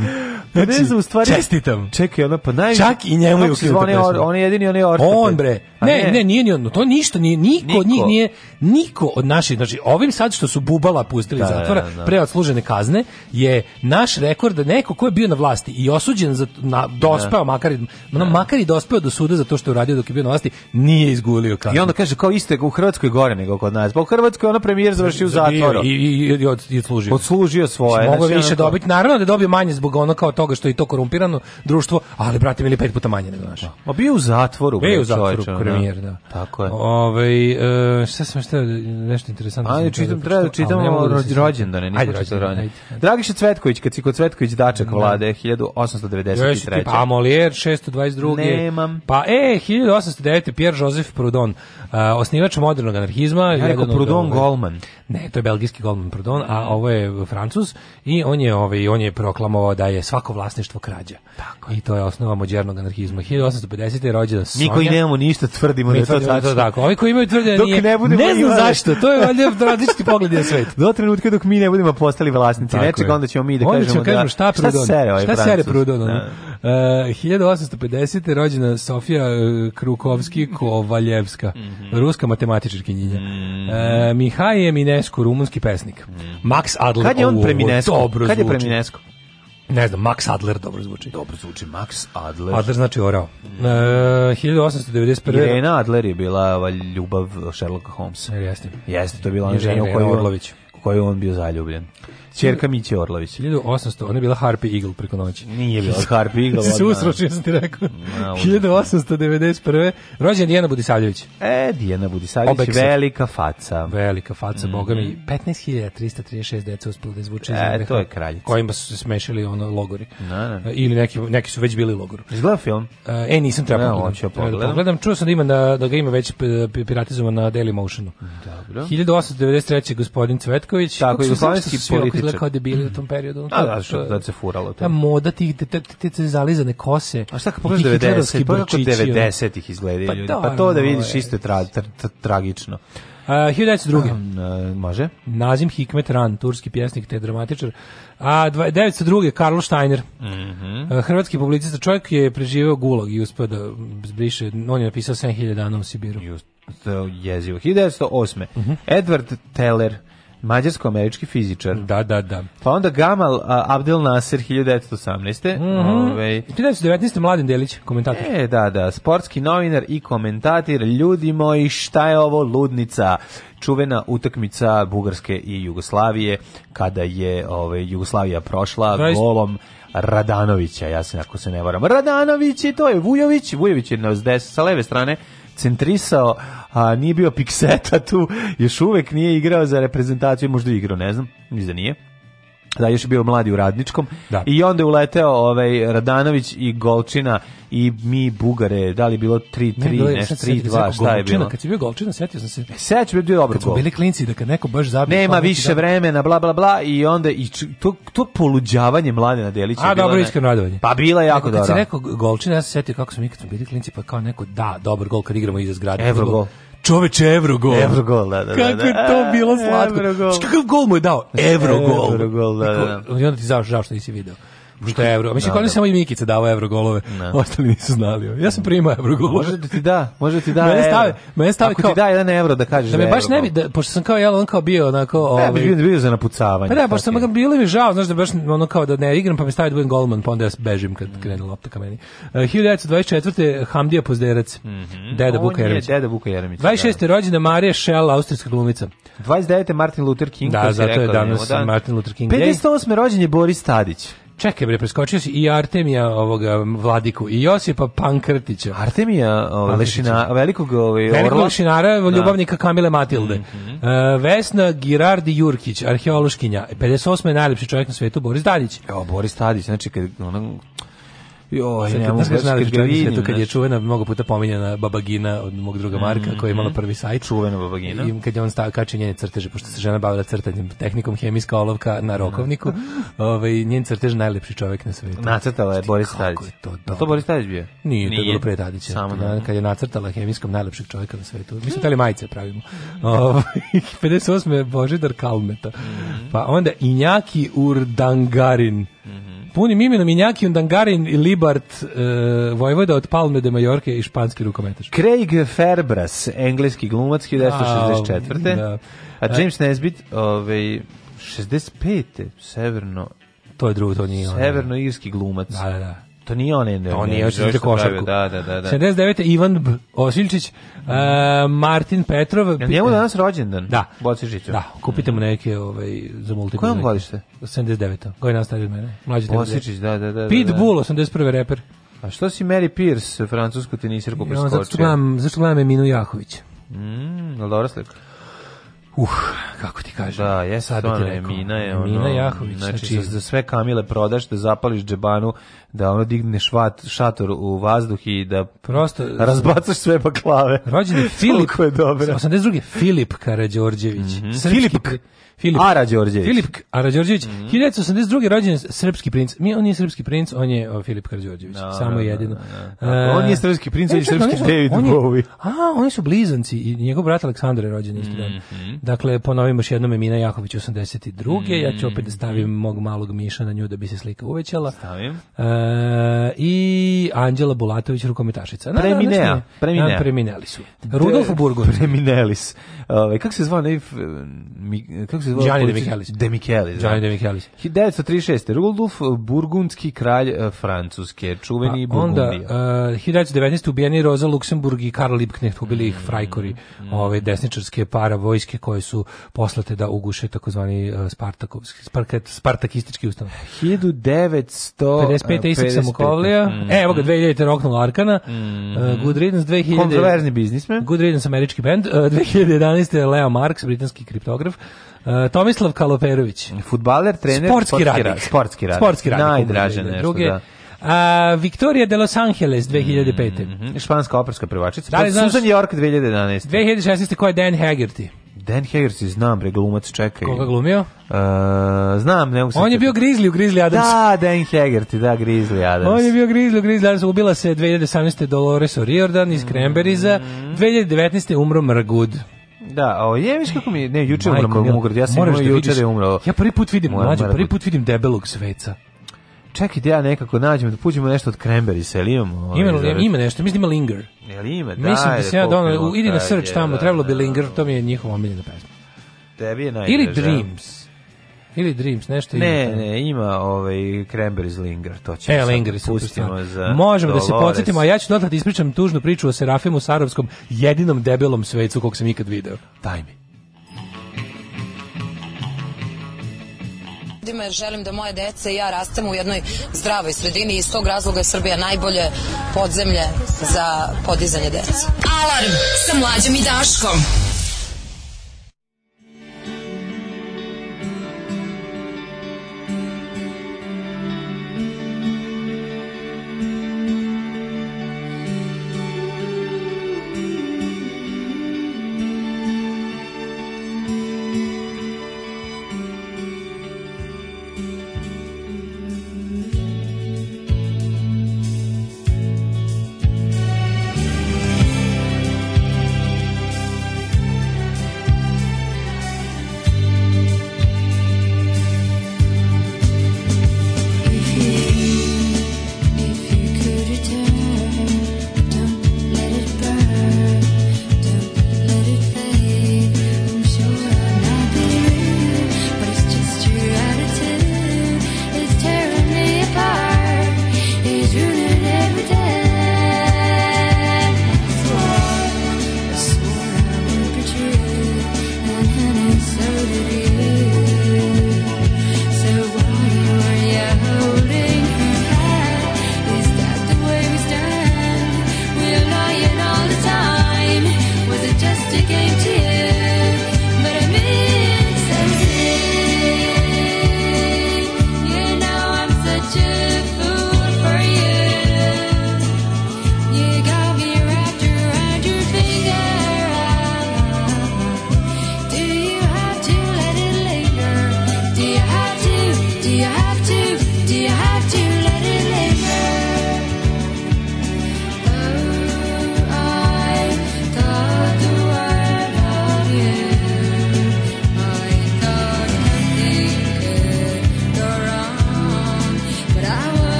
Pa znači, ne znam, u stvari, čestitam. Čekaj, ona pa naj Čak i njemu je ukinuta pesma. On je jedini, on je ortoped. On bre. Ne, ne, nije ni on, to ništa nije, niko, niko. od njih nije, niko od naših, znači ovim sad što su bubala pustili da, da, zatvora, da, da. pre odslužene kazne, je naš rekord da neko ko je bio na vlasti i osuđen za, na, dospeo, da. makar, da. makar i dospeo do suda za to što je uradio dok je bio na vlasti, nije izgulio kaznu. I onda kaže, kao isto je u Hrvatskoj gore nego kod nas. Pa u Hrvatskoj ono premijer završio u zatvoru. I, i, i, i, od, i odslužio. Odslužio svoje. znači, znači više dobiti, naravno da je dobio manje zbog ono kao toga što je to korumpirano društvo, ali brate primili pet puta manje nego naši. A pa bio u zatvoru, bio u zatvoru premijer, da. Tako je. Ovaj šta sam šta nešto interesantno. Ajde čitam, da treba da čitamo rođendane, nismo čitali ranije. Dragiša Cvetković, kad si kod Cvetković Dačak da. vlade 1893. Pa Molière 622. Nemam. Pa e 1809 Pierre Joseph Proudhon, osnivač modernog anarhizma, ja Proudhon Goldman. Ne, to je belgijski Goldman Proudhon, a ovo je Francuz i on je ovaj on je proklamovao da je svako vlasništvo krađa. Tako. I to je osnova nuklearnog anarhizma. 1850. je rođena Sonja. Mi koji nemamo ništa tvrdimo da, da to tačno. tako. Ovi koji imaju tvrde dok nije. Ne, ne znam imali. zašto, to je valjda različiti pogled na svet. Do trenutka dok mi ne budemo postali vlasnici nečega, onda ćemo mi da onda kažemo, da- kažemo da... Šta, prudon, šta sere ovaj sere Prudon? Da. E, uh, 1850. je rođena Sofija e, Krukovski-Kovaljevska, mm -hmm. ruska matematičarkinjinja. Mm -hmm. E, uh, Mihaj je Minesko, rumunski pesnik. Mm -hmm. Max Adler. Kad je on preminesko? Dobro Kad je preminesko? ne znam, Max Adler dobro zvuči. Dobro zvuči Max Adler. Adler znači orao. Mm. E, 1891. Irena Adler je bila ova ljubav Sherlocka Holmesa. Jeste. Jeste, to je bila ona žena u kojoj Orlović on bio zaljubljen. Čerka Miće Orlović. 1800, ona je bila Harpy Eagle preko noći. Nije bila Harpy Eagle. Se usročio sam ti rekao. 1891. Rođen Dijana Budisavljević. E, Dijana Budisavljević, Obeksa. velika faca. Velika faca, mm. boga mi. 15.336 deca uspilo da izvuče iz e, to je kraljica. Kojima su se smešili ono logori. Na, da, na. Da. E, ili neki, neki su već bili logori. Izgleda film? E, e nisam trebao no, da e, pogledam. pogledam. Čuo sam da, ima da, da ga ima već piratizovan na Motionu. Dobro. 1893. gospodin Cvetković. Tako, jugoslovenski političar izgleda kao debili u tom periodu. Da, da, što da se furalo to. Ta moda tih te, te, te, te zalizane kose. A šta kako pogledaš 90-ih, pa kako 90-ih izgledaju pa ljudi. Da, pa to da vidiš ovaj, isto je tra, tra, tragično. Uh, 1902. Um, uh, može. Nazim Hikmet Ran, turski pjesnik te dramatičar. A 1902. Karlo Steiner, mm -hmm. uh, hrvatski publicista. Čovjek je preživeo gulag i uspio da zbriše. On je napisao 7000 dana u Sibiru. Just, jezivo. 1908. Mm -hmm. Edward Teller, mađarsko-američki fizičar. Da, da, da. Pa onda Gamal a, Abdel Nasser 1918. Mm -hmm. Ove... 1919. Mladen Delić, komentator. E, da, da, sportski novinar i komentator. Ljudi moji, šta je ovo ludnica? čuvena utakmica Bugarske i Jugoslavije kada je ove ovaj, Jugoslavija prošla 20... golom Radanovića, ja se ako se ne varam. Radanović i to je Vujović, Vujović je na sa leve strane centrisao, a nije bio pikseta tu, još uvek nije igrao za reprezentaciju, možda igrao, ne znam, mislim za da nije da još je bio mladi u Radničkom da. i onda je uleteo ovaj Radanović i Golčina i mi Bugare, da li bilo 3-3, ne, nešto 3-2, šta je bilo? Kad si bio Golčina, setio sam se. sećam se bio dobar Kad smo bili klinci da kad neko baš zabije. Nema više da... vremena, bla bla bla i onda i to to poluđavanje Mladena Delića A, bilo. A dobro iskreno radovanje. Pa bila je jako dobro. Kad si rekao Golčina, ja se setio kako smo mi kad smo bili klinci pa kao neko da, dobar gol kad igramo iza zgrade. Evrogol čoveče Evrogol. Evrogol, da, da. da Kako da, je to bilo slatko. Evrogol. Kakav gol mu je dao? Evrogol. Evrogol, da, da. da. I onda ti zašto zašto nisi video. Što je evro? Mislim, da, da. samo i Mikica dava euro golove. Da. Ostali nisu znali. Ja sam primao euro golove. Može da ti da, može da ti da mene stave, mene stave Ako kao, ti da jedan evro da kažeš da, da me da baš ne bi, da, pošto sam kao, jel, on kao bio onako... Ovaj, ne, bi ovaj- bio za napucavanje. Pa da, pošto sam ga bilo mi žao, znaš da baš ono kao da ne igram, pa mi stavio da budem golman, pa onda ja bežim kad krene lopta ka meni. E, uh, 1924. Hamdija Pozderac, mm -hmm. deda Vuka Jeremić. On je deda Vuka Jeremić. 26. Da. rođena Marija Šell, austrijska glumica. 29. Martin Luther King. Da, zato je da danas Martin Luther King. 58. rođen je Boris Tadić. Čekaj bre, preskočio si i Artemija ovoga Vladiku i Josipa Pankrtića. Artemija ovaj, Lešina, velikog ovaj, velikog lešinara, da. ljubavnika Kamile Matilde. Mm -hmm. uh, Vesna Girardi Jurkić, arheološkinja, 58. najlepši čovjek na svetu Boris Dadić. Evo Boris Tadić, znači kad ono Joj, ne mogu znaš kad vidim, to kad je čuvena mnogo puta pominjana babagina od mog druga mm, Marka koja je imala mm. prvi sajt. Čuvena babagina. I kad je on stavio kači njene crteže pošto se žena bavila crtanjem tehnikom hemijska olovka na rokovniku. Mm. ovaj njen crtež najlepši čovjek na svijetu. Nacrtala je znači, Boris Tadić. To, dobro. to Boris Tadić bio. Nije, to je bilo pre Tadića. Samo da, da. kad je nacrtala hemijskom najlepšeg čovjeka na svijetu. Mi smo teli majice pravimo. Ovaj 58 Božidar Kalmeta. Mhm. Pa onda Injaki Urdangarin. Mhm. Punim imenom Injakijun Dangarin i Libart uh, Vojvoda od Palme de Majorke i španski rukometaš. Craig Ferbras, engleski glumac 1964. A, da, da. A e. James Nesbitt, ovaj, 65. severno to je drugo, to nije. Severno-irski da. glumac. Da, da, da. To nije on, ne, to nije, ne, ne, košarku. Da, da, da, da. 79. Ivan B. Osilčić, uh, Martin Petrov. Ja, njemu danas rođendan. Da. Bocižiću. Da, kupite mu neke ovaj, za multikom. Koje on godište? 79. Koji nas od mene? Mlađi Bocižić, da, da, da. da Pitbull, da. 81. reper. A što si Mary Pierce, francusku teniserku preskočio? Ja, zašto gledam, zašto gledam Eminu Jahović? Mm, ali dobra slika uh, kako ti kažem. Da, jes, ona je, Mina je ono... Mina Jahović. Znači, znači za sve kamile prodaš, da zapališ džebanu, da ono digne švat, šator u vazduh i da prosto razbacaš sve baklave. Rođen je Filip, je dobro. 82. Filip Karađorđević. Mm -hmm. Filip, Filip Arađorđević. Filip Arađorđević, mm -hmm. 1982. rođen srpski princ. Mi on nije srpski princ, on je Filip Karađorđević, no, da, samo no, da, jedino. No, no. Uh, on je e, srpski princ, on je e, srpski su, David on je, Bowie. A, oni su blizanci i njegov brat Aleksandar je rođen isti mm -hmm. dan. Mhm. Dakle, ponovimo još jednom Emina Jaković 82. Mm -hmm. Ja ću opet da mhm. stavim mog malog Miša na nju da bi se slika uvećala. Stavim. Uh, I Anđela Bulatović, rukometašica. Na, Preminea. Preminea. Premineli su. Rudolf Burgund. Preminelis. Uh, kako se zvao? Kako se se zvao? Gianni De Michelis. De Michelis. Da. Gianni De Michelis. 1936. Rudolf Burgundski kralj e, Francuske, čuveni pa, Burgundija. Onda, uh, 1919. ubijeni Roza Luksemburg i Karl Liebknecht, ubili ih mm, frajkori, mm. ove desničarske para vojske koje su poslate da uguše takozvani uh, Spartakovski, Spartakistički ustav. 1955. E, isak Samokovlija. Mm, e, evo ga, 2000. roknula Arkana. Mm, uh, Good Riddance 2000. Kontroverzni biznismen. Good Riddance američki band. Uh, 2011. Leo Marks, britanski kriptograf. Uh, Tomislav Kaloperović. Futbaler, trener, sportski, sportski radnik. sportski radnik. Sportski radnik. Najdraže nešto, druge. da. A, Victoria de Los Angeles 2005. Mm -hmm. Španska operska pevačica. Da li pa, znaš, Susan York 2011. 2016. ko je Dan Haggerty? Dan Haggerty znam, bre, glumac čekaj. Koga glumio? Uh, znam, ne mogu On je bio Grizzly u Grizzly Adams. Da, Dan Haggerty, da, Grizzly Adams. On je bio Grizzly u Grizzly Adams, ubila se 2018. Dolores O'Riordan iz Cranberryza, mm -hmm. 2019. umro Margud. Da, o, je, viš kako mi, ne, juče umro Mograd, ja sam imao da juče da je umro. Ja prvi put vidim, mlađe, prvi da put vidim debelog sveca. Čekaj da ja nekako nađem, da puđemo nešto od Cranberries, jel imamo? Ima, ovaj, ima, ima nešto, mislim da ima Linger. Jel ima, da. Mislim da se da ja donao, ide na search tamo, trebalo bi Linger, to mi je njihova omiljena pesma. Tebi je najdraža. Ili Dreams. Ili Dreams, nešto ima. Ne, ne, ima ovaj Cranberries Linger, to će. E, Linger pustimo za Možemo Dolores. da se podsjetimo, a ja ću dodatno da ispričam tužnu priču o Serafimu Sarovskom, jedinom debelom svecu kog sam ikad video. Daj mi. jer želim da moje dece i ja rastemo u jednoj zdravoj sredini i iz tog razloga je Srbija najbolje podzemlje za podizanje dece. Alarm sa mlađem i Daškom.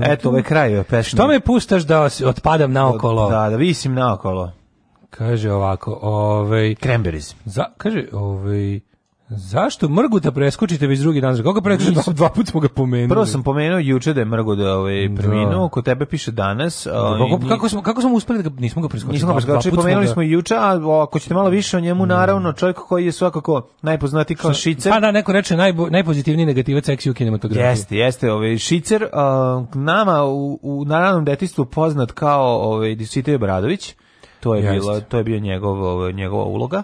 Eto, ovaj kraj pesme. Što me puštaš da otpadam naokolo? Da, da visim naokolo. Kaže ovako, ovaj... Kremberizm. kaže, ovaj... Zašto Mrgu da preskočite već drugi dan? Koga preskočite? Dva, dva puta smo ga pomenuli. Prvo sam pomenuo juče da je Mrgu ovaj, da ovaj preminuo, kod tebe piše danas. Da, ovaj, kako, um, kako, smo, kako smo uspeli da ga, nismo ga preskočili? Nismo ga preskočili, pomenuli smo, ga... juče, a ako ćete malo više o njemu, da. naravno, čovjek koji je svakako najpoznati kao Šicer. Pa da, neko reče najbo, najpozitivniji negativac seksi u kinematografiji. Jeste, jeste, ovaj, Šicer, uh, nama u, u naravnom detistvu poznat kao ovaj, Disitej Bradović, to je, bila, to je bio njegov, ovaj, njegova uloga.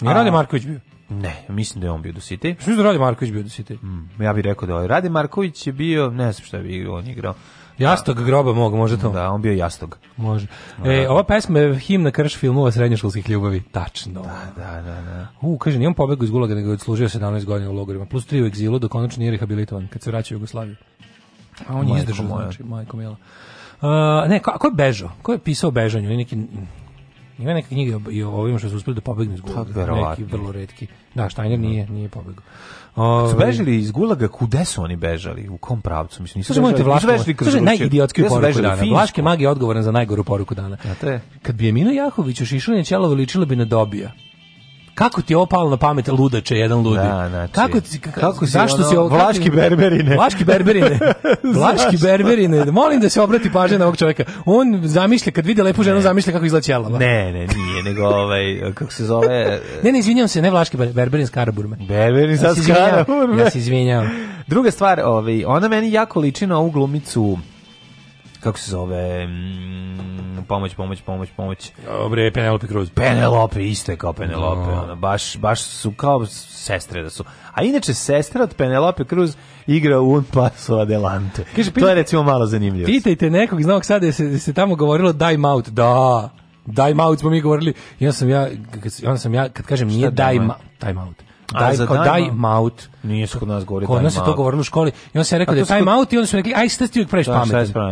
Nije Rade Marković bio? Ne, mislim da je on bio do Dositej. Što je da Rade Marković bio Dositej? Mm, ja bih rekao da je ovaj Rade Marković je bio, ne znam šta bio, on igrao. Jastog groba mog, može to? Da, on bio jastog. Može. Da. E, ova pesma je himna krš filmova srednjoškolskih ljubavi. Tačno. Da, da, da. da. U, kaže, nije on pobegao iz gulaga, nego je odslužio 17 godina u logorima. Plus 3 u egzilu, dok konačno nije rehabilitovan, kad se vraća u Jugoslaviju. A on je izdržao, znači, majko mila. Uh, ne, ko, ko je bežao? Ko je pisao bežanju? Neki, Ima neke knjige i o ovima što su uspeli da pobegnu iz gulaga. Pa, Neki vrlo redki. Da, Steiner nije, nije pobegao. Ove... Su bežali iz Gulaga, kude su oni bežali? U kom pravcu? Mislim, nisu bežali, Vlaško, bežali kroz Rusiju. najidiotski poruku dana. Finsko. Vlaške magije je odgovoran za najgoru poruku dana. Ja, to je. Kad bi Emina Jahović u Šišanje Čelovo ličila bi na dobija kako ti je ovo na pamet ludače, jedan ludi? Da, znači, kako, ti, kako si, zašto ono, si ovo, Vlaški berberine. Vlaški berberine. Vlaški berberine. Molim da se obrati pažnja na ovog čovjeka. On zamišlja, kad vidi lepu ženu, zamišlja kako izgleda ćelava. Ne, ne, nije, nego ovaj, kako se zove... ne, ne, izvinjam se, ne Vlaški berberin, skaraburme. Berberin sa skaraburme. Ja se izvinjam. Druga stvar, ovaj, ona meni jako liči na ovu glumicu kako se zove, mm, pomoć, pomoć, pomoć, pomoć. Dobre, Penelope Cruz. Penelope, isto je kao Penelope, da. no. ona, baš, baš su kao sestre da su. A inače, sestra od Penelope Cruz igra u Un Paso Adelante. Kaže, to je recimo malo zanimljivo. Pitajte nekog iz Novog Sada, se, se tamo govorilo dime out, da, dime out smo mi govorili. I onda sam ja, kad, onda sam ja, kad kažem Šta nije dime, dime out, Daj, za daj, daj maut. Nije se kod nas govorilo daj maut. Kod nas se to govorilo u školi. I on se rekao da je time out i onda su rekli, aj, šta si ti uvijek praviš da, pametan?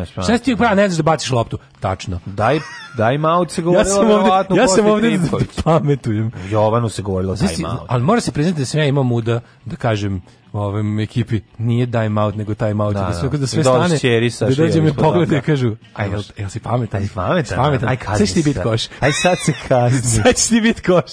Šta ti uvijek praviš, ne znaš da baciš loptu. Tačno. Daj Time da, out se govorilo. Ja sam ovde, ja sam ovde da pametujem. Jovanu se govorilo time da, Zasi, out. Ali mora se priznati da sam ja imao muda da kažem ovom ekipi nije time out nego time out da, da sve da sve stane čerisa, da dođe mi poglede i da. kažu aj jel, jel si pametan aj pametan pametan aj kazni sad ti bit koš aj sad se kazni sad ti bit koš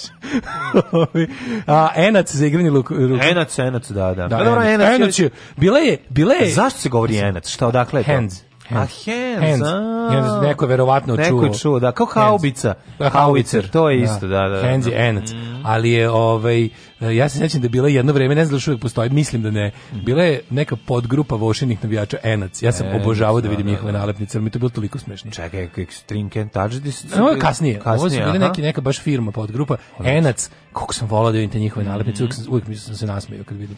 a enac za igranje luk, luk. enac enac da da, da, da enac, enac, je bile je bile je zašto se govori enac šta odakle je hands Hands. hands, a... hands. Neko je verovatno neko čuo. Neko je čuo, da, kao haubica. Da, Haubicer, to je da. isto, da, da. da. Hands je da. mm. Ali je, ovaj, E, ja se sećam da je bila jedno vreme, ne znam da još uvijek postoji, mislim da ne, bila je neka podgrupa vošinih navijača Enac. Ja sam e, obožavao da, da vidim da, njihove da, nalepnice, ali mi to bilo toliko smešno. Čekaj, Extreme Can Touch This? No, kasnije. kasnije. Ovo su bile neki, neka baš firma podgrupa. Enac, koliko sam volao da vidim te njihove nalepnice, mm. uvijek, uvijek sam se nasmijao kad vidim.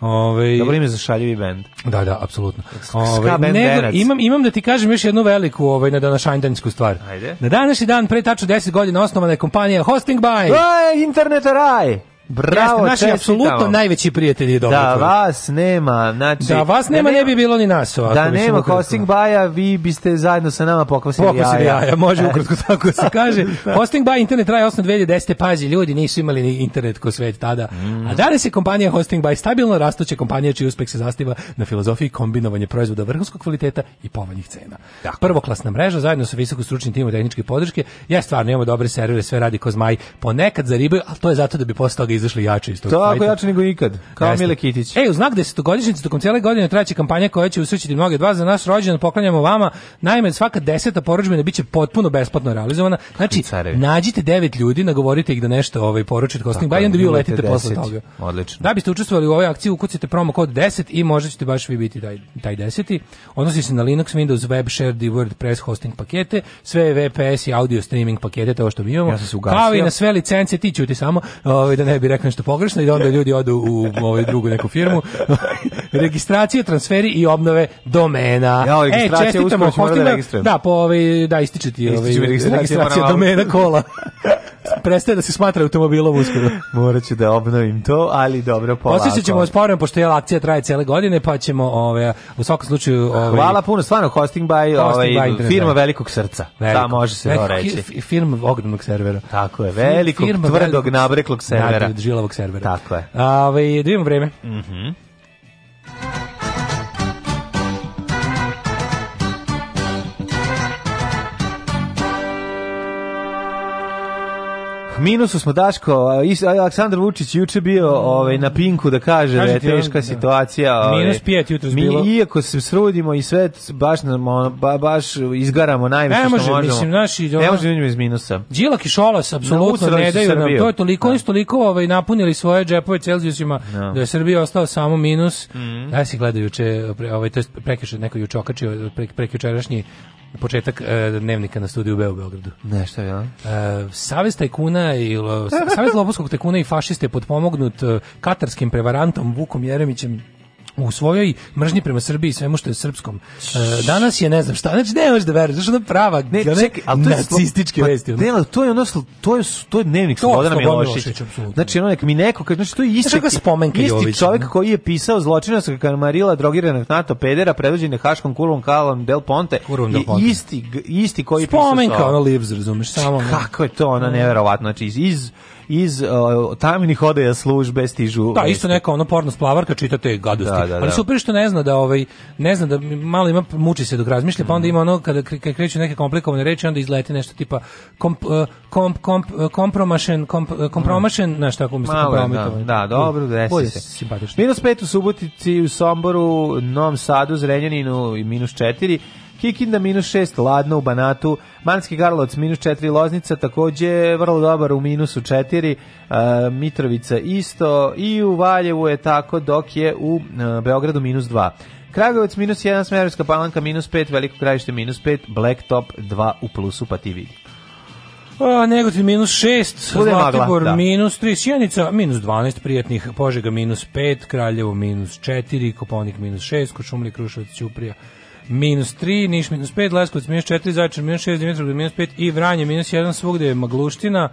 Ove, ovaj, Dobro ime za šaljivi bend. Da, da, apsolutno. Ove, ovaj, nego, imam, imam da ti kažem još jednu veliku ovaj, na današnjanjdansku stvar. Ajde. Na današnji dan, pre tačno 10 godina, osnovana je kompanija Hosting by... Aj, internet raj! Bravo, Jeste, naši apsolutno najveći prijatelji dobro. Da vas nema, znači Da vas nema da ne, ne bi bilo ni nas ovako. Da nema Hosting Baja, vi biste zajedno sa nama pokvasili, pokosili jaja. jaja. može e. ukratko tako se kaže. Da. Hosting Baja internet traje osnovno 2010. pazi, ljudi nisu imali ni internet ko svet tada. Mm. A danas je kompanija Hosting Baja stabilno rastuća kompanija čiji uspeh se zasniva na filozofiji kombinovanja proizvoda vrhunskog kvaliteta i povoljnih cena. Dakle. Prvoklasna mreža zajedno sa visoko stručnim timom tehničke podrške. Ja stvarno imamo dobre servere, sve radi ko zmaj. Ponekad zaribaju, al to je zato da bi postao izašli jače iz tog Tako fajta. jače nego ikad, kao Jeste. Mile Kitić. Ej, u znak 10-godišnjice da tokom cijele godine trajeće kampanja koja će usrećiti mnoge dva za nas rođendan poklanjamo vama. Naime, svaka deseta porudžbina biće potpuno besplatno realizovana. Znači, Carevi. nađite devet ljudi, nagovorite ih da nešto ovaj poručite hosting by onda vi uletite posle toga. Odlično. Da biste učestvovali u ovoj akciji, ukucite promo kod 10 i možda ćete baš vi biti taj taj 10. Odnosi se na Linux, Windows, Web, Shared i WordPress hosting pakete, sve VPS i audio streaming pakete, to što mi imamo. Ja sam se ugasio. Kao i na sve licence, ti ćuti samo, ovaj da ne bi bi rekao nešto pogrešno i da onda ljudi odu u ovaj drugu neku firmu. Registracije, transferi i obnove domena. Ja, e, registracija e, čestitamo, hostima, da, po ovaj, da, ističe ti ovaj, registracija, registracija domena kola. prestaje da se smatra automobilom uskoro. Moraću da obnovim to, ali dobro polako. Osjećat ćemo vas povrem, pošto je akcija traje cele godine, pa ćemo ove, ovaj, u svakom slučaju... Ove, ovaj- Hvala puno, stvarno, hosting by, hosting ove, ovaj, by firma da. velikog srca. Veliko, da, može se veliko, reći. Firma ogromnog servera. Tako je, velikog, firma tvrdog, veliko, nabreklog servera. Da, ispred žilavog servera. Tako je. A, ovaj, da imamo vreme. Mhm. Mm minusu smo Daško, Aleksandar Vučić juče bio mm. ovaj na Pinku da kaže da je teška da. situacija. Ove, ovaj. Minus 5 jutros mi, bilo. Iako se srudimo i sve baš nam ba, baš izgaramo najviše ne može, što možemo. Mislim, naši, ne može vidimo da iz minusa. Đilak i Šolas apsolutno ne daju nam. To je toliko da. i toliko ovaj napunili svoje džepove Celzijusima no. Da. da je Srbija ostao samo minus. Mm Ja se gledaju juče ovaj to jest prekeš, neko juče okačio pre, prekičerašnji početak uh, dnevnika na studiju B u Beogradu. Nešto ja. Uh, Savez tajkuna i Savez lopovskog tajkuna i fašiste podpomognut uh, e, katarskim prevarantom Vukom Jeremićem u svojoj mržnji prema Srbiji i svemu što je srpskom. E, danas je ne znam šta, znači ne možeš da veruješ, znači ona prava, ne, čekaj, ali to je nacističke slo... Pa vesti. Ne, to je ono to je to je dnevnik Slobodana Miloševića. Znači ono nek mi neko kaže, znači to je isti znači, spomenka Isti čovjek koji je pisao zločinačka kamarila drogiranog NATO pedera predvođen Haškom Kurvom Kalom Del Ponte i isti isti koji je pisao spomenka ona lives, razumeš samo. Kako je to ona neverovatno, znači iz iz uh, tamnih odeja službe stižu. Da, isto neka ono porno splavarka čitate gadosti. Da, da, da. Ali super što ne zna da ovaj ne zna da malo ima muči se dok razmišlja, pa onda mhm. ima ono kada kada kreću neke komplikovane reči, onda izleti nešto tipa komp, e, komp, komp, e, kompromašen, komp, e, kompromašen, mm. znaš tako mislim kompromitovan. Da, da, dobro, desi se. Simpatično. Minus pet u Subotici, u Somboru, Novom Sadu, Zrenjaninu i minus 4 Kikinda minus 6, Ladno u Banatu, Manski Garlovac minus 4, Loznica takođe vrlo dobar u minusu 4, uh, e, Mitrovica isto i u Valjevu je tako dok je u uh, Beogradu minus 2. Kragovac minus 1, Smerovska palanka minus 5, Veliko krajište minus 5, Blacktop 2 u plusu, pa ti vidi. A, Negotin minus 6, Zlatibor da. minus 3, Sjenica minus 12, Prijatnih, Požega minus 5, Kraljevo minus 4, Koponik minus 6, Kočumli, Krušovac, Ćuprija minus 3, Niš minus 5, Leskovac minus 4, Zajčar minus 6, Dimitrov minus 5 i Vranje minus 1, svugde je magluština.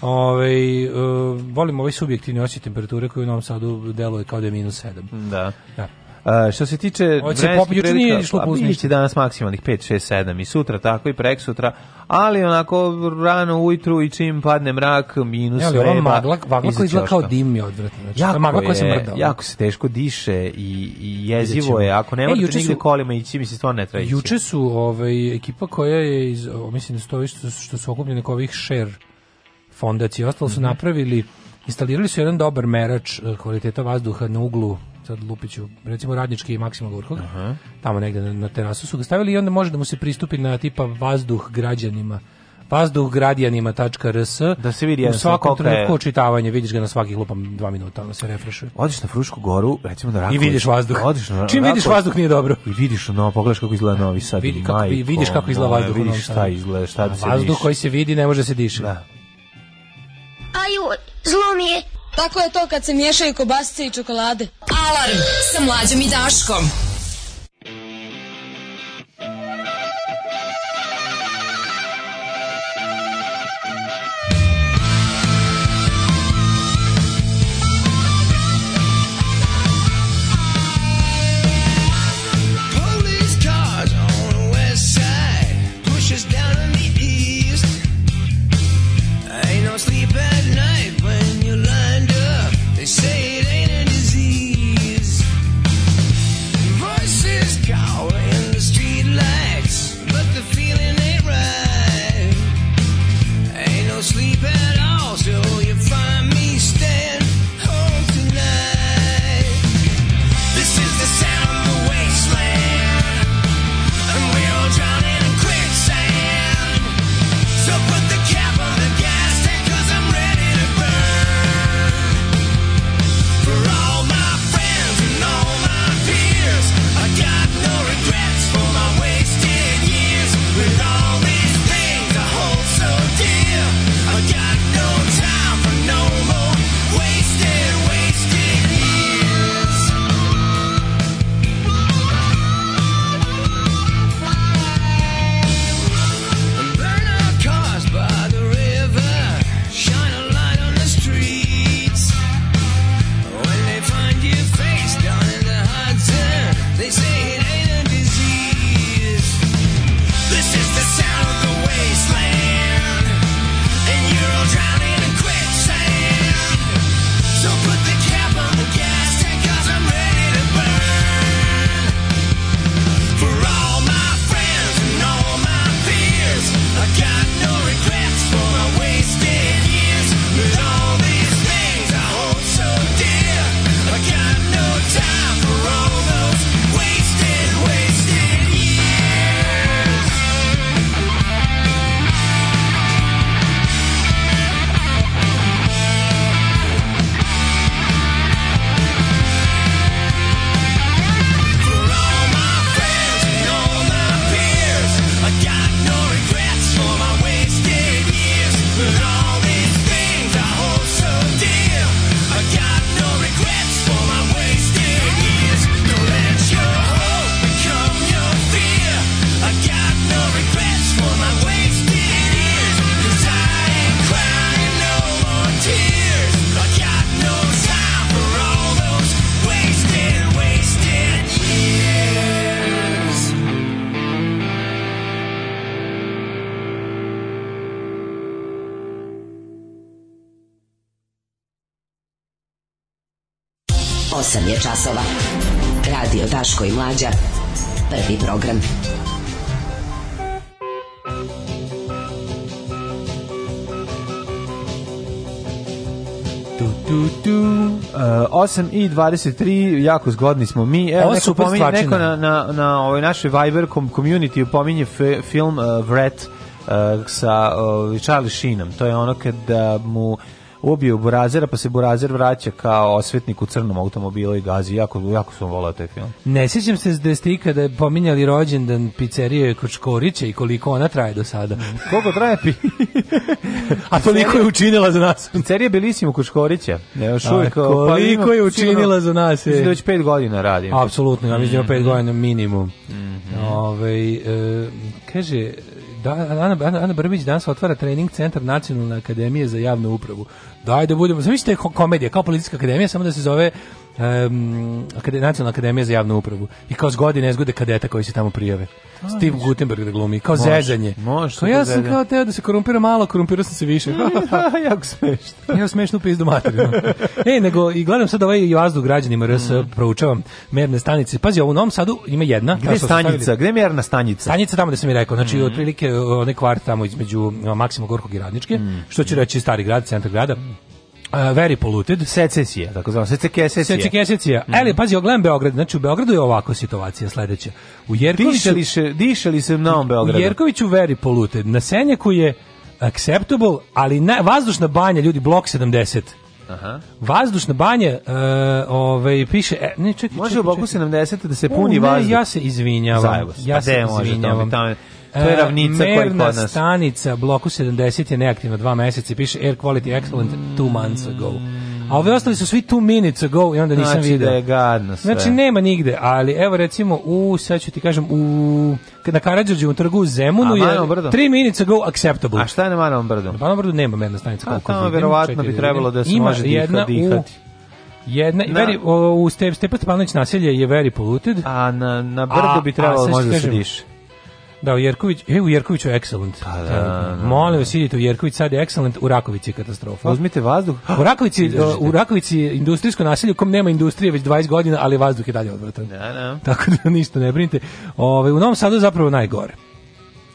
Ove, ovaj, uh, volim ovaj subjektivni osjećaj temperature koji u Novom Sadu deluje kao da je minus 7. Da. da. Uh, što se tiče vremenskih prilika, pa biće danas maksimalnih 5, 6, 7 i sutra, tako i prek sutra, ali onako rano ujutru i čim padne mrak, minus vreba. Ali magla, magla koja izgleda kao dim je odvratno. Znači, magla koja se mrda. Jako se teško diše i, i jezivo je. Ako ne e, morate e, nigde kolima ići, mi se stvarno ne treba ići. Juče su ovaj, ekipa koja je, iz, o, mislim da stoji što, što su okupljene ovih share fondacija, ostalo su mm -hmm. napravili Instalirali su jedan dobar merač e, kvaliteta vazduha na uglu sad Lupiću, recimo radnički i Maksima Gorkog, tamo negde na, na, terasu su ga stavili i onda može da mu se pristupi na tipa vazduh građanima vazduhgradjanima.rs da se vidi u svakom je... očitavanje vidiš ga na svakih lupam 2 minuta ono se refrešuje odiš na Frušku goru recimo da Raković i vidiš vazduh odiš na čim vidiš vazduh nije dobro i vidiš no pogledaš kako izgleda Novi Sad vidi kako Majko, vidiš kako izgleda vazduh no, vidiš šta izgleda šta se vazduh koji se vidi ne može se dišati da. Aju, zlo mi je, Tako je to kad se miješaju kobasice i čokolade. Alarm sa mlađom i Daškom. časova. Radio Daško i Mlađa. Prvi program. Tu, tu, tu. Uh, 8 i 23, jako zgodni smo mi. Evo, Ovo neko, pominje, neko na, na, na ovoj našoj Viber community pominje film uh, Vret uh, sa uh, Charlie Sheenom. To je ono kada uh, mu ubio Burazera, pa se Burazer vraća kao osvetnik u crnom automobilu i gazi. Jako, jako sam volao taj film. Ne sjećam se da ste ikada pominjali rođendan pizzerije kod Škorića i koliko ona traje do sada. Koliko traje pi... A toliko je učinila za nas. Pizzerija Belisimo kod Škorića. Ne, još uvijek. Pa koliko je učinila za nas. Je. Mislim da već pet godina radim. Apsolutno, ja mislim da pet mhm. godina minimum. Mm -hmm. Ove, ovaj, e, kaže, da, Ana, Ana, Ana Brbić danas otvara trening centar Nacionalne akademije za javnu upravu. Daj da budemo, zamislite komedija, kao politička akademija, samo da se zove um, Nacionalna akademija za javnu upravu i kao zgodine zgode kadeta koji se tamo prijave. A, Steve Gutenberg da glumi, kao može, zezanje. Može, kao ja sam kao teo da se korumpira malo, korumpirao sam se više. jako smešno. ja smešnu pizdu materinu. e, nego, i gledam sad ovaj jazdu građanima RS, mm. proučavam merne stanice. Pazi, u Novom Sadu ima jedna. Gde je stanica? Gde je merna stanica? Stanica tamo da sam mi rekao. Znači, mm. otprilike onaj kvart tamo između Maksima Gorkog i Radničke, mm. što ću reći stari grad, centar grada. Mm very polluted, secesija, tako zvano, secesija. Secesija. Mm. Ali pazi, ogledam Beograd, znači u Beogradu je ovako situacija sledeća. U Jerkoviću dišeli, dišeli se mnom Beogradu. Jerkoviću very polluted. Na Senjaku je acceptable, ali na, vazdušna banja, ljudi, blok 70. Aha. Vazdušna banja, uh, ovaj piše, e, ne čekaj, Može u bloku 70 da se puni vazduh. ja se izvinjavam. Zajebos. Ja pa se izvinjavam. Tamo, tamo. To je e, ravnica koja kod nas. Merna stanica bloku 70 je neaktivna dva meseca i piše air quality excellent two months ago. A ove ostali su svi two minutes ago i onda nisam znači vidio. Znači da je gadno sve. Znači nema nigde, ali evo recimo u, sad ću ti kažem, u, na Karadžorđevom trgu u Zemunu A, je brdo? three minutes ago acceptable. A šta je na Manovom brdu? Na Manovom brdu nema merna stanica. A pa, tamo verovatno bi da trebalo da se Ima može jedna dihati. U, jedna na, da. veri, o, u Step Stepan Stepanović naselje je very polluted. A na na brdu bi trebalo može da se diše. Da, u Jerković, e, u Jerkoviću je excellent. Pa, da, da, da Molim da. vas, idite u Jerković, sad je excellent, u Rakovici je katastrofa. Uzmite vazduh. U Rakovici, u Rakovici je industrijsko naselje u kom nema industrije već 20 godina, ali vazduh je dalje odvratan. Da, da. Tako da ništa ne brinite. Ove, u Novom Sadu zapravo najgore.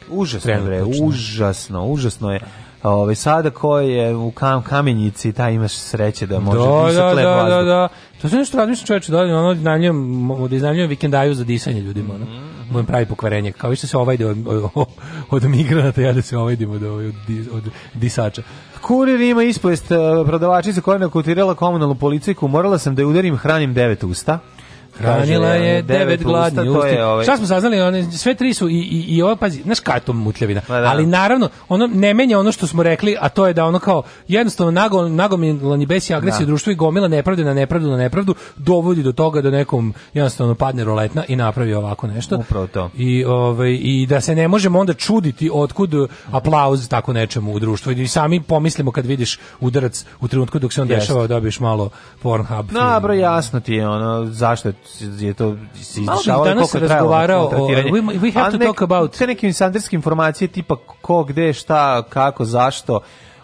Užasno, bre, užasno, užasno je. Ovaj sada ko je u kam, kamenjici, ta imaš sreće da može da, da, da, da, da. To se nešto razmišljam čoveče, da ono iznajmljujem, da iznajmljujem vikendaju za disanje ljudima, ono. Mm -hmm. pravi pokvarenje, kao više se ovajde od, od, od migranata, ja da se ovajdimo od, od, od disača. Kurir ima ispovest prodavačica koja je nakutirala komunalnu policajku, morala sam da je udarim, hranim devet usta. Hranila je devet gladnih usta. Ovaj... Šta smo saznali? One, sve tri su i, i, i ovo, pazi, znaš kaj je to mutljavina. Pa da, Ali naravno, ono ne menja ono što smo rekli, a to je da ono kao jednostavno nago, nagomilani bes i agresija da. društvu i gomila nepravde na nepravdu na nepravdu dovodi do toga da nekom jednostavno padne roletna i napravi ovako nešto. Upravo to. I, ovaj, i da se ne možemo onda čuditi otkud aplauz tako nečemu u društvu. I sami pomislimo kad vidiš udarac u trenutku dok se on Jest. dešava, dobiješ malo Pornhub. Dobro, jasno ti je ono, zašto je je to se izdešavalo koliko se razgovarao o, we, we have to talk about te neke insiderske informacije tipa ko gde šta kako zašto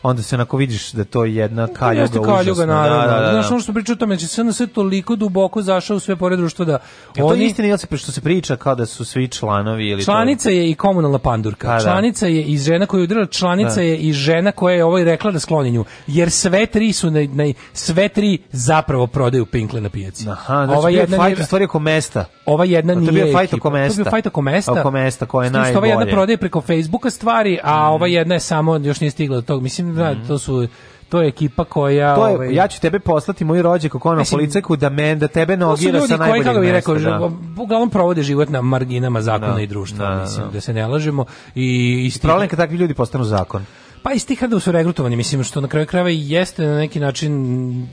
onda se onako vidiš da to je jedna da, kaljuga, Jeste kaljuga užasna. Da, naravno. Da, da, da. Znaš, ono što priča o tome, će znači, SNS toliko duboko zašao u sve pored društva da e, je oni... to istina, jel se, što se priča kao da su svi članovi ili Članica to... je i komunalna pandurka, A, pa da. članica je i žena koju udrala, članica da. je i žena koja je ovaj rekla da skloni jer sve tri su na, na sve tri zapravo prodaju pinkle na pijaci. Aha, znači ova jedna fajt, nije... stvari oko mesta. Ova jedna nije. To je fajt oko mesta. To je bio fajt oko mesta. Oko mesta koja je najbolje. Ova jedna prodaje preko Facebooka stvari, a mm. ova jedna je samo još nije stigla do tog. Mislim da, mhm. to su to je ekipa koja to je, ovaj, ja ću tebe poslati moji rođak kako na policajku da men da tebe nogira sa najboljim kako bih rekao da. uglavnom provode život na marginama zakona no, da, i društva no, da, da, mislim no. da se ne lažemo i i isti problem kad takvi ljudi postanu zakon pa iz tih su regrutovani, mislim što na kraju krajeva i jeste na neki način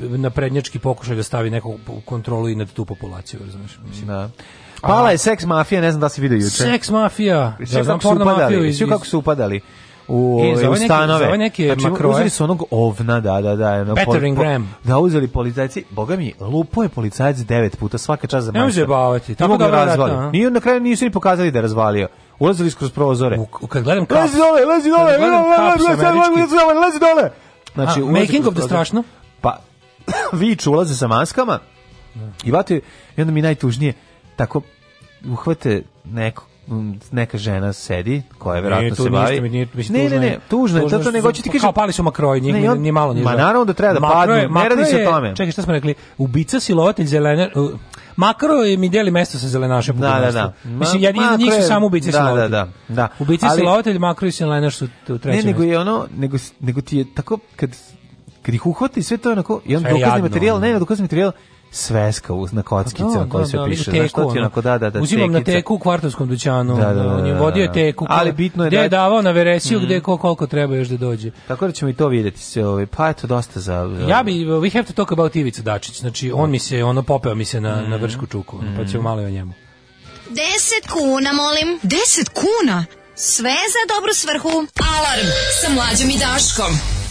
na prednjački pokušaj da stavi neku kontrolu i nad tu populaciju, razumiješ? Mislim. Da. Pala je seks mafija, ne znam da si vidio juče. Seks mafija, da, znam porno mafiju. Iz, iz... kako su upadali? u, e, za u stanove. Za neke, znači, makroje. Uzeli su onog ovna, da, da, da. Na Battering po, Da, uzeli policajci. Boga mi, lupo je policajac devet puta, svaka čast za majstora. Ne može bavati. Tako ga razvalio. Nije, na kraju nisu ni pokazali da je razvalio. Ulazili kroz prozore. U, kad gledam kaps. Lezi dole, lezi dole, lezi dole, lezi dole. Znači, A, making of the strašno? Pa, viču, ulaze sa maskama da. i vate, i onda mi najtužnije, tako uhvate nekog Mm, neka žena sedi, koja verovatno se bavi. nije, mislim, ne, ne, ne, tužno je, to nego ti pa kažem. pali su makroj, njih ne, ni malo nije. Ma naravno da treba da padne ne radi se o tome. Čekaj, šta smo rekli? Ubica, silovatelj, zelenar, makro je mi deli mesto sa zelenašem. Da, da, da. Mislim, ja Ma, njih samo ubice da, silovatelj. Da, da, da. Ubice Ali, silovatelj, makro i zelenar su u trećem. Ne, nego je ono, nego, nego ti je tako, kad, kad ih uhvati sve to je onako, jedan dokazni materijal, ne, dokazni materijal, sveska uz na kockice pa da, na kojoj da, se da, piše teku, znaš šta ti onako da da da uzimam na teku u kvartovskom dućanu da, da, da, on je vodio teku ali bitno je da je davao na veresiju gde mhm. ko koliko treba još da dođe tako da ćemo i to videti sve ovaj pa eto dosta za ovaj. ja bi we have to talk about Ivica Dačić znači on mi se ono popeo mi se na na mhm. vršku čuku pa mhm. ćemo malo o njemu 10 kuna molim 10 kuna sve za dobru svrhu alarm sa mlađom i daškom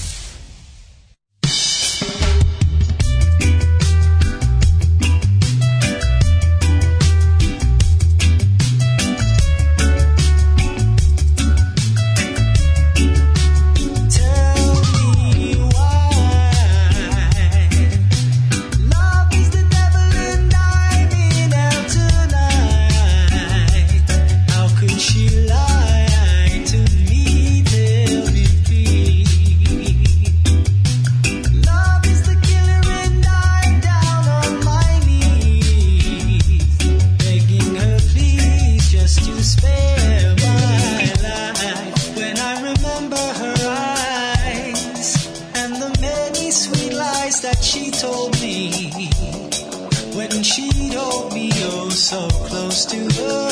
to love.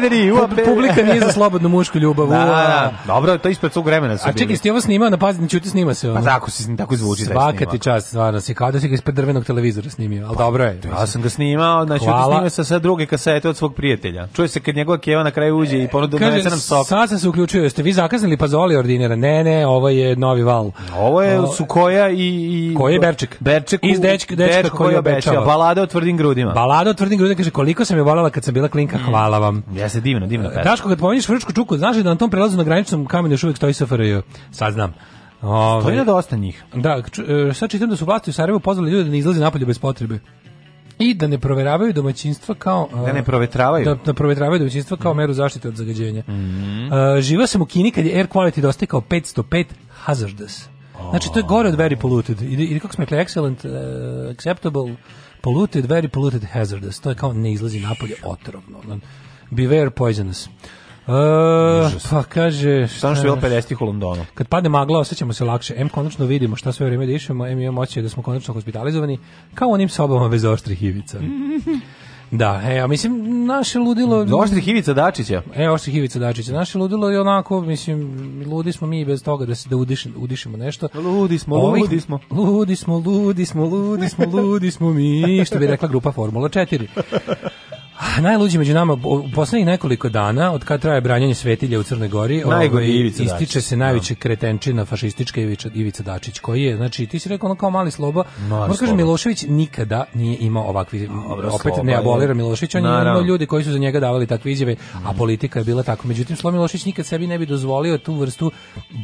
Pedri, o AP. to nije za slobodnu mušku ljubav. Da, da, dobro, to ispred svog vremena da su A čekaj, ste ovo snimao, napazni, čuti, snima se. Pa ono. Pa tako, si, tako zvuči. Svaka ti čast, stvarno, si kao da si ga ispred drvenog televizora snimio, ali pa, dobro je. Ja sam ga snimao, znači, Hvala. snima se sa druge kasete od svog prijatelja. Čuje se kad njegova keva na kraju uđe e, i ponudu donese nam sok. Sad sam se uključio, jeste vi zakazali pa zoli ordinera? Ne, ne, ovo je novi val. Ovo je su koja i... i koji je Berček? Berček iz dečka, dečka, dečka koji obećava. Balada o tvrdim grudima. Balada o tvrdim grudima, kaže, koliko sam je volala kad sam bila klinka, mm. hvala vam. Ja se divno, divno e, pesma. Daško kad pomeniš Vrčku čuku, znaš li da na tom prelazu na graničnom kamenju još uvijek stoji SFRJ? Sad znam. Ove, ovaj, stoji na dosta njih. Da, e, sad čitam da su vlasti u Sarajevu pozvali ljude da ne izlaze napolje bez potrebe i da ne proveravaju domaćinstva kao e, da ne provetravaju da, da provetravaju domaćinstva kao mm. meru zaštite od zagađenja. Mm -hmm. uh, živa sam u Kini kad je air quality dostekao 505 hazardous. Znači to je gore od very polluted ili, ili kako smo rekli excellent uh, acceptable polluted very polluted hazardous. To je kao ne izlazi napolje otrovno. Beware poisonous. Uh, pa kaže... Samo što je bilo 50 u Londonu. Kad padne magla, osjećamo se lakše. M konačno vidimo šta sve vreme dišemo, M imamo oće da smo konačno hospitalizovani, kao onim sobama bez oštrih ivica. Da, e, a mislim, naše ludilo... Oštrih Ivica Dačića. E, Oštrih Ivica Dačića. Naše ludilo je onako, mislim, ludi smo mi bez toga da se da udišimo, udišimo nešto. Ludi smo, Ovih, ludi smo. Ludi smo, ludi smo, ludi smo, ludi smo mi, što bi rekla grupa Formula 4. Ah, najluđi među nama u poslednjih nekoliko dana od kad traje branjenje svetilja u Crnoj Gori, ovaj ističe se najveća da. kretenčina fašistička Ivica, Ivica Dačić koji je, znači ti si rekao ono kao mali sloba. Moram da kažem Milošević nikada nije imao ovakvi Dobro, opet sloba, ne abolira Milošević, on je imao ljudi koji su za njega davali takve izjave, mm. a mhm. politika je bila tako. Međutim Sloba Milošević nikad sebi ne bi dozvolio tu vrstu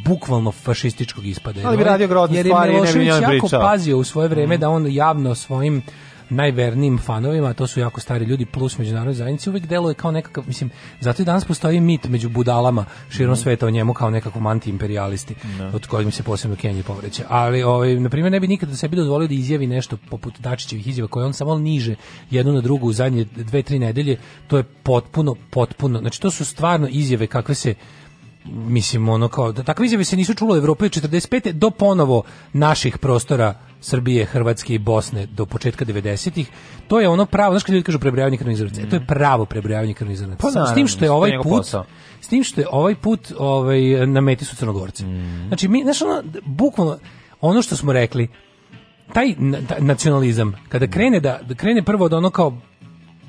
bukvalno fašističkog ispada. Ali bi radio stvari, Jer je Milošević jako pazio u svoje vreme mm. da on javno svojim najvernijim fanovima, to su jako stari ljudi plus međunarodne zajednice, uvek deluje kao nekakav, mislim, zato i danas postoji mit među budalama širom mm. sveta o njemu kao nekakvom antiimperialisti, no. Da. od mi se posebno Kenji povreće. Ali, ovaj, na primjer, ne bi nikada sebi dozvolio da izjavi nešto poput Dačićevih izjava koje on samo niže jednu na drugu u zadnje dve, tri nedelje, to je potpuno, potpuno, znači to su stvarno izjave kakve se mislim ono kao da takve izjave se nisu čulo u Evropi 45. do ponovo naših prostora Srbije, Hrvatske i Bosne do početka 90-ih. To je ono pravo, znači kad ljudi kažu prebrojavanje krvnih mm. E, to je mhm. pravo prebrojavanje krvnih zrnaca. Pa, s tim što je ovaj put posao. s tim što je ovaj put ovaj na meti su Crnogorci. Mm. Znači mi znaš ono bukvalno ono što smo rekli taj nacionalizam kada mhm. krene da, da krene prvo od ono kao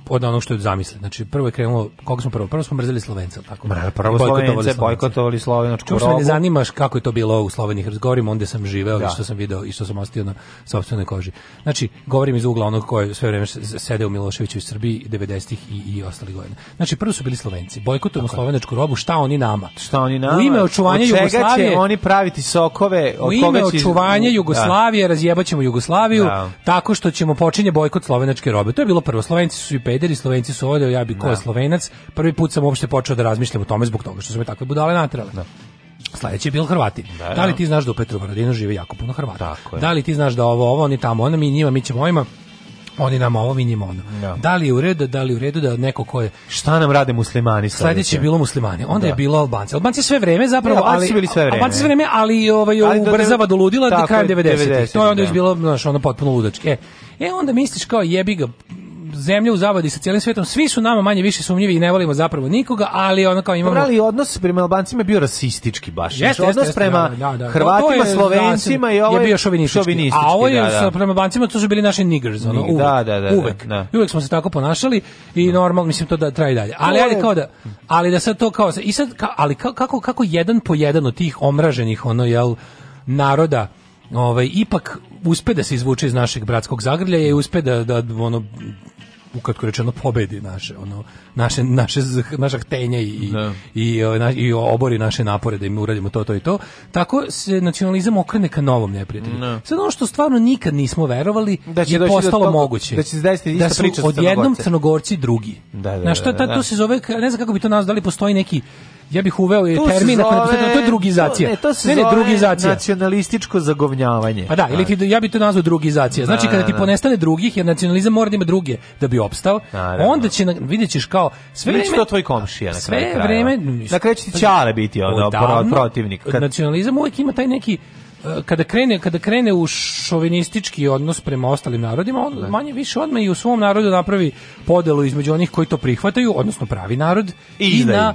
od onog što je zamislio. Znači prvo je krenulo, koga smo prvo? Prvo smo mrzeli Slovence, tako. Mra, prvo Slovence, bojkotovali Slovenačku robu. Čuo sam ne zanimaš kako je to bilo u Sloveniji, govorim onda sam živeo da. i što sam video i što sam ostio na sopstvenoj koži. Znači govorim iz ugla onog koji sve vreme sede u Miloševiću u Srbiji 90-ih i, i ostali godina. Znači prvo su bili Slovenci, bojkotovali slovenočku robu, šta oni nama? Šta oni nama? U ime očuvanja Jugoslavije će oni praviti sokove, od u koga će očuvanja da. Jugoslavije razjebaćemo Jugoslaviju da. tako što ćemo počinje bojkot slovenačke robe. To je bilo prvo. Slovenci su i bederi, Slovenci su ovdje, ja bi ko da. je Slovenac. Prvi put sam uopšte počeo da razmišljam o tome zbog toga što su me takve budale natrale. Da. Sledeći je bil Hrvati. Da, da li da. ti znaš da u Petrovaradinu žive jako puno Hrvata? Da li ti znaš da ovo, ovo, oni tamo, ona mi njima, mi ćemo ovima, oni nam ovo, mi njima ono. No. Da. da li je u redu, da li je u redu da neko ko je... Šta nam rade muslimani? Sledeće je bilo muslimani, onda da. je bilo Albanci. Albanci sve vreme zapravo, ne, ali... Su bili sve vreme. Albanci sve vreme, ali ovaj, ali ubrzava do ludila da krajem 90. 90. To je onda da. bilo, znaš, ono potpuno ludački. E, e, onda misliš kao jebi ga, zemlja u zavadi sa cijelim svetom, svi su nama manje više sumnjivi i ne volimo zapravo nikoga, ali ono kao imamo... Dobro, odnos prema Albancima je bio rasistički baš. Jeste, znači, jeste, odnos jeste, prema da, da. da. Hrvatima, je, Slovencima i ovo ovaj je bio šovinistički. šovinistički a ovo je da, da. prema Albancima, to su bili naši niggers, ono, uvek. Da, da, da, uvek. Da. da. Uvek smo se tako ponašali i da. normalno, mislim, to da traje dalje. Ali, ali kao da, ali da sad to kao, i sad, ka, ali kako, kako jedan po jedan od tih omraženih, ono, jel, naroda, ovaj ipak uspe da se izvuče iz našeg bratskog zagrljaja i uspe da, da ono ukratko rečeno pobedi naše ono naše naše naša htenja i, da. i i obori naše napore da im uradimo to to i to tako se nacionalizam okrene ka novom neprijatelju no. Da. sad ono što stvarno nikad nismo verovali da je postalo da to, moguće da će se desiti da su odjednom crnogorci drugi da, da, na što da, da, ta, to se zove ne znam kako bi to nazvali da li postoji neki ja bih uveo i termin zove, da to je drugizacija. To, ne, to se ne, ne, drugizacija. nacionalističko zagovnjavanje. Pa da, ili ti, ja bih to nazvao drugizacija. Znači da, kada ti da. ponestane drugih, jer nacionalizam mora da ima druge da bi opstao, onda će vidjet ćeš kao sve vreme, to tvoj komšija na kraju. Sve vreme, na kraju će ti ćale biti ono, protivnik. Kad... Nacionalizam uvijek ima taj neki kada krene, kada krene u šovinistički odnos prema ostalim narodima, on da. manje više odmah i u svom narodu napravi podelu između onih koji to prihvataju, odnosno pravi narod i, i na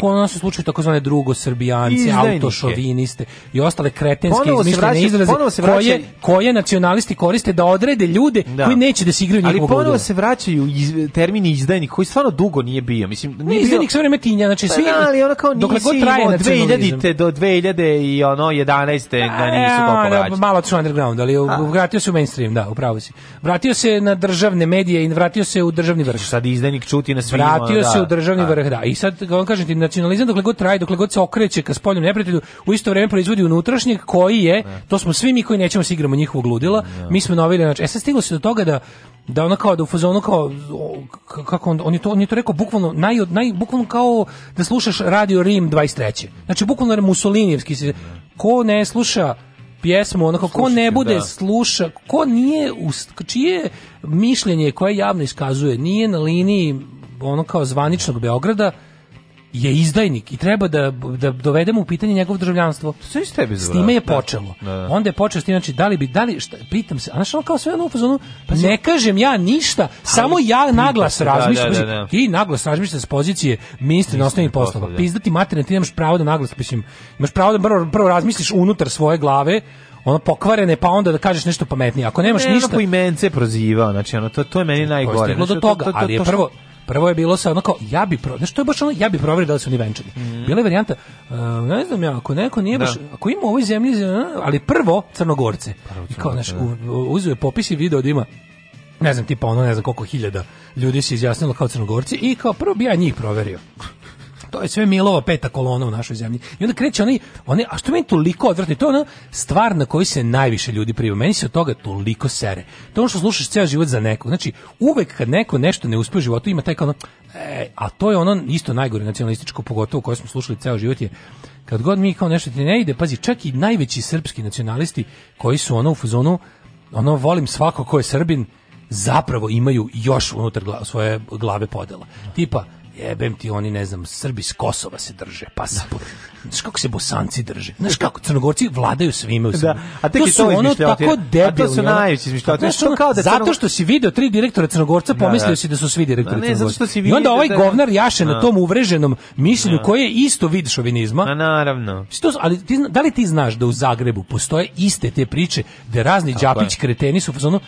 kod nas u slučaju takozvane drugo srbijanci, autošoviniste i ostale kretenske izmišljene izraze se koje, koje nacionalisti koriste da odrede ljude da. koji neće da se igraju njihovu Ali ponovo godinu. se vraćaju iz, termini izdajnik koji stvarno dugo nije bio. Mislim, nije izdajnik bio... sve vreme tinja, znači pa svi, pa, ali ona kao god traje 2000 do 2000 i ono 11 da nisu toliko vraćeni. Malo otišao underground, ali u, da. vratio se u mainstream, da, upravo si. Vratio se na državne medije i vratio se u državni vrh. Sad izdajnik čuti na svima. Vratio da, se u državni da. vrh, da. I sad, kako vam kažem ti, nacionalizam dokle god traje, dokle god se okreće ka spoljnom neprijatelju, u isto vrijeme proizvodi unutrašnjeg koji je, ne. Da. to smo svi mi koji nećemo da se igramo njihovog ludila, ne. mi smo novili, znači, e sad stiglo se do toga da da ona kao da u fazonu kao kako on, on je to on je to rekao bukvalno naj naj bukvalno kao da slušaš radio Rim 23. Znači bukvalno Mussolinijevski se ko ne sluša pjesmu, onako, ko ne bude da. sluša, ko nije, čije mišljenje koje javno iskazuje, nije na liniji ono kao zvaničnog Beograda, je izdajnik i treba da, da dovedemo u pitanje njegovo državljanstvo. Sve iz tebe S time je da, počelo. Da, da. Onda je počeo znači, da li bi, da li, šta, pitam se, a znaš kao sve ono u fazonu, pa ne kažem ja ništa, ali, samo ja naglas da, da, razmišljam. Da, da, da. Ti naglas razmišljaš sa pozicije ministra inostranih poslova. Da. Pizdati pa materin, ti nemaš pravo da naglas, mislim, imaš pravo da prvo, prvo razmisliš unutar svoje glave, ono pokvarene pa onda da kažeš nešto pametnije. Ako nemaš ne, ništa, ono po imence prozivao, znači ono to to je meni pa najgore. Znači, to do toga, to, to, ali je prvo Prvo je bilo sa onako ja bi pro, znaš, to je baš ono, ja bi proverio da li su oni venčani. Mm. Bila je varijanta, uh, ne znam ja, ako neko nije da. baš, ako ima u ovoj zemlji, ali prvo Crnogorce. Prvo I kao, znaš, da. uzeo je popis i video da ima ne znam, tipa ono, ne znam koliko hiljada ljudi se izjasnilo kao Crnogorci i kao prvo bi ja njih proverio to je sve Milova peta kolona u našoj zemlji. I onda kreće oni, oni a što meni toliko odvratno, to je ona stvar na kojoj se najviše ljudi priju. Meni se od toga toliko sere. To je ono što slušaš ceo život za nekog. Znači, uvek kad neko nešto ne uspe u životu, ima taj kao ono, e, a to je ono isto najgore nacionalističko, pogotovo koje smo slušali ceo život je kad god mi kao nešto ti ne ide, pazi, čak i najveći srpski nacionalisti koji su ono u fazonu, ono volim svako ko je Srbin, zapravo imaju još unutar svoje glave podela. Tipa, jebem ti oni, ne znam, Srbi s Kosova se drže, pa se, znaš kako se bosanci drže, znaš kako, crnogorci vladaju svime u da, Srbiji. Da, a tek to, su to ono tako debilni. to su najveći izmišljavati. Pa ono, kao da Zato što si video tri direktora crnogorca, da, pomislio da, da. si da su svi direktori da, ne, crnogorci. Zato što si vidio I onda ovaj da, govnar jaše na da. tom uvreženom mišljenju koje je isto vid šovinizma. Na, naravno. Što, ali ti, da li ti znaš da u Zagrebu postoje iste te priče da razni Đapić kreteni su ono,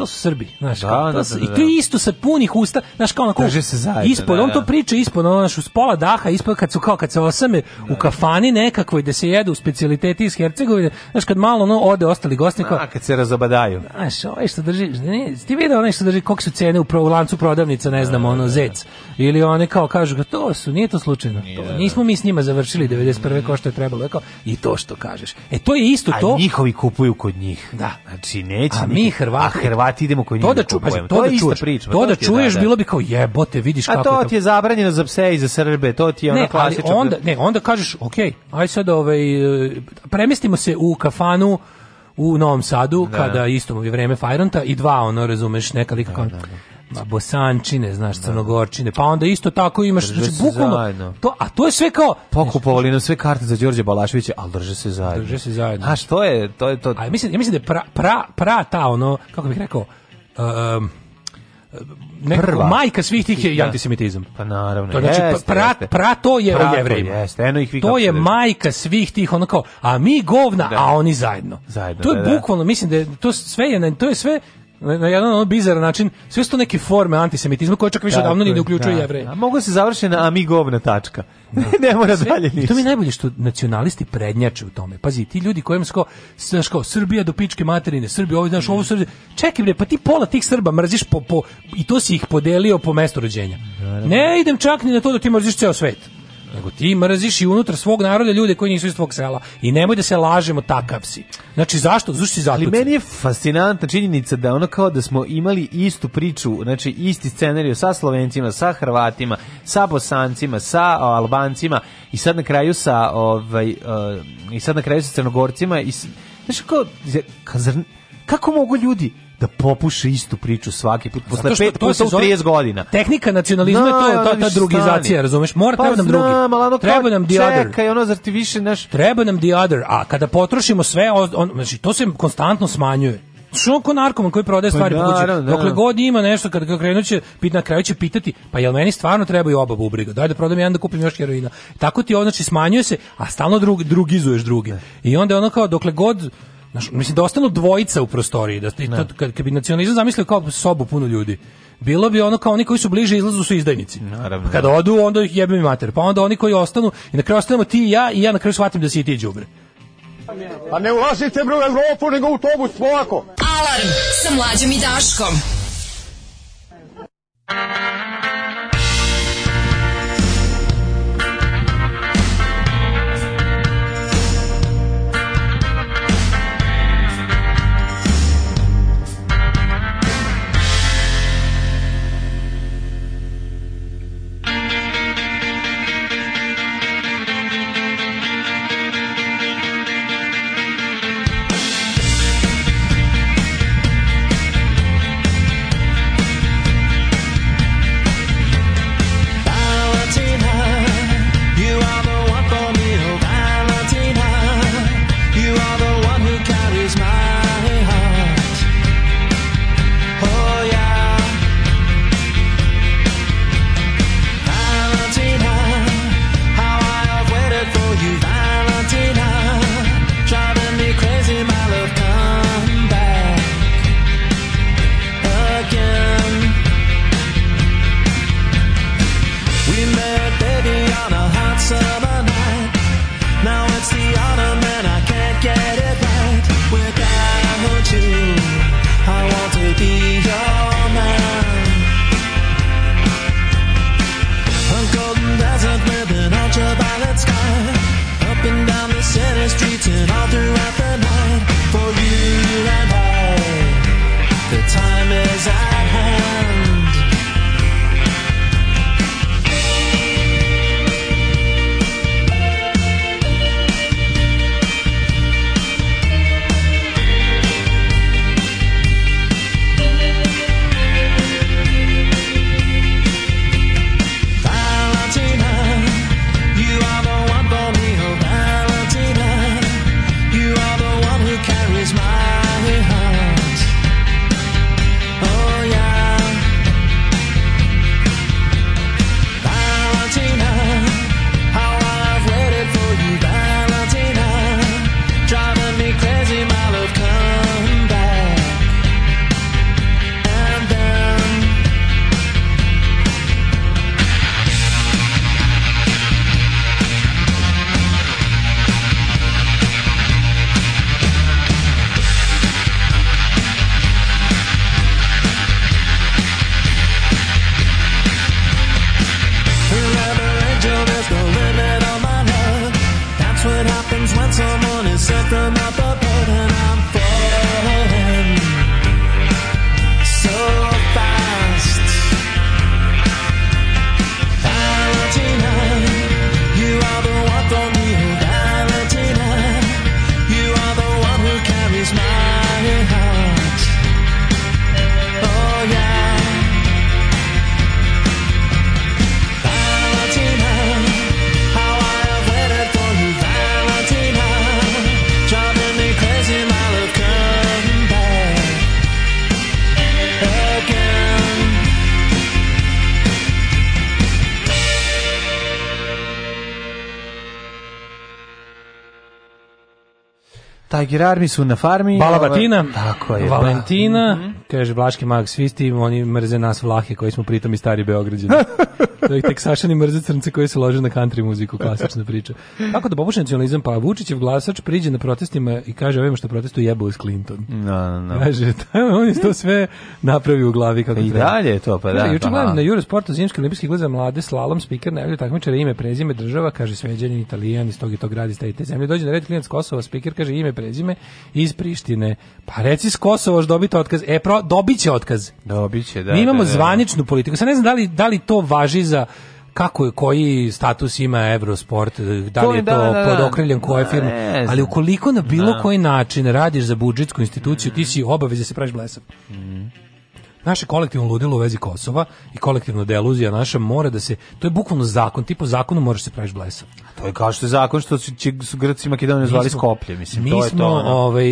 to su Srbi, znaš, da, kao, da, da, da, I da. to isto sa punih usta, znaš, kao onako, Drže se zajedno, ispod, da, on to priča ispod, ono, znaš, uz pola daha, ispod, kad su, kao, kad se osame u kafani nekakvoj, da se jedu specialiteti iz Hercegovine, znaš, kad malo, no, ode ostali gosti, kao... A, kad se razobadaju. Znaš, ovaj što drži, ne, ti vidio onaj što drži, koliko su cene u, pro, u lancu prodavnica, ne znam, ono, zec, ili one, kao, kažu ga, to su, nije to slučajno, nije, to, nismo mi s njima završili 91. Mm. ko što je trebalo, kao, i to što kažeš. E, to je isto to... A njihovi kupuju kod njih. Da. Znači, neće... A mi Hrvati, Hrvati idemo koji to da, da ču, pazi, to, to, da čuješ, priča, to, da čuješ da, bilo da. bi kao jebote, vidiš kako. A to ti je zabranjeno za pse i za Srbe, to ti je ona klasično. onda ne, onda kažeš, okej, aj sad ovaj e, premestimo se u kafanu u Novom Sadu da. kada isto je vreme Fajronta i dva ono razumeš neka lika da, kao, da, da bosančine, znaš, da. crnogorčine, pa onda isto tako imaš, drže znači, bukvalno, to, a to je sve kao... Pokupovali nam sve karte za Đorđe Balaševića, al drže se zajedno. Drže se zajedno. A što je, to je to... A mislim, ja mislim da je pra, pra, pra ta, ono, kako bih rekao, um, Prva. majka svih tih je da. antisemitizam. Pa naravno. To znači, jeste, pra, pra to je pra, o jevrejima. Jeste, eno ih vi to je majka svih tih, ono kao, a mi govna, da. a oni zajedno. zajedno to je da, da. bukvalno, da. mislim da je, to sve je, to je sve na, na jedan ono bizaran način, sve su to neke forme antisemitizma koje čak više tako, davno ni ne uključuju da. jevreje. A mogu da se završiti na a mi govna tačka. Da. ne mora sve, dalje ništa. To mi je najbolje što nacionalisti prednjače u tome. Pazi, ti ljudi kojima se kao, znaš kao, Srbija do pičke materine, Srbija, ovo, znaš, ovo Srbija. Čekaj bre, pa ti pola tih Srba mrziš po, po, i to si ih podelio po mestu rođenja. Da, ne idem čak ni na to da ti mrziš ceo svet nego ti mrziš i unutar svog naroda ljude koji nisu iz tvog sela i nemoj da se lažemo takav si. Znači zašto? Zašto si zatucan? Ali meni je fascinantna činjenica da ono kao da smo imali istu priču, znači isti scenarij sa Slovencima, sa Hrvatima, sa Bosancima, sa Albancima i sad na kraju sa ovaj o, i sad na kraju sa Crnogorcima i znači kao zar, kako mogu ljudi da popuše istu priču svaki put posle pet puta u 30 godina. Tehnika nacionalizma no, je to ta, ta drugizacija, razumeš? Mora pa, treba nam drugi. Ono treba nam the čekaj, other. Čekaj, ono zar ti više naš Treba nam the other. A kada potrošimo sve, on, znači to se konstantno smanjuje. Što ko narkoman koji prodaje pa stvari pa, po kući? Da, da, Dokle god ima nešto kad ga krenuće, pit na kraju će pitati, pa jel meni stvarno trebaju oba bubrega? Daj da prodam jedan da kupim još heroina. Tako ti on znači smanjuje se, a stalno drug drugizuješ druge. I onda ono kao dokle god Znaš, mislim da ostanu dvojica u prostoriji, da to, kad, kad bi nacionalizam zamislio kao sobu puno ljudi, bilo bi ono kao oni koji su bliže izlazu su izdajnici. Naravno. Kada da. odu, onda ih jebem i mater. Pa onda oni koji ostanu, i na kraju ostanemo ti i ja, i ja na kraju shvatim da si i ti džubre. A pa ne ulazite bre u Evropu, nego u autobus, polako. Alarm sa mlađom i Daškom. Tiger Army su na farmi. Balabatina. Ovaj, tako je. Da. Valentina. Mhm. Kaže Vlaški mag, svi ti oni mrze nas Vlahe koji smo pritom i stari Beograđani. to je teksašani mrze crnce koji se lože na country muziku, klasična priča. Tako da popuši nacionalizam? Pa Vučićev glasač priđe na protestima i kaže ovima što protestu jebao uz Clinton. No, da, no, da, da. Kaže, on je to sve napravi u glavi kako I treba. dalje je to, pa da. Juče pa gledam na Eurosportu zimski olimpijski gled za mlade, slalom, speaker, najbolje takmičara ime, prezime, država, kaže sveđanin, italijan, iz tog i tog grada, iz te zemlje. Dođe na red klinac Kosova, speaker, kaže ime, prezime, iz Prištine. Pa reci s Kosova, dobiti otkaz. E, pro, dobiće otkaz. Dobiće, da. Mi imamo da, da, da. zvaničnu politiku. Sad ne znam da li, da li to važi za kako je koji status ima Eurosport, da li je to da, da, da, pod okriljem koje firme, ali ukoliko na bilo da. koji način radiš za budžetsku instituciju, mm. ti si mm. da se praviš blesav. Mm. Naše kolektivno ludilo u vezi Kosova i kolektivna deluzija naša mora da se, to je bukvalno zakon, ti po zakonu moraš se praviš blesav. To je kao što je zakon što će, su Grci i Makedoniju zvali Skoplje, mislim, mi to je to. Mi smo, ovaj,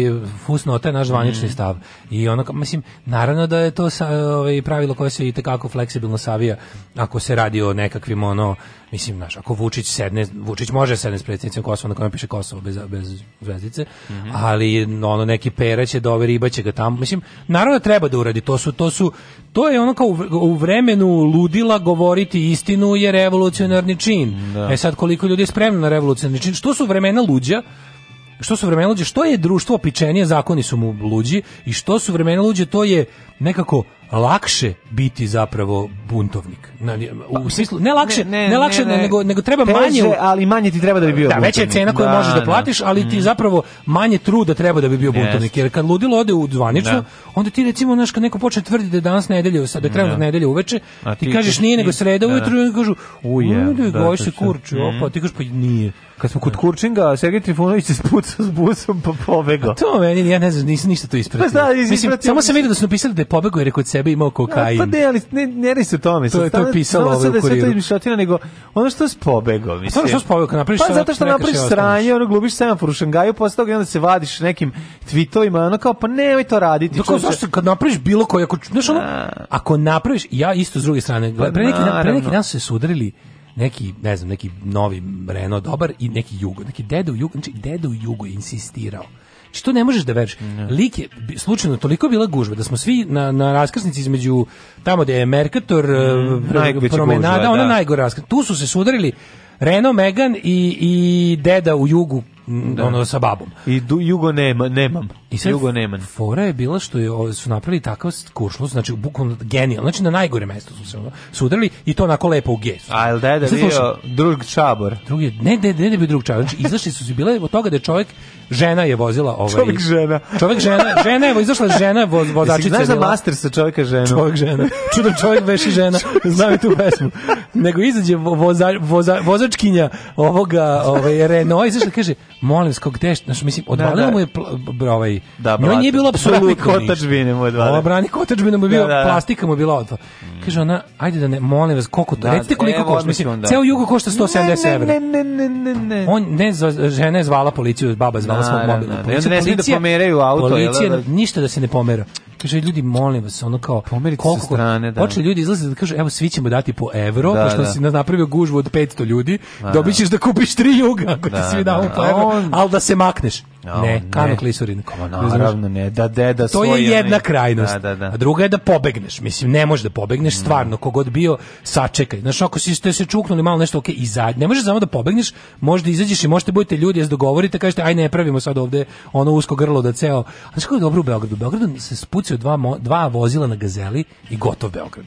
fusnota je naš zvanični mm. stav. I ono, mislim, naravno da je to ovaj, pravilo koje se i tekako fleksibilno savija ako se radi o nekakvim, ono, mislim, znaš, ako Vučić sedne, Vučić može da sedne s predsjednicom Kosova, na kojem piše Kosovo bez, bez zvezdice, mm -hmm. ali ono, neki pera će dove, da riba će ga tamo, mislim, naravno da treba da uradi, to su, to su, to je ono kao u, vremenu ludila govoriti istinu je revolucionarni čin. Da. E sad, koliko ljudi spremno na revolucionarni čin. Što su vremena luđa? Što su vremena luđa? Što je društvo opičenije, zakoni su mu luđi i što su vremena luđe, to je nekako lakše biti zapravo buntovnik. u pa, smislu ne lakše, ne, ne, ne lakše ne, nego nego treba teže, manje, ali manje ti treba da bi bio. Da, veća je cena koju da, možeš da, da. platiš, ali ti mhm. zapravo manje truda treba da bi bio buntovnik. Jer kad ludilo ode u zvanično, da. onda ti recimo znaš kad neko počne tvrditi da danas nedelje, sad da treba da nedelje uveče, ti, ti, kažeš nije nego sreda da. ujutru, i kažu uje, da, se kurči, mhm. opa, ti kažeš pa nije. Kad smo kod Kurčinga, Sergej Trifunović se spucao s busom pa pobegao. To meni, ja ne znam, nisam ništa to pa ispratio. Pa, da, Mislim, samo sam vidio da su napisali da je pobegao jer je kod sebe imao da, pa kokain. No, pa ne, ali ne, ne li se o tome. To je to pisalo ovaj u kuriru. Sada sve to nego ono što je pobegao, pa mislim. Ono što si pobegao, napriš Pa zato što napriš sranje, ono glubiš semafor u Šangaju, posle toga i onda se vadiš nekim tweetovima, ono kao, pa nemoj to raditi. Dakle, zašto kad napraviš bilo koje, ako, znaš, ono, da. ako napraviš, ja isto s druge strane, pa pre neki, dan, pre neki dan se sudarili, neki, ne znam, neki novi Renault dobar i neki Jugo, neki deda u Jugo, znači deda u Jugo insistirao Znači, to ne možeš da veruješ. Lik je slučajno toliko bila gužva da smo svi na, na raskrsnici između tamo gde je Merkator, mm, eh, promenada, da. ona najgora raskrsnica. Tu su se sudarili Renault, Megan i, i deda u jugu da. ono sa babom. I du, jugo nema, nemam. I sad jugo neman. Fora je bila što je, su napravili takav kuršlus, znači bukvalno genijal, znači na najgore mesto su se ono, sudarili i to onako lepo u gesu. A jel deda je bio drug čabor? Drugi, ne, ne, ne, ne bio drug čabor. Znači izašli su se bile od toga da je čovjek žena je vozila ovaj čovjek žena čovjek žena žena je izašla žena voz, vozačica znaš da master sa čovjeka žena čovjek žena čudan čovjek veši žena znam i tu pesmu nego izađe voza, voza, vozačkinja ovoga ovaj Renault izašla kaže molim vas, gde, znaš, mislim, da, odvalio da, mu je pl, ovaj, da, njoj nije bilo apsolutno ništa. Brani kotačbine mu je odvalio. Brani kotačbine mu je bilo, da, da, da. plastika mu je bila odvalio. Mm. Kaže ona, ajde da ne, molim vas, koliko to, da, recite e, koliko košta, mislim, da. ceo jugo košta 170 evra. Ne, ne, ne, ne, ne. On, ne, žena je zvala policiju, baba je zvala da, svog da, mobila. Policija, ne, ne, da pomeraju auto. Policija, ništa da se ne pomera. Kaže ljudi molim vas, ono kao pomerite koliko, sa strane, da. Počeli ljudi izlaze da kažu evo svi ćemo dati po evro, da, što da. si napravio gužvu od 500 ljudi, da, dobićeš da. da kupiš tri juga ako da, ti svi da, damo po evro, ali da se makneš. No, ne, Kano Klisurin. Pa naravno ne, da deda To je jedna ne... Da, krajnost. Da, da, da. A druga je da pobegneš. Mislim, ne možeš da pobegneš, mm. stvarno, kogod bio, sačekaj. Znaš, ako si ste se čuknuli malo nešto, ok, izađi. Ne možeš samo da pobegneš, možda izađeš i možete budete ljudi, jes dogovorite, kažete, aj ne pravimo sad ovde ono usko grlo da ceo. A znaš kako je dobro u Beogradu? U Beogradu se spucaju dva, dva vozila na gazeli i gotov Beograd.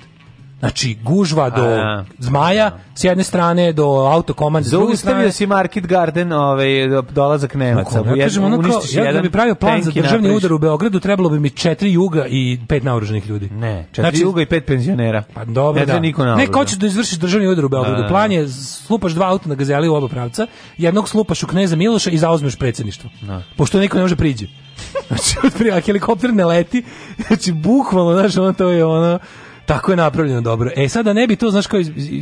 Znači, gužva do a, zmaja, a, s jedne strane do autokomande, s druge strane... Zaustavio si Market Garden, ovaj, dolazak Nemaca. No, ja kažem, ono kao, ja da bi pravio plan za državni napriš. udar u Beogradu, trebalo bi mi četiri juga i pet naoruženih ljudi. Ne, četiri znači, juga i pet penzionera. Pa dobro, ne da. Niko ne, ko će da izvrši državni udar u Beogradu? A, da, da, da. plan je, slupaš dva auta na gazeli u oba pravca, jednog slupaš u kneza Miloša i zauzmeš predsjedništvo. Pošto niko ne može priđe. Znači, helikopter ne leti, znači, bukvalno, znači, ono to je ono, Tako je napravljeno dobro. E sad da ne bi to, znaš, kao,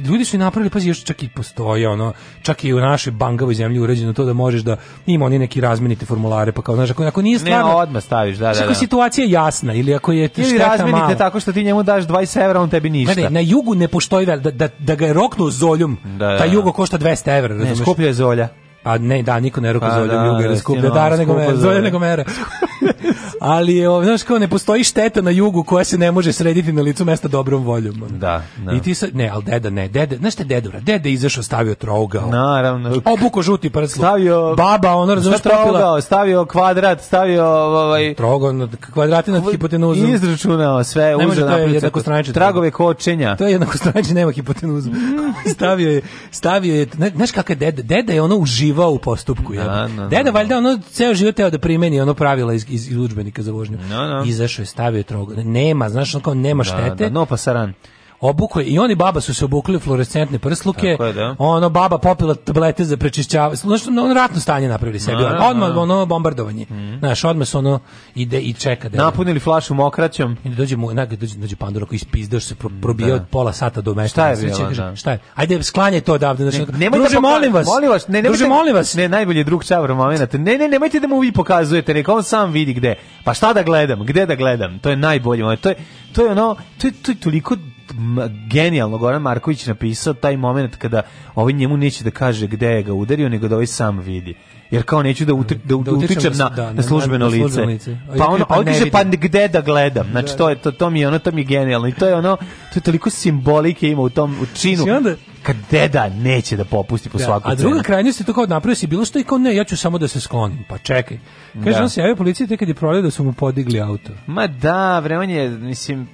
ljudi su i napravili, pazi, još čak i postoji ono, čak i u našoj bangavoj zemlji uređeno to da možeš da ima oni neki razmenite formulare, pa kao, znaš, ako, ako nije stvarno... Ne, odmah staviš, da, da. da. Ako da. situacija je jasna ili ako je ili razmenite malo. tako što ti njemu daš 20 evra, on tebi ništa. Ne, na jugu ne postoji, da, da, da ga je roknuo zoljom, da, da. ta da. jugo košta 200 evra, razumeš? Ne, skuplje je zolja. A ne, da, niko ne ruka pa Zolja da, Juga ili da, skuplja no, dara nego mere. Zolja nego mere. Ali, je, znaš, kao ne postoji šteta na jugu koja se ne može srediti na licu mesta dobrom voljom. Da, da. I ti sa, ne, ali deda ne, dede, znaš te dedura, dede izašao, stavio trougao. Naravno. Obuko žuti prsluk. Stavio, baba, ono, razumiješ, propila. Stavio kvadrat, stavio, ovaj... Trougao, kvadrati na hipotenuzu. Izračunao sve, ne može, to je jednako Tragove kočenja. To je jednako nema hipotenuzu. stavio je, stavio je, znaš kakav je deda, deda je ono uživo bivao u postupku. No, ja. No, Deda da. valjda ono ceo život teo da primeni ono pravila iz, iz, iz udžbenika za vožnju. Da, da. Izašao je, stavio je trogo. Nema, znaš, on kao nema štete. no, pa saran obukli i oni baba su se obukli fluorescentne prsluke. je, da. Ono baba popila tablete za prečišćavanje. Znaš, ono ratno stanje napravili sebi. A, odmah ono bombardovanje. Mm. Znaš, odmah su ono ide i čeka. Da Napunili flašu mokraćom. I da dođe mu, da dođe, dođe, dođe pandura koji ispizdaš se probio od da. pola sata do mesta. Šta je bilo? da. Šta je? Ajde, sklanjaj to odavde. Znači, ne, druže, da molim vas. Molim vas, ne, druže, molim vas. Ne, najbolji drug čavro momenat. Ne, ne, nemojte da mu vi pokazujete, neka on sam vidi gde. Pa šta da gledam, gde da gledam? To je najbolje. To je, to je ono, to je, to je toliko genijalno Goran Marković napisao taj moment kada ovaj njemu neće da kaže gde je ga udario, nego da ovaj sam vidi jer kao neću da, utri, da, da utičem na, da, na, službeno na, lice. Pa e, ono, pa, kaže, pa gde da gledam? Da, znači, da. to, je, to, to mi je ono, to mi je genijalno. I to je ono, to je toliko simbolike ima u tom u činu. Znači, onda, kad deda neće da popusti po da, svaku A druga cenu. se to kao napravio si bilo što i kao ne, ja ću samo da se sklonim. Pa čekaj. Kaže, da. on se javio policiji tek kad je prolio da su mu podigli auto. Ma da, vremen je, mislim,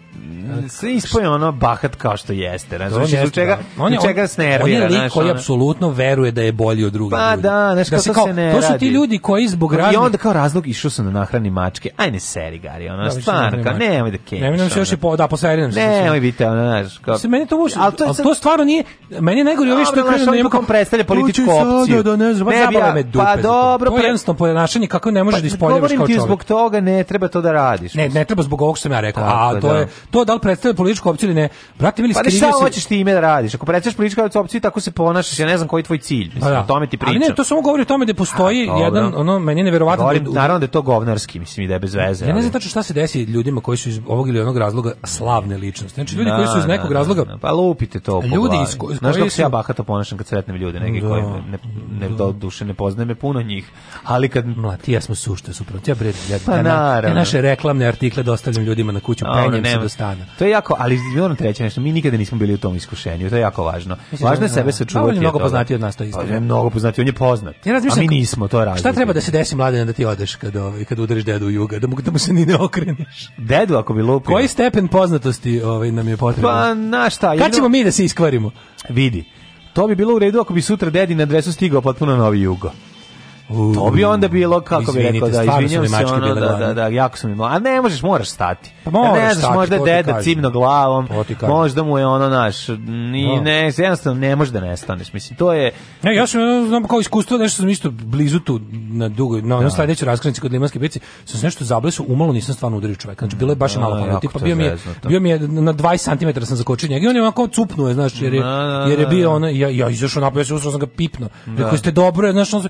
sve ispoje ono bahat kao što jeste, razumiješ, da. iz čega, on je, čega se nervira. On je lik koji apsolutno veruje da je bolji od drugih pa, ljudi. Pa da, znaš, da se, kao, se ne To su ti ljudi koji zbog raznih... I onda kao razlog išao sam na da nahrani mačke, aj ne seri, Gari, ono, da, stvarno, kao, nemoj da kemiš. Nemoj nam se još i po, da, po seri nam se. Nemoj biti, ono, znaš, kao... Se meni to uopšte, ali to, je, ali to stvarno nije, meni je najgore ovi što kažu da imamo predstavlja političku opciju. Da, ne znam, ne, ja, me pa dupe. Pa dobro, to je jednostavno ponašanje kako ne može pa da ispoljavaš kao čovjek. zbog toga ne treba to da radiš. Ne, ne treba zbog ovog što sam ja rekao. A to je da. to da li predstavlja političku opciju ili ne. Brate, mi li se. Pa šta hoćeš ti ime da radiš? Ako predstavljaš političku opciju, tako se ponašaš. Ja ne znam koji je tvoj cilj. Mislim, pa da. o tome ti pričam. Ali ne, to samo govori o tome da postoji jedan ono meni je neverovatno. Da- naravno da to govnarski, mislim i da je bez veze. Ja ne znam tačno šta se desi ljudima koji su iz ovog ili onog razloga slavne ličnosti. Znači ljudi koji su iz nekog razloga pa lupite to ljudi iz Znaš kako se ja bahato ponašam kad sretnem ljude, neki da. koji ne, ne, do duše ne poznajem je puno njih, ali kad... Mla, ti ja smo sušte suprotno, ja bre, ja, pa, ja, ja naše reklamne artikle dostavljam ljudima na kuću, penjem se do stana. To je jako, ali moram treće nešto, mi nikada nismo bili u tom iskušenju, to je jako važno. Mislim, važno je da, sebe da. sačuvati. On je mnogo poznati od nas, to je pa, istina. mnogo poznati, on je poznat. Ja a mi nismo, to je razlika. Šta treba da se desi mladene da ti odeš kad, ovaj, kad udariš dedu u juga, da mu, da mu se ni ne okreneš? Dedu ako bi lupio. Koji stepen poznatosti ovaj, nam je potreban? Pa, na šta? Kad ćemo mi da se iskvarimo? vidi. To bi bilo u redu ako bi sutra dedi na dresu stigao potpuno novi jugo. Uh, to bi onda bilo kako bi rekao da izvinjam se ono, da, da, da, jako sam imao. A ne možeš, moraš stati. Pa moraš ne znaš, možda deda cimno glavom, možda mu je ono naš, ni, da. ne, jednostavno ne može da nestaneš. Mislim, to je... Ne, ja sam, znam kao iskustvo, nešto sam isto blizu tu na dugo, na ono da. sledećoj raskrinci kod Limanske bici, sam se nešto zablesu, umalo nisam stvarno udario čoveka. Znači, bilo je baš da, malo pa tipa, bio mi je, bio mi je na 20 cm sam zakočio njega i on je onako cupnuo, znaš, jer je, jer je bio ono, ja, ja izašao napolje, ja usro sam ga pipno. Rekao, ste dobro, znaš, on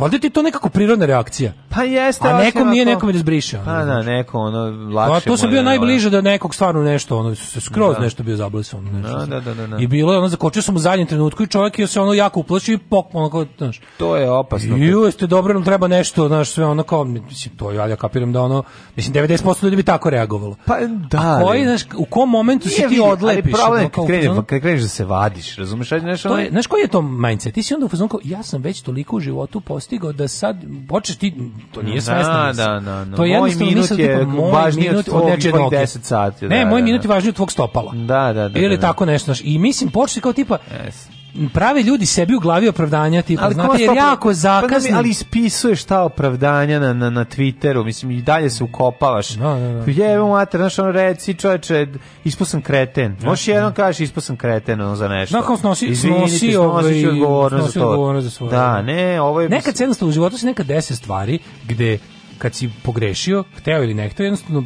valjda ti to nekako prirodna reakcija. Pa jeste, a nekom nije nekom je izbriše. Da pa da, neko ono lakše. Pa to se bio da- najbliže da nekog stvarno nešto, ono se skroz da. nešto bio zablesan, nešto. Da, da, da, da, da, I bilo je ono zakočio sam u zadnjem trenutku i čovjek je se ono jako uplašio i pok, kao, znaš. To je opasno. I jeste dobro, nam treba nešto, znaš, sve ono kao mislim to ja ja kapiram da ono mislim 90% ljudi bi tako reagovalo. Pa da. A koji, znaš, u kom momentu se ti odlepiš? Ali problem kad kreneš, kad kreneš da se vadiš, razumeš, ajde nešto. To je, znaš koji je to mindset? Ti si onda u fazonu ja sam već toliko u životu postigao da sad počeš ti to nije svesno. Da, da, da, da, To je moj minut je moj minut od nečije noge. 10 sati. Ne, da, moj da. minut je važniji od tvog stopala. Da, da, da. Ili tako nešto. I mislim počeš kao tipa yes prave ljudi sebi u glavi opravdanja tipa, ali znate, jer jako zakasnim. Pa ali ispisuješ ta opravdanja na, na, na Twitteru, mislim, i dalje se ukopavaš. No, no, no. Jevo mater, znaš, ono reci, čoveče, isposam kreten. Možeš no, jednom no. kažeš ispusan kreten, ono za nešto. Nakon snosi, Izvinite, snosi, ovaj, odgovornost snosi za to. Odgovornost za svoje. Da, ne, ovo ovaj- je... Nekad se jednostavno u životu se nekad dese stvari gde kad si pogrešio, hteo ili ne hteo, jednostavno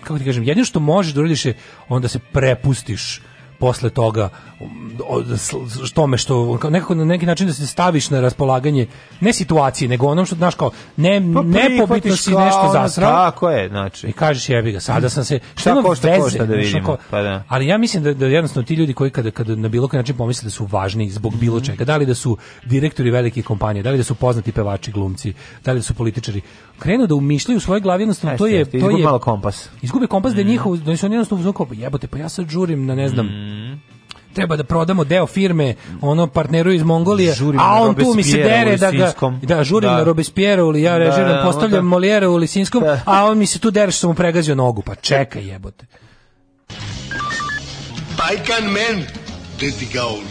kako ti kažem, jedino što možeš da uradiš je onda se prepustiš posle toga što da tome što nekako na neki način da se staviš na raspolaganje ne situacije nego onom što znaš kao ne pa nepobitno si nešto zasrao tako je znači i kažeš jebi ga sada sam se šta košta veze, košta da vidim pa da. ali ja mislim da, da jednostavno ti ljudi koji kada kada na bilo koji način pomisle da su važni zbog bilo mhm. čega da li da su direktori velikih kompanija da li da su poznati pevači glumci da li da su političari krenu da umišljaju u svojoj glavi jednostavno to je to je malo kompas. Izgubi kompas mm. da je mhm. njihov da su oni jednostavno uzmu pa jebote pa ja sad žurim na ne znam mm. treba da prodamo deo firme ono partneru iz Mongolije žurim a on tu mi se dere da ga da žurim da. na Robespierre ili ja da, režiram da, postavljam Molière u Lisinskom da. a on mi se tu dere što mu pregazio nogu pa čekaj jebote Pajkan men, deti gaul.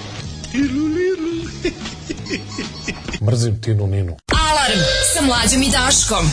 Mrzim Tinu Ninu. Alarm sa mlađim i Daškom.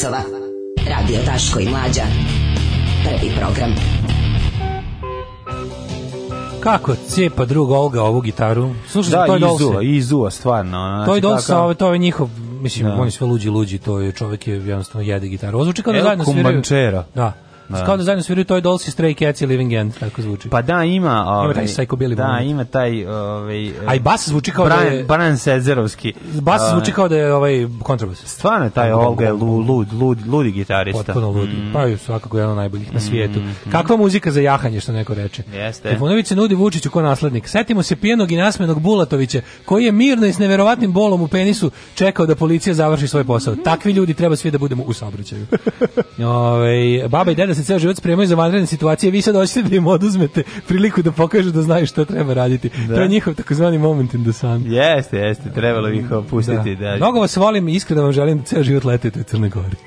časova. Radio Taško i Mlađa. Prvi program. Kako cepa druga Olga ovu gitaru? Slušaj, da, to je izuva, Dolce. izuva, stvarno. Znači, to je Dolce, kakav... Ovaj, to je njihov mislim, da. oni sve luđi, luđi, to je čovjek je jednostavno jede gitaru. Ovo zvuči kao da zajedno sviraju. Da. Da. Kao da zajedno sviraju Toy Dolls i Stray Cats i Living End, tako zvuči. Pa da, ima... Ovaj, ima taj psychobilly ovaj, Da, moment. ima taj... Ovaj, A i bas zvuči kao da Brian, da je... Brian Sezerovski. Bas uh, zvuči kao da je ovaj kontrabas. Stvarno taj da Olga je lud, lud, lud, ludi gitarista. Potpuno ludi. Mm. Pa je svakako jedan od najboljih na svijetu. Mm. mm. Kakva muzika za jahanje, što neko reče. Jeste. Trifunović se nudi Vučiću ko naslednik. Setimo se pijenog i nasmenog Bulatovića, koji je mirno i s neverovatnim bolom u penisu čekao da policija završi svoj posao. Takvi ljudi treba svi da budemo u saobraćaju. Ove, ovaj, baba i deda se ceo život spremaju za vanredne situacije, vi sad hoćete da im oduzmete priliku da pokažu da znaju šta treba raditi. Da. To je da. njihov takozvani moment in the sun. Jeste, jeste, trebalo bi ih da. opustiti. Da. da. Mnogo vas volim i iskreno vam želim da ceo život letite u Crnoj Gori.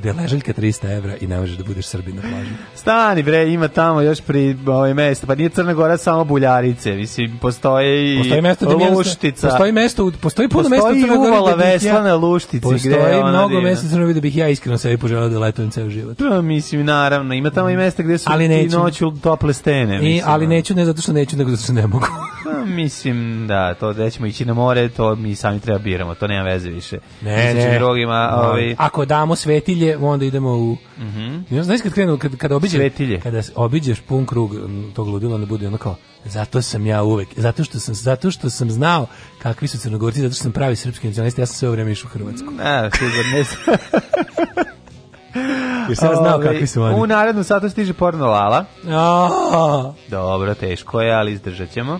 gde ležaljka 300 evra i ne možeš da budeš Srbin na plaži. Stani bre, ima tamo još pri ovaj mesto, pa nije Crna Gora samo buljarice, mislim, postoje i postoje mesto gde luštica. Postoji mesto, postoji puno mesta u Crnoj Gori. Postoji Veslana ja, Luštici, postoji gde Postoji mnogo mesta u Crnoj da bih ja iskreno sebi poželeo da letujem ceo život. Pa mislim naravno, ima tamo i mm. mesta gde su ali neću. i noću tople stene, mislim. I, ali neću ne zato što neću, nego zato što ne mogu. pa, mislim da, to da ćemo ići na more, to mi sami treba biramo, to nema veze više. Ne, ne. Drugima, ovaj... Ako damo svetilje svetilje, onda idemo u... Mm -hmm. Znaš kad krenu, kad, kada obiđeš, svetilje. kada obiđeš pun krug tog ludila, ne bude ono kao, zato sam ja uvek, zato što sam, zato što sam znao kakvi su crnogorci, zato što sam pravi srpski nacionalist, ja sam sve vreme išao u Hrvatsku. Ne, sigurno ne Jer sam znao ovaj, kakvi su oni. U narednu satu stiže porno lala. Oh. Dobro, teško je, ali izdržat ćemo.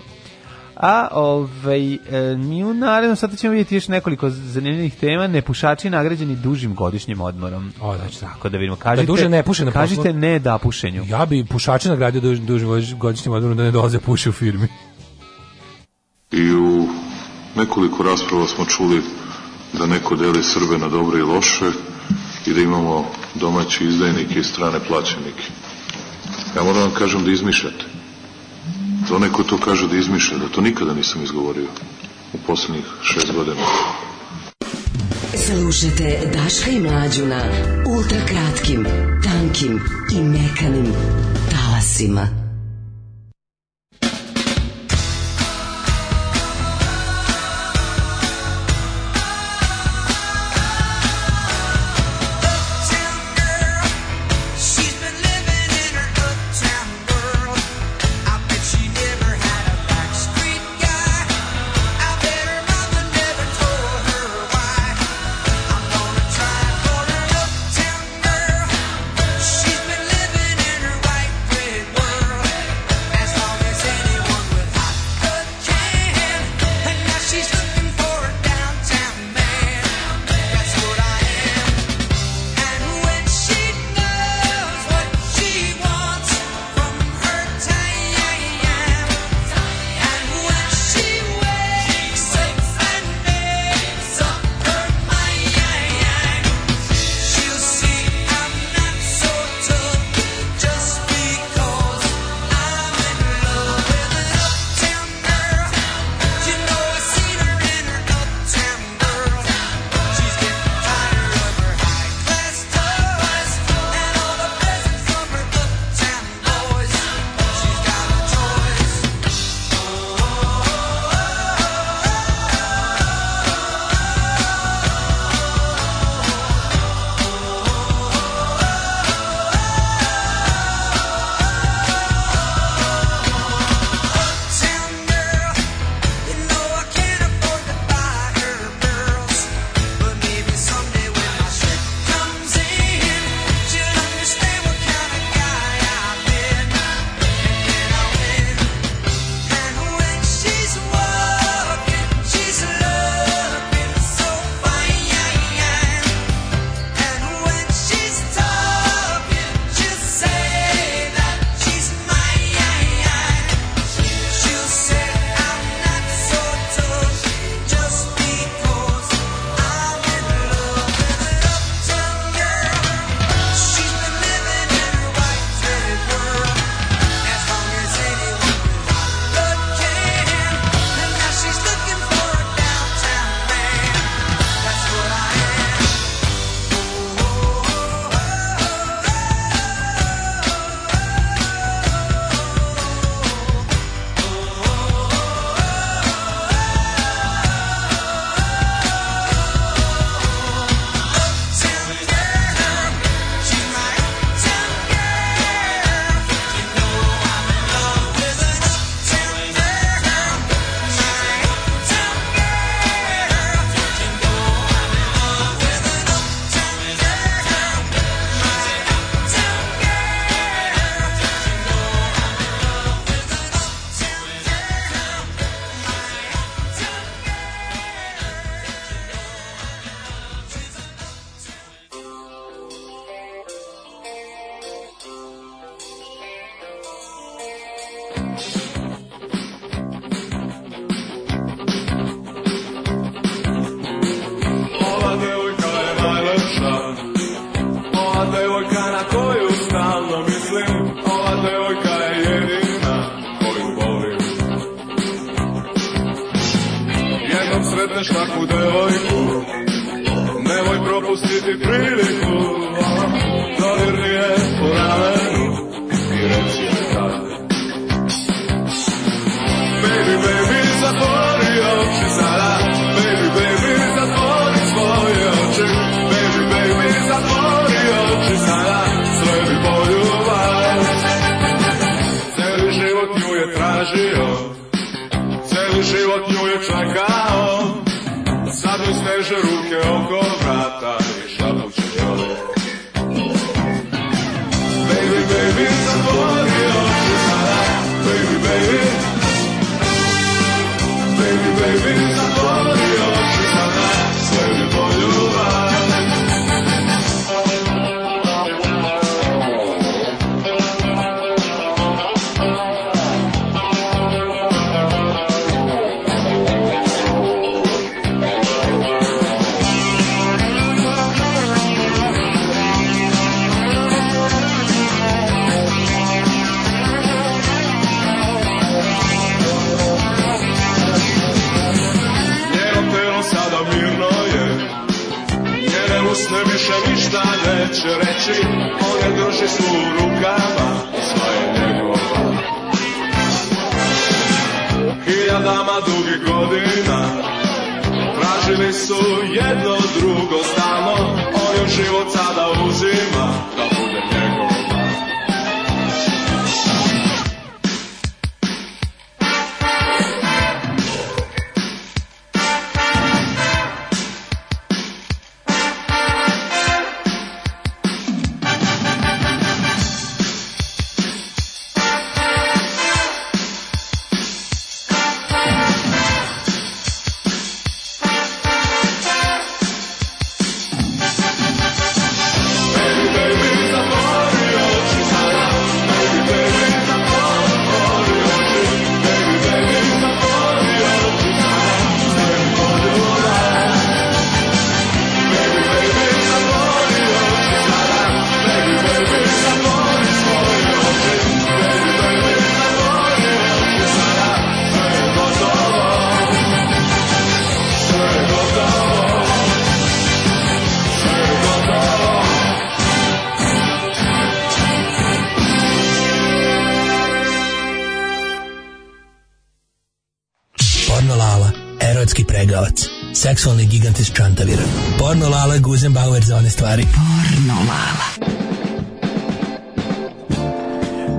A ovaj, e, mi u narednom sada ćemo vidjeti još nekoliko zanimljivih tema. Nepušači nagrađeni dužim godišnjim odmorom. O, znači, da. tako da vidimo. Kažite, da duže ne puše na Kažite ne da pušenju. Ja bi pušači nagradio duž, dužim godišnjim odmorom da ne dolaze puše u firmi. I u nekoliko rasprava smo čuli da neko deli Srbe na dobre i loše i da imamo domaći izdajnike i strane plaćenike. Ja moram da vam kažem da izmišljate da neko to kaže da izmišlja, da to nikada nisam izgovorio u poslednjih šest godina. Slušajte Daška i Mlađu na ultrakratkim, tankim i mekanim talasima.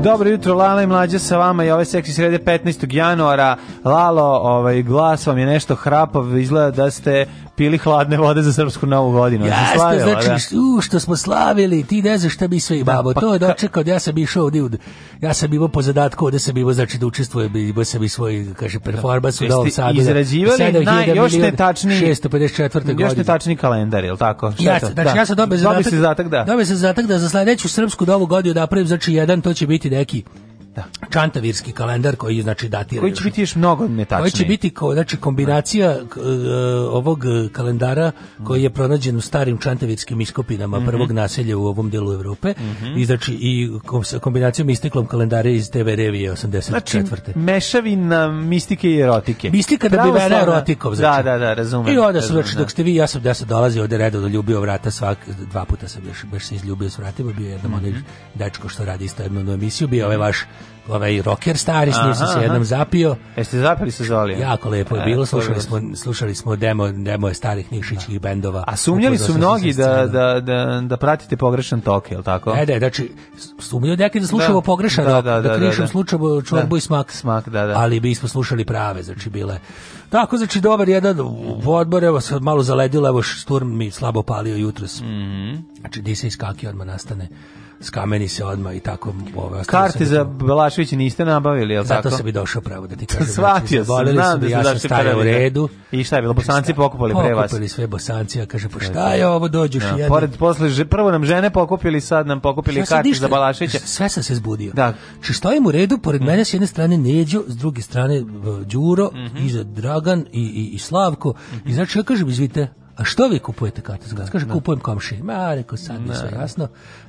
Dobro jutro, Lala i mlađa sa vama i ove seksi srede 15. januara. Lalo, ovaj, glas vam je nešto hrapav, izgleda da ste pili hladne vode za srpsku novu godinu. Da Jeste, slavila, znači, da? u, što smo slavili, ti ne znaš šta bi sve babo, da, pa, to je dočekao, ja sam išao ovdje u ja sam imao po zadatku, ovde sam imao, znači da učestvujem, imao sam i svoj, kaže, performans da. u Novom Sadu. Izrađivali na još tačni 654. godine. Još ne tačni kalendar, je li tako? Šta ja, to? znači, da. ja sam dobio zadatak, zadatak, da. dobio sam zadatak da za sledeću srpsku novu godinu napravim, znači jedan, to će biti neki čantavirski kalendar koji znači datira koji će biti još mnogo netačniji koji će biti ko, znači kombinacija uh, ovog e, kalendara koji je pronađen u starim čantavirskim iskopinama mm -hmm. prvog naselja u ovom delu Evrope mm -hmm. i znači i kom, sa kombinacijom isteklom kalendara iz TV revije 84. Znači, mešavina mistike i erotike. Mistika da bi vera erotikom. Znači. Da, da, da, razumem. I onda su znači, dok da. ste vi, ja sam, ja sam dolazio ovde redovno, ljubio vrata svak, dva puta sam još, baš se izljubio s vratima, bio jednom mhm. mm -hmm. onaj dečko što radi isto jednu emisiju, bio ovaj vaš ovaj rocker stari, s njim sam se jednom zapio. Jeste zapili se Zolija? Jako lepo je bilo, slušali smo, slušali smo demo, demo starih nišićih bendova. A sumnjali su mnogi da, da, da, da pratite pogrešan tok, je li tako? E, da, znači, sumnjaju neki da slušamo pogrešan da, da, da, da, krišom slučamo čorbu i smak, smak da, da. ali bismo slušali prave, znači bile Tako, znači, dobar jedan odbor, evo sad malo zaledilo, evo šturm mi slabo palio jutros. Mm -hmm. Znači, di se iskaki odmah nastane skameni se odmah i tako ove karte za Belaševića niste nabavili jel zato tako zato se bi došao pravo da ti kažem znači, shvatio sam znam da da ja stare u redu i šta je bilo bosanci pokupali pre vas pokupili sve bosanci a kaže pa šta je ovo dođeš ja, da, jedan pored posle prvo nam žene pokupili sad nam pokupili karte za Balaševića sve sam se zbudio da što znači, stojim u redu pored mm. mene s jedne strane Neđo s druge strane Đuro mm -hmm. iza Dragan i, i, i Slavko. I mhm. znači ja kažem, izvite, a što vi kupujete karte za Kaže, kupujem komšije. Ma, rekao, sad mi sve jasno.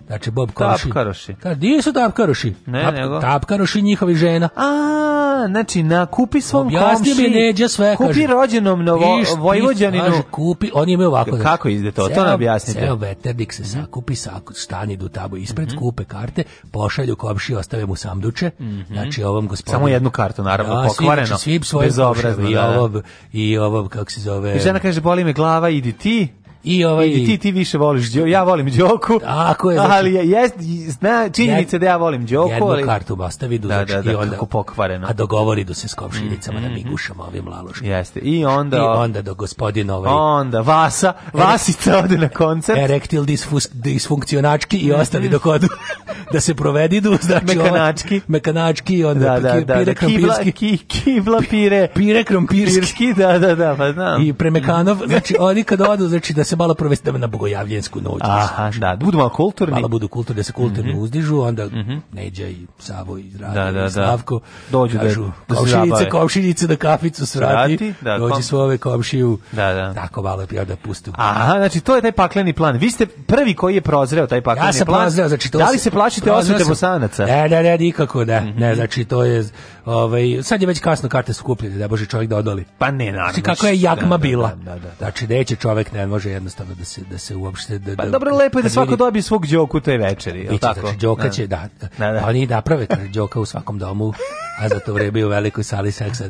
Znači Bob Koši. Tapkaroši. Kaže, di su tapkaroši? Ne, Tap, nego. Tapkaroši njihovi žena. A, znači, na, kupi svom Objasni komši. Objasni mi neđe sve, kupi kaže. Kupi rođenom novo, Vojvođaninu. Kaže, kupi, oni imaju ovako. Znači, Kako izde to? Ceo, to ne objasnite. Ceo veternik se sakupi, sakup, stani do tabo ispred, mm -hmm. kupe karte, pošalju komši, ostave mu samduče. Mm -hmm. Znači, ovom gospodinu. Samo jednu kartu, naravno, da, pokvareno. Svi, svim svojim bezobrazno. I da, da. ovog, i ovog, kako se zove. I žena kaže, boli me glava, idi ti. I ovaj I ti ti više voliš Đo, ja volim Đoku. Tako je. Znači, ali jest zna činjenica da ja volim Đoku, jednu ali kartu basta vidu da, da, da, i onda kako pokvareno. A dogovori do se s komšinicama mm, da mhm, mi mhm. gušamo ovim laloškom. Jeste. I onda i onda do gospodina ovaj onda Vasa, Vasica ode na koncert. Erektil disfus, disfunkcionački i ostali do kodu da se provedi do znači ovaj- mekanački, ovaj, mekanački i onda da, da, pire, da, da, pire ki, kibla pire. Pire krompirski, da, da, da, pa znam. I premekanov, znači oni kad odu, znači da se malo prevesti na bogojavljensku noć. Aha, da, da budu malo kulturni. Malo budu kulturni, da se kulturno mm -hmm. uzdižu, onda mm -hmm. Neđa i Savo i Zdravko da, da, da. Slavko dođu da- kažu, da, komšinice, komšinice da kaficu svrati, svrati da, dođi kom... svove komšiju, da, da. tako malo ja da pustu. Aha, znači to je taj pakleni plan. Vi ste prvi koji je prozreo taj pakleni ja sam plan. Prozreo, znači to da li se plaćite osvete bosanaca? Ne, ne, ne, nikako ne. Mm -hmm. ne mhm. znači to je, ovaj, sad je već kasno karte su kupljene, da bože čovjek da odoli. Pa ne, naravno. Znači kako je da, jagma da, bila. Da, da, da, Znači neće čovjek, ne može jednostavno da se da se uopšte da, pa, da- dobro lepo je da svako ljudi... dobije svog đoku toj večeri, al tako? Znači, đoka da. će da, da, da. da oni naprave đoka u svakom domu, a za to vreme u velikoj sali seksa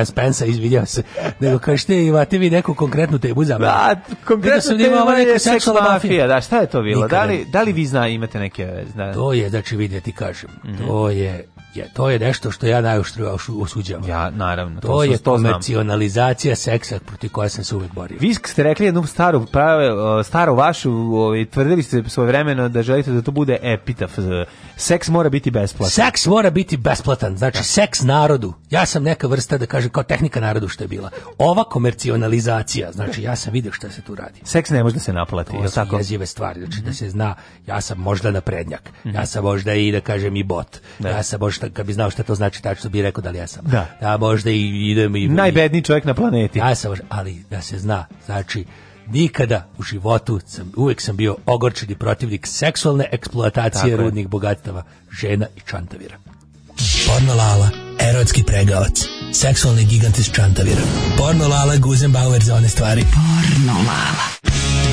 uh, Spensa izvinjavam se. Nego kažete imate vi neku konkretnu temu za mene? Da, konkretno sam da ima neka seksualna mafija, da, šta je to bilo? Nikada. Da li da li vi zna imate neke zna... To je znači vidjeti kažem. Mm -hmm. To je je, to je nešto što ja najoštrije osuđujem. Ja, naravno. To, to je to komercionalizacija seksa protiv koja sam se uvek borio. Vi ste rekli jednu staru, prave, staru vašu, ovaj, tvrdili ste svoje vremena da želite da to bude epitaf. E, seks mora biti besplatan. Seks mora biti besplatan, znači ja. Da. seks narodu. Ja sam neka vrsta, da kažem, kao tehnika narodu što je bila. Ova komercionalizacija, znači ja sam vidio šta se tu radi. Seks ne može da se naplati, to je tako? jezive stvari, znači mm -hmm. da mhm. se zna, ja sam možda naprednjak, mm -hmm. ja mhm. sam možda i, da kažem, i bot, da. ja sam možda šta, kad bi znao šta to znači tačno bi rekao da li ja sam. Da. Ja da, možda i idem i... Najbedniji čovjek na planeti. Ja sam, ali da se zna, znači, nikada u životu sam, uvek sam bio ogorčeni protivnik seksualne eksploatacije Tako rudnih je. bogatstava žena i čantavira. Pornolala, erotski pregavac, seksualni gigant iz čantavira. Pornolala, Guzenbauer za one stvari. Pornolala.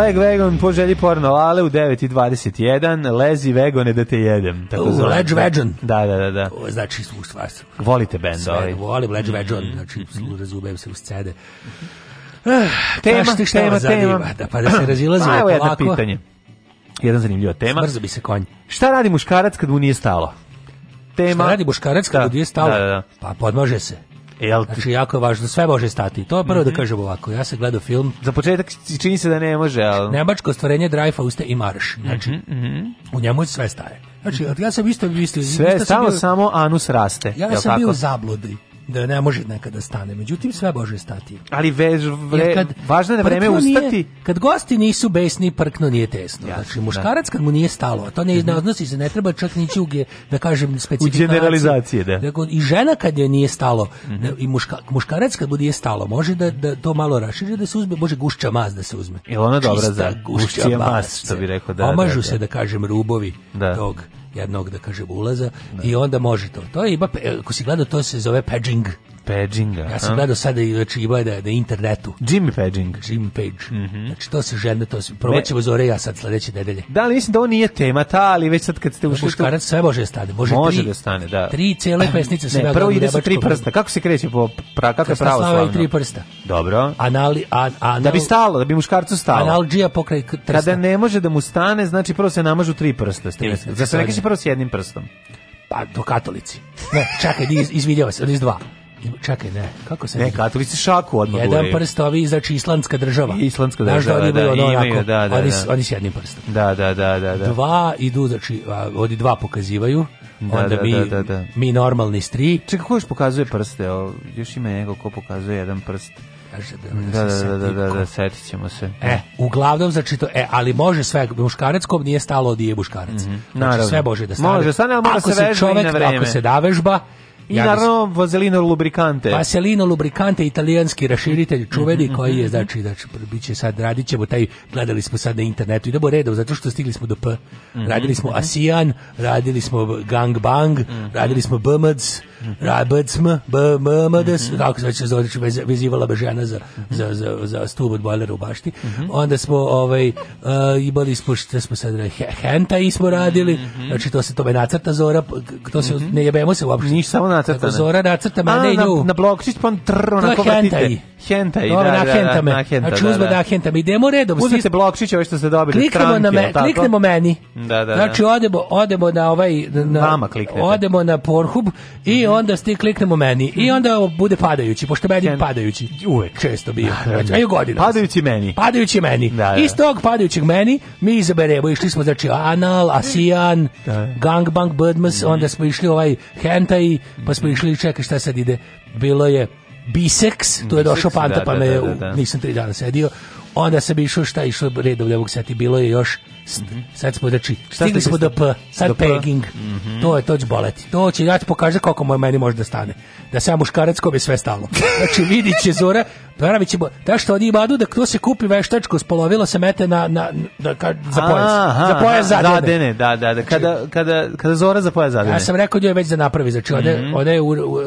Leg Vegon poželji porno ale u 9.21, lezi Vegone da te jedem. Tako uh, Ledge Vegon. Da, da, da. da. O, znači, stvar sam. Volite bend ovaj. Volim Ledge Vegon, znači, razumijem se u scede. tema, šta, šta tema, tema. Da, pa da se razilazimo polako. Evo jedno pitanje. Jedan zanimljiva tema. Smrzo bi se konj. Šta radi muškarac kad mu nije stalo? Tema. Šta radi muškarac kad da, mu nije stalo? Da, da, da. Pa podmaže se. Jel... Znači, jako je važno, sve može stati. To je prvo mm -hmm. da mhm. kažem ovako, ja sam gledao film... Za početak čini se da ne može, ali... Nemačko stvorenje uste i Marš. Znači, mm -hmm. u njemu sve staje. Znači, ja sam isto mislio... Sve, isto samo, samo anus raste. Ja sam tako? bio zabludi da ne može nekada da stane. Međutim, sve Bože stati. Ali vež, vre, kad, važno je da vreme ustati. Nije, kad gosti nisu besni, prkno nije tesno. Jasne, znači, da. muškarac da. kad mu nije stalo, a to ne, ne mhm. odnosi se, ne treba čak ni čuge, da kažem, specifikacije. U generalizacije, da. Dakle, I žena kad je nije stalo, mm -hmm. i muška, muškarac kad mu nije stalo, može da, da to malo raširi, da se uzme, može gušća maz da se uzme. Je ona Čista dobra za gušća, gušća mas, što bi rekao, da. Omažu da, da. se, da kažem, rubovi da. tog jednog da kaže ulaza i onda može to. To je iba e, ako si gledao to se zove paging. Pedginga. Ja sam gledao sada i znači ima da na internetu. Jimmy Pedging. Jimmy Page. Mm -hmm. Znači to se žene, to se probaćemo zore ja sad sledeće nedelje. Da li mislim da on nije tema ta, ali već sad kad ste ušli muškarac sve može da stane. Može, može tri, da stane, da. Tri cele pesnice se ne, prvo ide sa tri prsta. Kako se kreće po pra, kako je pravo slavno? tri prsta. Dobro. Anali, an, anal, da bi stalo, da bi muškarcu stalo. Analgija pokraj prsta. Kada ne može da mu stane, znači prvo se namažu tri prsta. Znači se prvo s jednim prstom. Pa do katolici. Ne, čekaj, iz, izvinjavam se, iz dva čekaj, ne, kako se... Ne, katolici šaku odmah Jedan guraju. prst, ovi znači islandska država. Islandska da država, da, da, da, ono imaju, da, da, da. Oni, da. oni s jednim prstom. Da, da, da, da. da. Dva idu, znači, odi dva pokazivaju, da, onda da, mi, da, da, da. mi normalni stri. Čekaj, ko još pokazuje prste? O, još ima nego ko pokazuje jedan prst. Da, da, da, da, da, da, da setit ćemo se. E, uglavnom, znači to, e, ali može sve, muškarac nije stalo od je muškarac. Mm -hmm. Znači, sve može da stane. Može, stane, ali mora se vežba i na vreme. Ako se da vežba, I ja naravno Vaselino lubrikante. Vaselino lubrikante, italijanski raširitelj čuveni mhm. koji je, znači, znači, će sad, radit ćemo taj, gledali smo sad na internetu i da bo redom, zato što stigli smo do P. Radili mhm. smo mhm. ASEAN, radili smo Gangbang, mm radili smo BMDS, Rabcm, BMMDS, kako se već zove, vezivala znači, be žena za, za, za, za stub od bojlera u bašti. Onda smo ovaj, uh, eh, imali smo, što smo sad henta hentai smo radili, znači to se tome nacrta Zora, to se, ne jebemo se uopšte. Niš samo nacrta. Ne. Zora nacrta mene i nju. Na blokčić, pa on trr, onako hentai. Hentai, da, da, da, znači, da, hentame. na hentame. Znači uzme da, da hentame. Idemo redom. Uzmete svi... blokčiće ove što ste dobili. Kliknemo, na me, kliknemo meni. Da, da, da. Znači odemo, odemo na ovaj... Na, Vama kliknete. Odemo na Pornhub i onda sti kliknemo meni i onda bude padajući, pošto meni Ken, padajući. Uvek. Često bio. Da, da. godina. Padajući meni. Padajući meni. Da, da. Iz tog padajućeg meni mi izaberemo, išli smo znači anal, asian da. gangbang, budmas, mhm. onda smo išli ovaj hentai, pa smo išli, čekaj šta sad ide, bilo je biseks, tu je došao panta, da, pa da, me, da, da, nisam tri dana sedio, onda sam išao šta je išlo redom seti, bilo je još Mhm. Sad smo da či. Stigli smo da p. Sad pegging. Mhm. To je to će boleti. To će ja ti pokaže koliko moj meni može da stane. Da sam muškarac ko bi sve stalo. Znači vidit će Zora Praravić da što oni imadu da kto se kupi veštačko spolovilo se mete na na da kad za pojas. Aha, za pojas zadene. Da, da, da. da. Kada kada kada Zora za pojas zadene. Ja sam rekao njoj već da napravi, znači mm -hmm. ode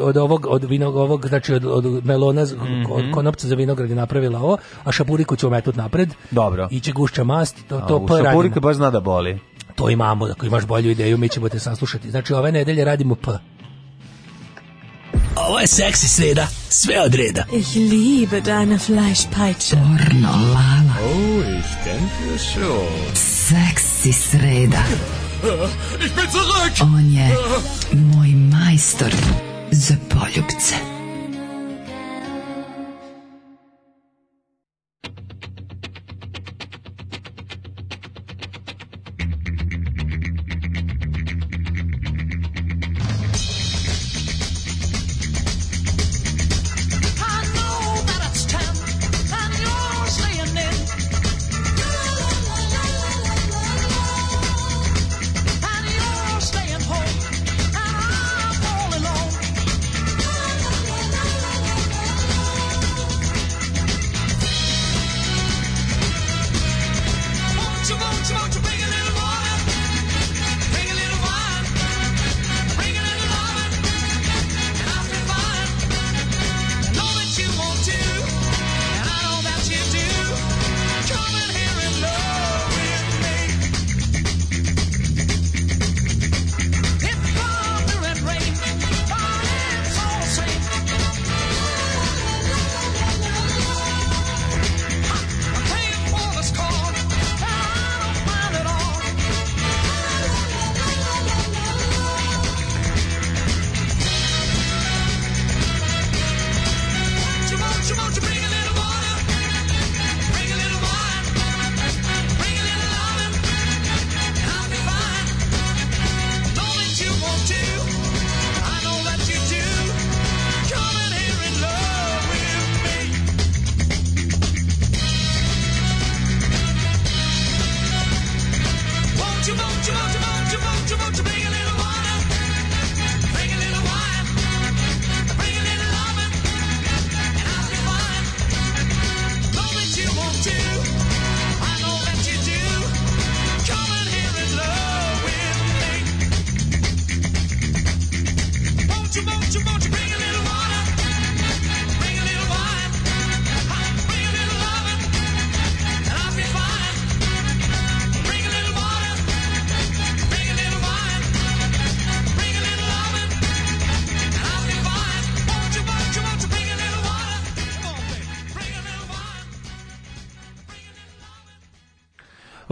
od ovog od vinog ovog znači od, od melona od mhm. konopca za vinograd je napravila ovo, a šapuriku ćemo metut napred. Dobro. I će gušća mast, to to pa radi čovjeka baš zna da boli. To imamo, ako imaš bolju ideju, mi ćemo te saslušati. Znači, ove nedelje radimo P. Ovo je seksi sreda, sve od reda. Ich liebe deine Fleischpeitsche. Porno lala. Oh, ich denke schon. Seksi sreda. Ich bin zurück! On je moj majstor za poljubce.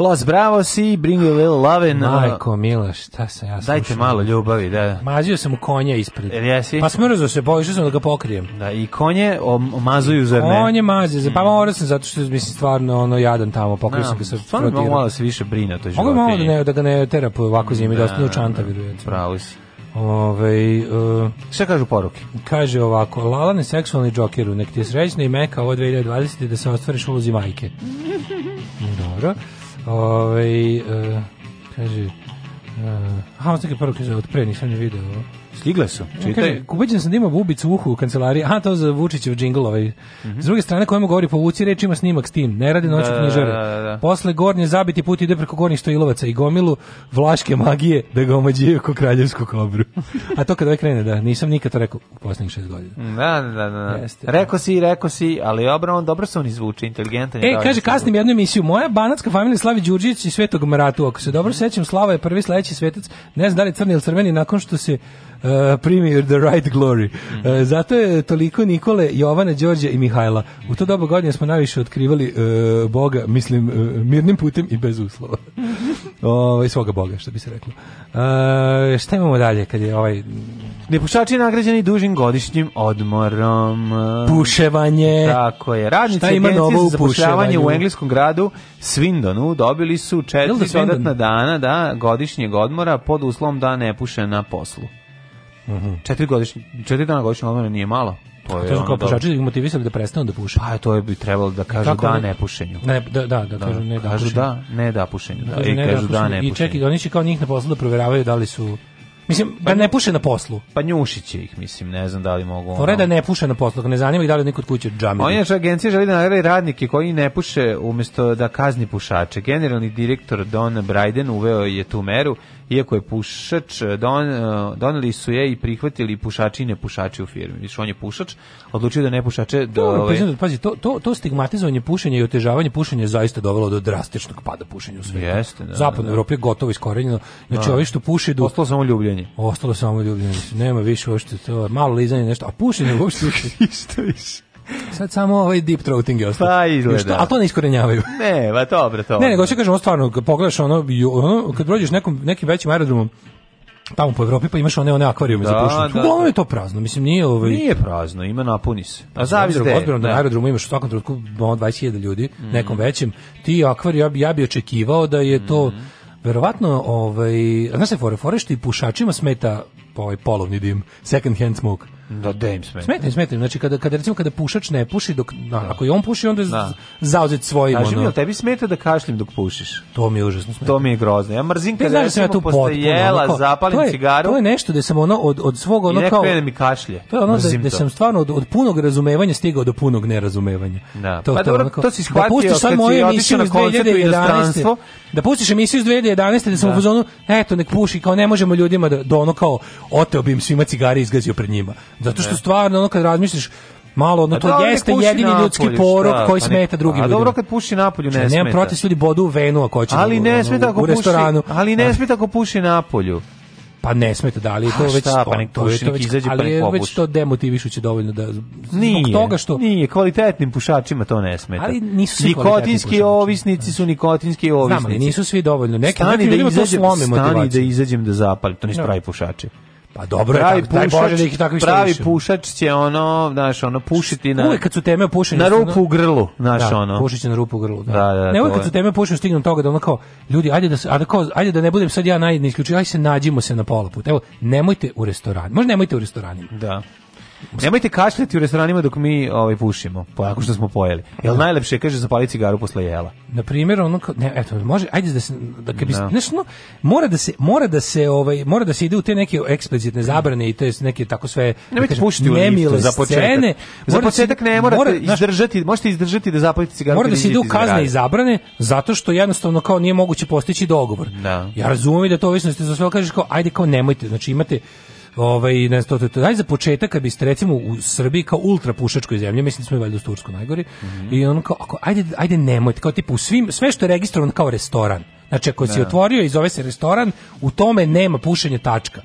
Los Bravos i Bring You Little Love. Na... Majko, Mila, šta sam ja slušao? Dajte malo ljubavi, da. da. Mazio sam u konja ispred. Jel jesi? Pa smrzo se, bojišao sam da ga pokrijem. Da, i konje mazuju, za ne? Konje mazio, pa mm. morao sam, zato što mislim stvarno ono jadan tamo, pokrio sam ga da, sa Stvarno malo, da se više brine to životinje. Mogu malo da, ne, da ga ne tera po ovako zimi, da, da u čanta, vjerujem. Da, pravo si. Ove, uh, e, Šta kažu poruke? Kaže ovako, Lala ne seksualni džokeru, nek ti je srećna i meka ovo 2020. da se ostvariš ulozi majke. Dobro. Ove, ovaj, e, kaže, e, aha, on prvo kaže, od pre nisam ne video Stigle su. Čitaj. Ubeđen sam da ima bubicu u uhu u kancelariji. Aha, to za Vučićev džingl ovaj. Mm -hmm. S druge strane, kojemu govori povuci pa reč, ima snimak s tim. Ne radi noć da, knjižare. Da, da, da, Posle gornje zabiti put ide preko gornjih stojilovaca i gomilu vlaške magije da ga omađuje ko kraljevsku kobru. A to kad ovaj krene, da, nisam nikad to rekao u poslednjih šest godina. Da, da, da, da. Jeste, rekao si, rekao si, ali obrano dobro se on izvuče, inteligentan je. E, da kaže, kasnim jednu emisiju. Moja banatska familija Slavi Đurđić i Svetog Maratu. Ako se dobro mhm. sećam, Slava je prvi sledeći svetac. Ne znam da li crni ili crveni, nakon što se Eh, primi the right glory. Mm. zato je toliko Nikole, Jovana, Đorđa i Mihajla. U to doba godine smo najviše otkrivali eh, Boga, mislim, mirnim putem i bez uslova. o, ovaj, I svoga Boga, što bi se reklo. E, šta imamo dalje kad je ovaj... Nepušači nagrađeni dužim godišnjim odmorom. Puševanje. Tako je. Radnici agencije za zapošljavanje u engleskom gradu Swindonu dobili su da četiri dodatna dana da, godišnjeg odmora pod uslovom da ne puše na poslu. Mm -hmm. Četiri, godišnje, četiri dana godišnje odmora nije malo. To, je to su kao pušači da ih motivisali da prestanu da puše. Pa to bi trebalo da kažu da, da ne, pušenju. Ne, da, da, da, da kažu ne da kažu pušenju. da, ne da pušenju. E, da, I ne kažu da, da ne pušenju. I čekaj, oni će kao njih na poslu da proveravaju da li su Mislim, pa, da ne puše na poslu. Pa njušiće ih, mislim, ne znam da li mogu... Fore ono... da ne puše na poslu, ne zanima ih da li neko od kuće džami. On je što agencija želi da nagradi radnike koji ne puše umjesto da kazni pušače. Generalni direktor Don Bryden uveo je tu meru iako je pušač, eh, don, eh, doneli su je i prihvatili pušači i nepušači u firmi. Viš, on je pušač, odlučio da ne pušače... Do, da, to, ove... Ovaj- pa, pazi, to, to, to stigmatizovanje pušenja i otežavanje pušenja je zaista dovelo do drastičnog pada pušenja u svijetu. Jeste, da. Zapadna da. da. Evropa je gotovo iskorenjeno. Znači, da. ovi što puši... Do... Ostalo samo ljubljenje. Ostalo samo ljubljenje. Nema više uopšte to. Malo lizanje nešto. A pušenje uopšte... Isto više. Sad samo ovaj deep throating je ostao. Pa izgleda. a to ne iskorenjavaju. Ne, pa dobro to. Ne, nego što kažemo stvarno, pogledaš ono, ono kad prođeš nekom, nekim većim aerodromom, tamo po Evropi pa imaš one one akvarijum za da, pušenje. Da, Uglavnom da. je to prazno, mislim nije ovaj Nije prazno, ima napuni se. A zavisi od odbrano da aerodromu imaš u svakom trenutku 20.000 ljudi, mm. nekom većem. Ti akvarij ja bi ja bi očekivao da je to mm. verovatno ovaj, znaš se fore, fore što i pušačima smeta po ovaj polovni dim, second hand smoke. Da, da im smeta. Smeta im, Znači, kada, kada, recimo, kada pušač ne puši, dok, da. ako i on puši, onda je da. zauzet svojim. Znači, ono... tebi smeta da kašljim dok pušiš? To mi je užasno smeta. To mi je grozno. Ja mrzim kada, znaš, da recimo, ja tu posle jela, zapalim to je, cigaru. To je nešto da sam ono od, od svog, ono I kao... I mi kašlje. To je ono da, da, sam stvarno od, od punog razumevanja stigao do punog nerazumevanja. Da. To, pa to, dobro, onako, to si shvatio da pustiš sad moju emisiju iz 2011. Da pustiš emisiju iz 2011. da sam u da. fazonu, eto, nek puši, kao ne možemo ljudima da, do da ono kao, oteo bi im svima cigare i izgazio pred njima. Zato što da. stvarno, ono kad razmišljaš, malo ono, pa to da, jeste jedini napolje, ljudski porok šta, pa koji pa smeta drugim ljudima. A dobro kad puši napolju znači, ne Če, smeta. Nemam protiv ljudi bodu u venu ako hoće ali da ne ono, smeta ako u puši, Ali ne da. smeta ako puši napolju. Pa ne smeta, da ali je to ha, pa već pa nek to je to već, izađe, ali je već to demotivišuće dovoljno da nije, toga što nije kvalitetnim pušačima to ne smeta. Ali nisu svi nikotinski ovisnici su nikotinski ovisnici. Znam, ali nisu svi dovoljno. Neki stani neki da izađem, to slome stani da izađem da zapalim, to nisu no. pravi pušači. Pa dobro, pravi tako, pušač, Bože da ih takvi pravi pušač će ono, znaš, ono pušiti na Uvek kad su teme pušenja na rupu u grlu, znaš da, ono. Pušiće na rupu u grlu, da. da, da ne uvek kad su teme pušenja stignem toga da ono kao ljudi, ajde da se, a da kao, ajde da ne budem sad ja najdni isključio, ajde se nađimo se na pola puta. Evo, nemojte u restoran. Možda nemojte u restoranima. Da. Nemojte kašljati u restoranima dok mi ovaj pušimo, pa što smo pojeli. Jel da. najlepše kaže zapaliti cigaru posle jela. Na primjer, ono ne, eto, može, ajde da se da kebi, no. nešto no, mora da se mora da se ovaj mora da se ide u te neke eksplicitne zabrane i to jest neke tako sve da nemojte da pušiti u liftu za početak. Scene, za da početak ne morate mora, izdržati, možete izdržati da zapalite cigaru. Mora da se ide u kazne i zabrane zato što jednostavno kao nije moguće postići dogovor. No. Ja razumijem da to ovisnosti za sve kažeš kao ajde kao nemojte, znači imate Ovaj ne to, to, to. Aj za početak kad biste recimo u Srbiji kao ultra pušačkoj zemlji, mislim da smo valjda u Tursku najgori, mm -hmm. i on kao ako, ajde ajde nemojte, kao tipa u svim sve što je registrovano kao restoran. Znači ako se da. otvorio i zove se restoran, u tome nema pušenja tačka.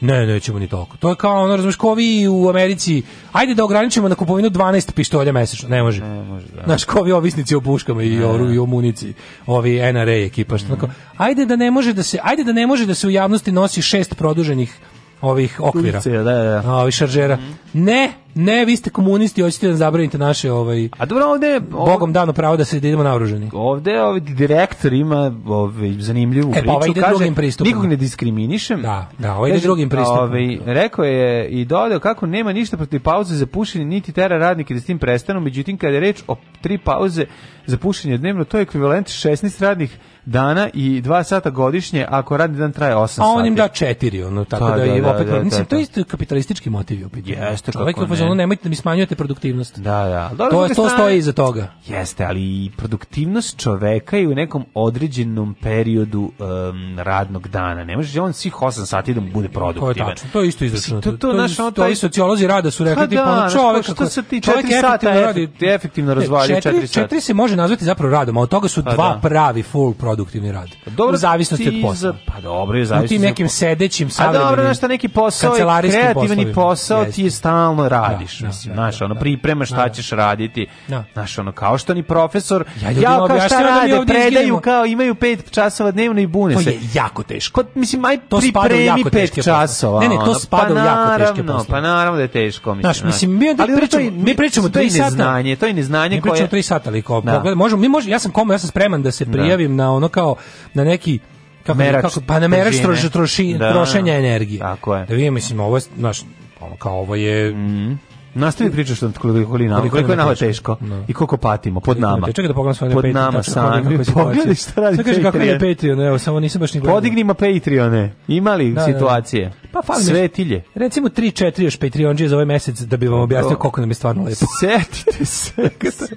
Ne, nećemo ni toliko. To je kao ono, razumiješ, ko vi u Americi, ajde da ograničimo na kupovinu 12 pištolja mesečno. Ne može. Ne može, da. Znaš, ko vi ovisnici o puškama i o, i o municiji, ovi NRA ekipa, što mm -hmm. tako. Ajde da ne može da se, ajde da ne može da se u javnosti nosi šest produženih ovih okvira. Ulice, da, da. da. Ovih šaržera. Mm -hmm. Ne, ne, vi ste komunisti, hoćete da zabranite naše ovaj A dobro ovde bogom dano pravo da se da idemo naoružani. Ovde ovaj direktor ima ovaj zanimljivu e, pa, ovaj ide kaže, pristupom. Nikog ne diskriminišem. Da, da, ovaj ide drugim pristupom. Ovaj rekao je i dodao kako nema ništa protiv pauze za pušenje niti tera radnike da s tim prestanu, međutim kada je reč o tri pauze za pušenje dnevno, to je ekvivalent 16 radnih dana i 2 sata godišnje, ako radni dan traje 8 sati. A on im da 4, ono, tako pa da, da, da, da, opet, da, da, mislim, da, da. to je da. isto kapitalistički motiv opet. Jeste, kako ne kaže ono nemojte da mi smanjujete produktivnost. Da, da. Dobro, to je to stoji iza toga. Jeste, ali produktivnost čoveka je u nekom određenom periodu um, radnog dana. Ne možeš da on svih 8 sati da mu bude produktivan. To je, tačno. to je isto izračunato. To, to, to, naš, to, to i sociolozi rada su rekli pa tipa da, ono čovek što se ti 4 sata radi efektivno razvaljuje 4 sata. 4 se može nazvati zapravo radom, a od toga su pa dva da. pravi full produktivni rad. Pa dobro, u zavisnosti od posla. Pa dobro, je U tim nekim sedećim, savremenim. A dobro, nešto neki posao, kreativni posao ti je stalno rad radiš, da, da, mislim, da, znaš, ono pripremaš šta ćeš raditi. Znaš, ono kao što ni profesor, ja, ja da mi rade, predaju kao imaju 5 časova dnevno i bune se. To je jako teško. Pa, mislim, aj to pripremi 5 časova. Ne, ne, to pa spada u jako teške poslove. Pa naravno da je teško, mislim. Znaš, mislim, mi onda pričamo, mi pričamo 3 sata. Neznanje, to je neznanje koje... Mi pričamo 3 sata, liko. kao, možemo, mi možemo, ja sam komo, ja sam spreman da se prijavim na ono kao, na neki kako, merač, kako, pa na merač troš, troši, da, trošenja energije. Tako je. Da vidim, mislim, ovo je, znaš, ono, kao ovo je... Mhm. Mm. Nastavi pričaš što koliko je nama, koliko je nama teško no. Da. i koliko patimo pod nama. Čekaj da pogledam svoje Pod Patreon, nama sami. Pogledaj šta radi. Sad kaže kako je Patreon, evo samo nisam baš ni gledao. Podignimo Patreone. Imali da, da, da, situacije. Da, da. Pa fali Svetilje. Recimo 3 4 još Patreonđe za ovaj mesec da bi vam objasnio koliko nam je stvarno lepo. Setite se.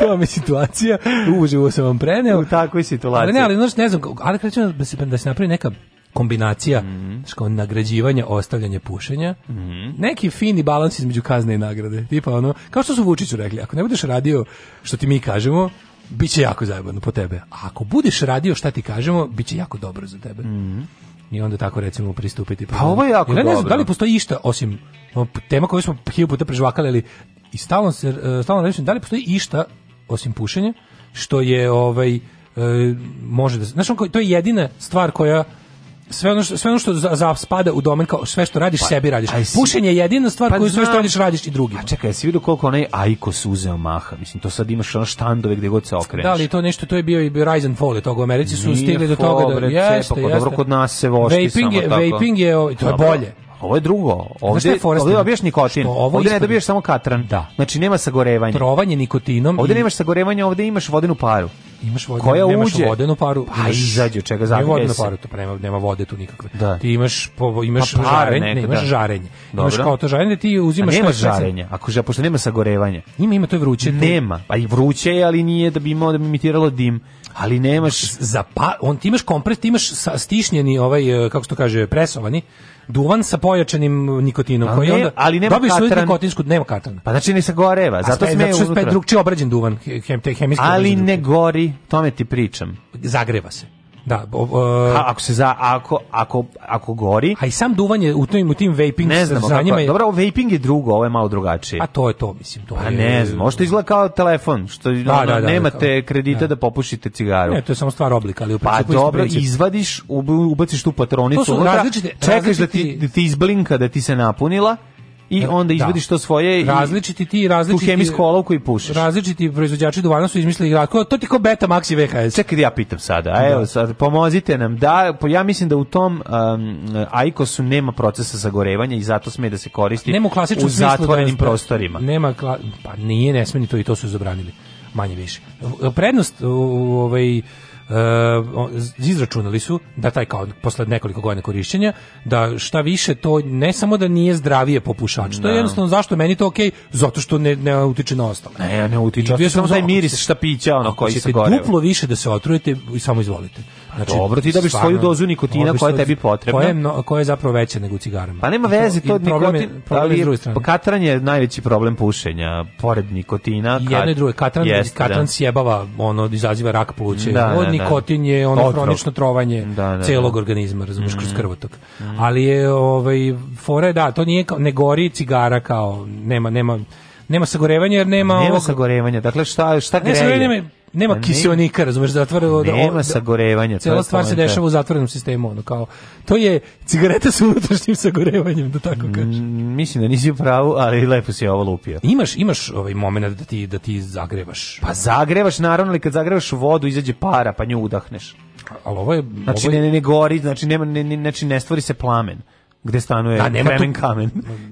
to vam je situacija. Uživo sam vam preneo. U takvoj situaciji. Ali ne, ali ne znam, ali krećemo da se da se napravi neka kombinacija mm -hmm. nagrađivanja, ostavljanje pušenja. Mm -hmm. Neki fini balans između kazne i nagrade. Tipa ono, kao što su Vučiću rekli, ako ne budeš radio što ti mi kažemo, biće jako zajebano po tebe. A ako budeš radio šta ti kažemo, biće jako dobro za tebe. Mm -hmm i onda tako recimo pristupiti. Pa ovo je jako ja ne znam dobro. da li postoji išta osim tema koju smo hiljadu puta prežvakali, ali i stalno se e, stalno rečem, da li postoji išta osim pušenja što je ovaj e, može da Znaš, on, to je jedina stvar koja sve ono što, sve ono što za, za spada u domen kao sve što radiš pa, sebi radiš. Si, Pušenje je jedina stvar pa koju sve što radiš radiš i drugima. A čekaj, jesi vidio koliko onaj Aikos uzeo maha? Mislim to sad imaš ono štandove gdje god se okreneš. Da li to nešto to je bio i bio Fall je Fall, to u Americi su stigli do toga da jeste, jeste. dobro kod nas se vošti vaping samo je, tako. Vaping je, to je bolje ovo je drugo. Ovde, je ovde dobiješ nikotin. ovde ispred... ne dobiješ samo katran. Da. Znači nema sagorevanja. Trovanje nikotinom. Ovde i... nemaš sagorevanja, ovde imaš vodenu paru. Imaš vodenu, koja nemaš uđe. vodenu paru. Pa imaš... izađe, čega zavisno. Nema vodenu paru, to pa nema, nema vode tu nikakve. Da. Ti imaš po, imaš pa žarenje, nekada. imaš da. žarenje. Dobro. Imaš kao to žarenje, da ti uzimaš A nema žarenja. Ako že pošto nema sagorevanja. Ima ima to je vruće. Nema, pa i vruće je, ali nije da bi imao da bi imitiralo dim ali nemaš za pa, on ti imaš kompres, ti imaš stišnjeni ovaj eh, kako se to kaže presovani duvan sa pojačanim nikotinom koji onda ali nema dobiš katran. nikotinsku nema katran. Pa znači ne sagoreva, zato sme zato što je drugačije obrađen duvan, hem te hemijski. Ali ne gori, tome ti pričam. Zagreva se. Da, o, o, ha, ako se za ako ako ako gori. A i sam duvanje u tim u tim vaping ne znam, kako, je... Dobro, o vaping je drugo, ovo je malo drugačije. A to je to, mislim, to A pa je. ne znam, možda izgleda kao telefon, što da, ono, da, da, da nemate da. kredita da. da popušite cigaru. Ne, to je samo stvar oblika, ali u Pa dobro, izvadiš, ubaciš tu patronicu, to su unutra, čekaš različiti... da ti da ti izblinka, da ti se napunila i e, onda da. izvadiš to svoje različiti ti različiti tu hemijsku olovku i pušiš. Različiti proizvođači duvana su izmislili igračku, to ti kao beta maxi VHS. Čekaj, ja pitam sada. A da. evo sad pomozite nam. Da, ja mislim da u tom um, Aikosu nema procesa sagorevanja i zato sme da se koristi nema u, u da zatvorenim da prostorima. Nema pa nije ne sme ni to i to su zabranili manje više. Prednost u, ovaj Uh, izračunali su da taj kao posle nekoliko godina korišćenja da šta više to ne samo da nije zdravije popušač to je da. jednostavno zašto meni to okej okay, zato što ne ne utiče na ostalo ne ne utiče samo taj miris šta pića ono koji se gore duplo više da se otrujete i samo izvolite Znači, dobro, ti da bi svoju dozu nikotina koja je tebi potrebna. Koja je, no, koja je zapravo veća nego u cigarama. Pa nema veze, to nikotin, ali katranje je najveći problem pušenja, pored nikotina. Kad... Jedno i drugo, da. katran, jest, katran da. sjebava, ono, izaziva rak pluća Da, Od da, da, nikotin je ono Otrov. hronično trovanje da, da celog organizma, razumiješ, mm. kroz krvotok. Mm. Ali je, ovaj, fore, da, to nije, ne gori cigara kao, nema, nema, nema sagorevanja jer nema nema ovog... sagorevanja. Dakle šta šta greje? nema ne, kisionika, razumeš, zatvorilo da nema sagorevanja. Cela stvar se dešava u zatvorenom sistemu, ono kao to je cigareta sa unutrašnjim sagorevanjem, da tako mm, kažem. Mislim da nisi u pravu, ali lepo si ovo lupio. Imaš imaš ovaj momenat da ti da ti zagrevaš. Pa zagrevaš naravno, ali kad zagrevaš vodu izađe para, pa nju udahneš. Al ovo je znači ovo je... Ne, ne, ne gori, znači nema ne, ne, znači ne stvori se plamen gde stanuje da, nema kremen tu, kamen.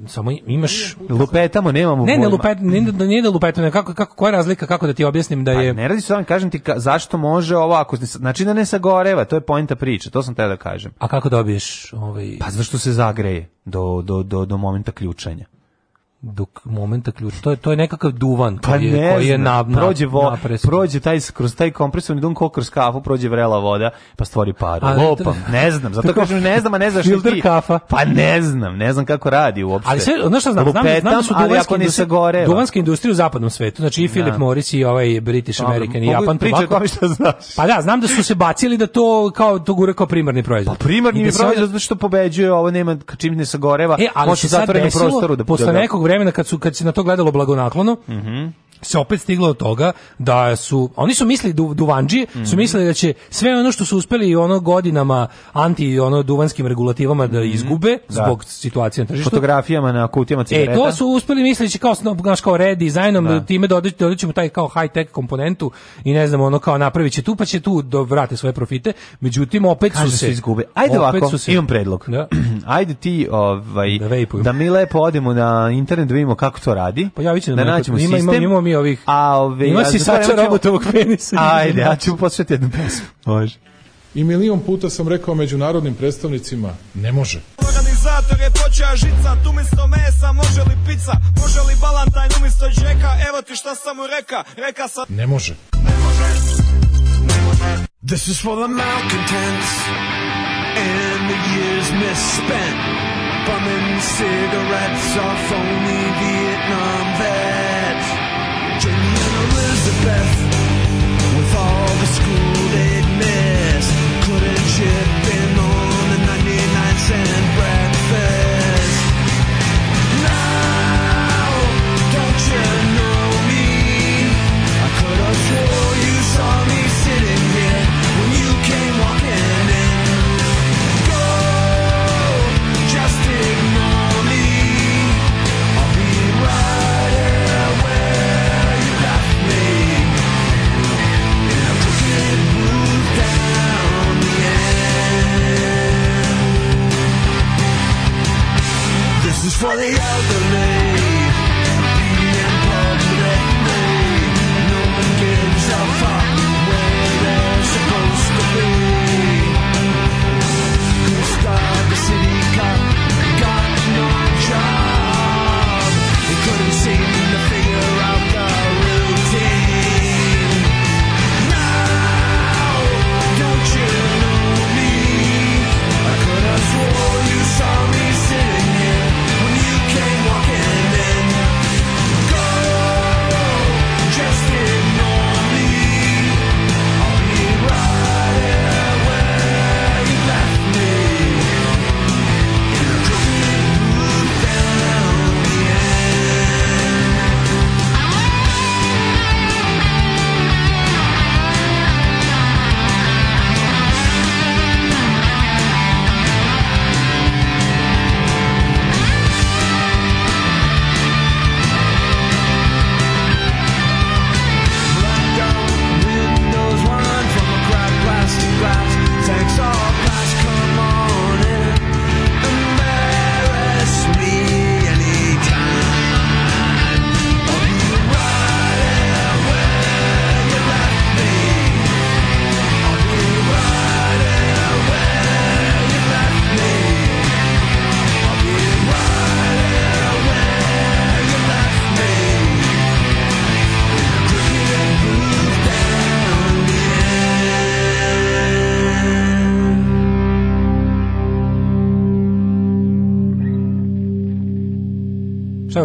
Samo imaš lupetamo, nemamo. Ne, ne lupet, ne, nije da lupetamo, kako kako koja je razlika kako da ti objasnim da pa, je. Pa ne radi se o kažem ti ka, zašto može ovako, znači da ne sagoreva, to je poenta priče, to sam te da kažem. A kako dobiješ ovaj Pa zašto se zagreje do do do do momenta ključanja dok momenta ključ. To je to je nekakav duvan koji pa je koji je na, na prođe vo, prođe taj kroz taj kompresorni dun ko kafu prođe vrela voda pa stvori paru Lopam, ne znam, zato kažem ne znam, a ne znaš ti. kafa. Pa ne znam, ne znam kako radi uopšte. Ali sve, ono što znam, Lupetam, znam, znam da su duvanske industrije, gore, duvanske industrije u zapadnom svetu, znači i Philip da. Morris i ovaj British Dobre, American i da Japan tobacco. što znaš. Pa da, znam da su se bacili da to kao to gure kao primarni proizvod. Pa primarni da proizvod zato što pobeđuje, ovo nema čim ne sagoreva, e, može zatvoreno prostor da posle nekog vremena kad su kad se na to gledalo blagonaklono. Mhm. Mm se opet stiglo do toga da su oni su mislili du, duvanđi mm -hmm. su mhm. mislili da će sve ono što su uspeli ono godinama anti ono duvanskim regulativama da mhm. izgube mm -hmm. zbog situacije na tržištu fotografijama na kutijama cigareta e to su uspeli misleći kao naš kao red dizajnom da. time dodaćemo da da taj kao high tech komponentu i ne znam ono kao napraviće tu pa će tu do vrate svoje profite međutim opet Kažu su se Kaže se izgube ajde ovako se, imam predlog da. ajde ti ovaj da, da mi lepo odemo na internet da vidimo kako to radi pa ja vićem da, da nađemo sistem imam, imam mi ovih. A, ove, ima si sača robotovog penisa. Ajde, ja ću posveti jednu pesmu. Može. I milion puta sam rekao međunarodnim predstavnicima, ne može. Organizator je počeo žica, tu misto mesa, može li pizza, može li balantajn umisto džeka, evo ti šta sam mu reka, reka sam... Ne može. Ne može, ne može. This is for the malcontents and the years misspent. Bumming cigarettes off only Vietnam vets. with all the school they'd missed. Couldn't chip in on the 99 cent breakfast. Now, don't you know me? I could have swore you saw me. for the elderly.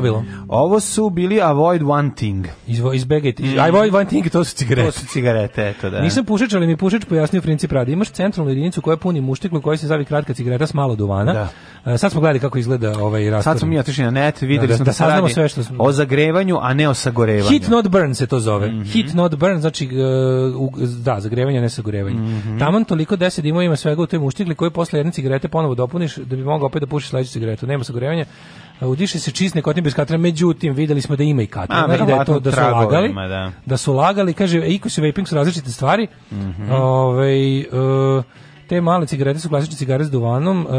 bilo? Ovo su bili Avoid One Thing. Izvo, izbegajte. Iz, mm. avoid One Thing, to su cigarete. To su cigarete, eto da. Nisam pušač, ali mi pušač pojasnio princip rada. Imaš centralnu jedinicu koja puni muštiklu, koja se zavi kratka cigareta s malo duvana. Da. Uh, sad smo gledali kako izgleda ovaj raspored. Sad smo mi otišli na net, videli da, da smo da, da, da sve što smo... O zagrevanju, a ne o sagorevanju. Heat not burn se to zove. Mm -hmm. Heat not burn, znači uh, da, zagrevanje, ne sagorevanje. Mm -hmm. Taman toliko deset ima, ima svega u toj muštikli koji posle jedne cigarete ponovo dopuniš da bi mogao opet da pušiš sledeću cigaretu. Nema sagorevanja, E, udiše se čist nikotin bez katrana, međutim, videli smo da ima i katrana i da je to da su lagali. Ima, da. da. su lagali, kaže, e, ikos i vaping su različite stvari. Mm -hmm. Ove, ovaj, uh, te male cigarete su klasične cigare s duvanom. Uh,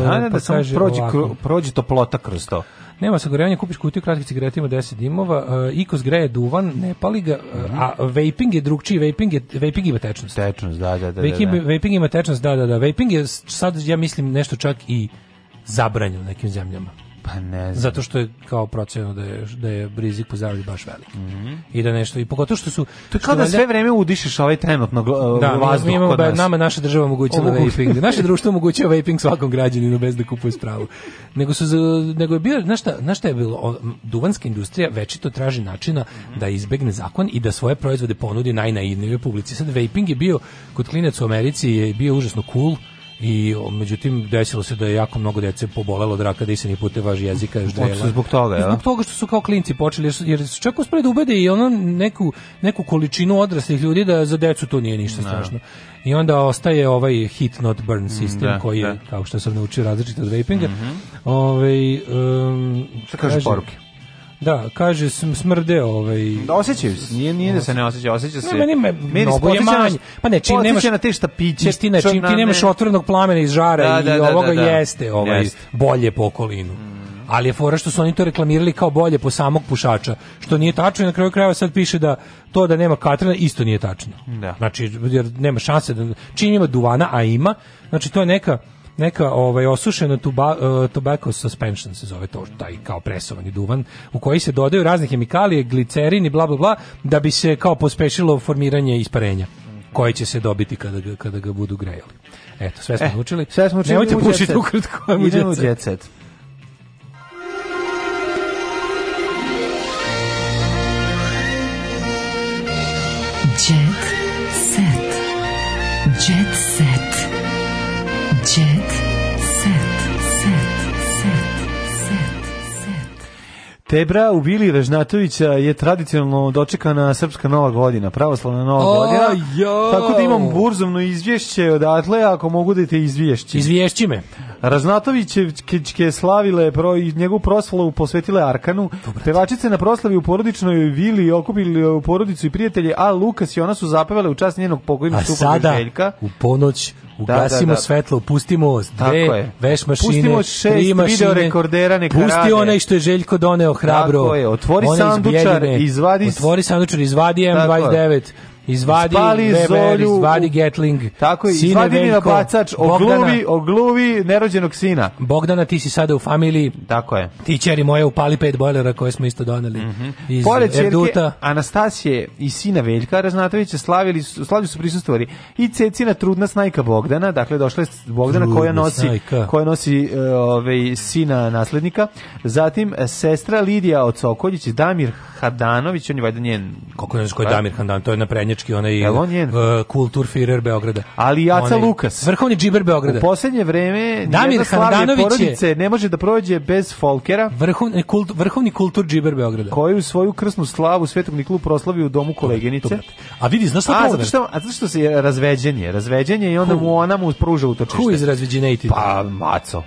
da, da, da, pa da, da kru, prođe toplota kroz to. Nema sagorevanja, kupiš kutiju kratkih cigareta ima 10 dimova, uh, ikos greje duvan, ne pali ga, mm -hmm. a vaping je drugčiji, vaping, je, vaping ima tečnost. Tečnost, da, da, da. Vaping, da, da. vaping ima tečnost, da, da, da. Vaping je sad, ja mislim, nešto čak i zabranjeno u nekim zemljama. Pa ne znam. Zato što je kao procenjeno da je, da je rizik po zdravlje baš velik. Mm -hmm. I da nešto, i pogotovo što su... To je kao da sve vreme udišeš ovaj trenutno uh, da, vazduh mi imamo, kod nas. Nama naša država omogućila vaping. Naše društvo omogućava vaping svakom građaninu bez da kupuje spravu. Nego, su, nego je bio, znaš šta, znaš šta je bilo? Duvanska industrija večito traži načina mm -hmm. da izbegne zakon i da svoje proizvode ponudi najnaivnijoj publici. Sad vaping je bio, kod klinac u Americi je bio užasno cool, i međutim desilo se da je jako mnogo dece pobolelo od raka disanih da puteva jezika što je zbog toga ja? zbog toga što su kao klinci počeli jer, jer su čak uspeli da ubede i ono neku, neku količinu odraslih ljudi da za decu to nije ništa ne. Da. strašno i onda ostaje ovaj hit not burn mm, sistem da, koji je da. kao što sam naučio različito od vapinga mm -hmm. ovaj um, šta kaže, poruke Da, kaže smrde ovaj. Da osjećaju se, nije nije da se ne osjeća, osjeća se. Ne, meni me meni je manje. Pa ne, čim nemaš na te štapiće, istina, čim ti nemaš otvorenog plamena iz žara da, da, i da, ovoga da, da, jeste ovaj Jest. bolje po okolinu. Mm. Ali je fora što su oni to reklamirali kao bolje po samog pušača, što nije tačno i na kraju krajeva sad piše da to da nema katrana isto nije tačno. Da. Znači, jer nema šanse da čim ima duvana, a ima, znači to je neka neka ovaj osušena tuba, uh, tobacco suspension se zove to taj kao presovani duvan u koji se dodaju razne hemikalije, glicerin i bla bla bla da bi se kao pospešilo formiranje isparenja koje će se dobiti kada ga, kada ga budu grejali. Eto, sve smo e, učili. Sve smo učili. Nemojte pušiti ukratko. Idemo u jet set. Jet set. Jet set. Tebra u Bili Ražnatovića je tradicionalno dočekana srpska nova godina, pravoslavna nova oh, godina. Jo. Tako da imam burzovno izvješće odatle, ako mogu da te izvješći. Izvješći me. Ražnatovićevke slavile pro, njegovu proslavu posvetile Arkanu. Dobre. Pevačice na proslavi u porodičnoj vili okupili u porodicu i prijatelje, a Lukas i ona su zapevale u čast njenog pokojnog supruga Željka. u ponoć ugasimo da, da, da. svetlo, pustimo dve veš mašine, pustimo šest tri mašine, video rekordera neka pusti rade. onaj što je Željko doneo hrabro. Tako je, otvori sandučar, izvadi... Otvori sandučar, izvadi M29, Izvadi Spali Weber, Zolju, izvadi Getling. Tako je, izvadi mi nabacač, ogluvi, ogluvi nerođenog sina. Bogdana, ti si sada u familiji. Tako je. Ti čeri moje upali pet bojlera koje smo isto doneli mm -hmm. iz Pored Erduta. Anastasije i sina Veljka Raznatovića slavili, slavili su prisustvovali i cecina trudna snajka Bogdana, dakle došla je Bogdana Trudni koja nosi, koja nosi uh, ovaj, sina naslednika. Zatim e, sestra Lidija od Sokoljić, Damir Hadanović, on je valjda njen... Kako je, je pa- Damir Hadanović, to je na nemački onaj Jel on e, kulturfirer Beograda. Ali Jaca onaj, Lukas. Vrhovni džiber Beograda. U poslednje vreme Damir Handanović je, ne može da prođe bez Folkera. Vrhovni, kult, vrhovni kultur džiber Beograda. Koju svoju krsnu slavu Svetog Nikolu proslavi u domu kolegenice. a vidi, znaš šta a, zato što, a zato što je? razveđenje, razveđenje i onda Who? mu ona mu pruža utočište. Who is razveđenated? Pa, maco.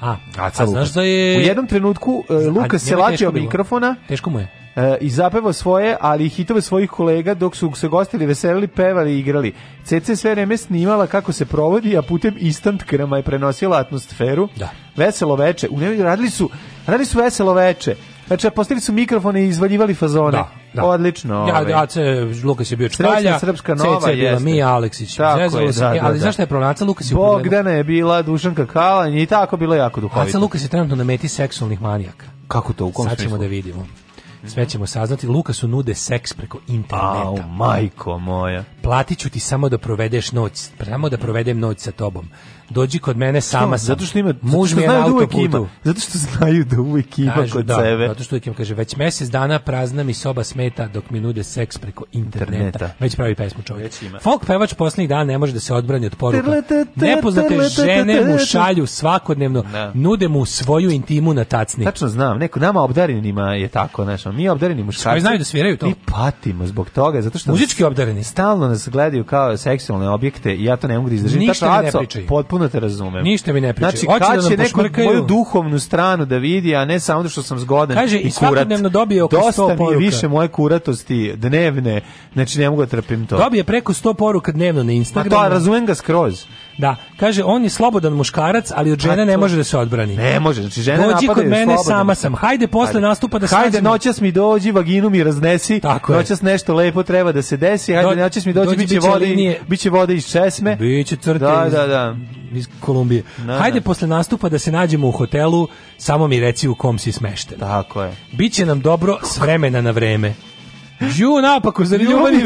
A, Aca a, znaš da je... U jednom trenutku uh, Lukas se lačio mikrofona. Teško mu je e, i zapevao svoje, ali i hitove svojih kolega dok su se gostili, veselili, pevali i igrali. CC sve vreme snimala kako se provodi, a putem instant krema je prenosila atmosferu. Da. Veselo veče. U njemu radili su, radili su veselo veče. Znači, postavili su mikrofone i izvaljivali fazone. Da, da. Odlično. Ovaj. Ja, AC, Lukas je bio čkalja, Srpska nova, CC je bila Mija Aleksić. Tako Zezalo je, da, da, Ali da. znaš šta da. je problem? Aca Lukas je Bogdana je bila, Dušanka Kalanj i tako bilo jako duhovito. Aca Lukas je trenutno na meti seksualnih manijaka. Kako to, u kom Sad ćemo da vidimo. Sve mhm. ćemo saznati. Lukasu nude seks preko interneta. Au, majko moja. Platit ti samo da provedeš noć, samo da provedem noć sa tobom dođi kod mene sama sam. Zato što ima, muž mi je na da autoputu. Zato što znaju da uvek ima Kažu, kod da, sebe. Zato što uvijek ima, kaže, već mesec dana prazna mi soba smeta dok mi nude seks preko interneta. interneta. Već pravi pesmu čovjek. Folk pevač poslednjih dana ne može da se odbrani od poruka. Nepoznate žene mu šalju svakodnevno, ne. Da. nude mu svoju intimu na tacni. Tačno znam, neko nama obdarenima je tako, znaš, mi obdareni muškarci. Mi znaju da sviraju to. Mi patimo zbog toga, zato što... Muzički obdareni. Stalno nas gledaju kao seksualne objekte i ja to ne mogu da izdržim. Ništa ne pričaju potpuno te razumem. Ništa mi ne priča. Znači, Hoće kad da će neku moju duhovnu stranu da vidi, a ne samo da što sam zgodan Kaže, i kurat. Kaže, dobije oko Dosta 100 poruka. Dosta mi je više moje kuratosti dnevne, znači ne mogu da trpim to. Dobije preko 100 poruka dnevno na Instagramu. A to, razumem ga skroz. Da, kaže on je slobodan muškarac, ali od žene pa to... ne može da se odbrani. Ne može, znači žena napada. dođi kod mene sama sam. Hajde posle hajde. nastupa da Hajde svađemo. noćas mi dođi, vaginu mi raznesi. Tako noćas je. nešto lepo treba da se desi. Hajde Do, noćas mi dođi, dođi biće vode, linije. biće vode iz česme. Biće crte. Da, da, da iz Kolumbije. Na, da, da. Hajde na. posle nastupa da se nađemo u hotelu, samo mi reci u kom si smešten. Tako je. Biće nam dobro s vremena na vreme. Ju napaku, zar ljubavi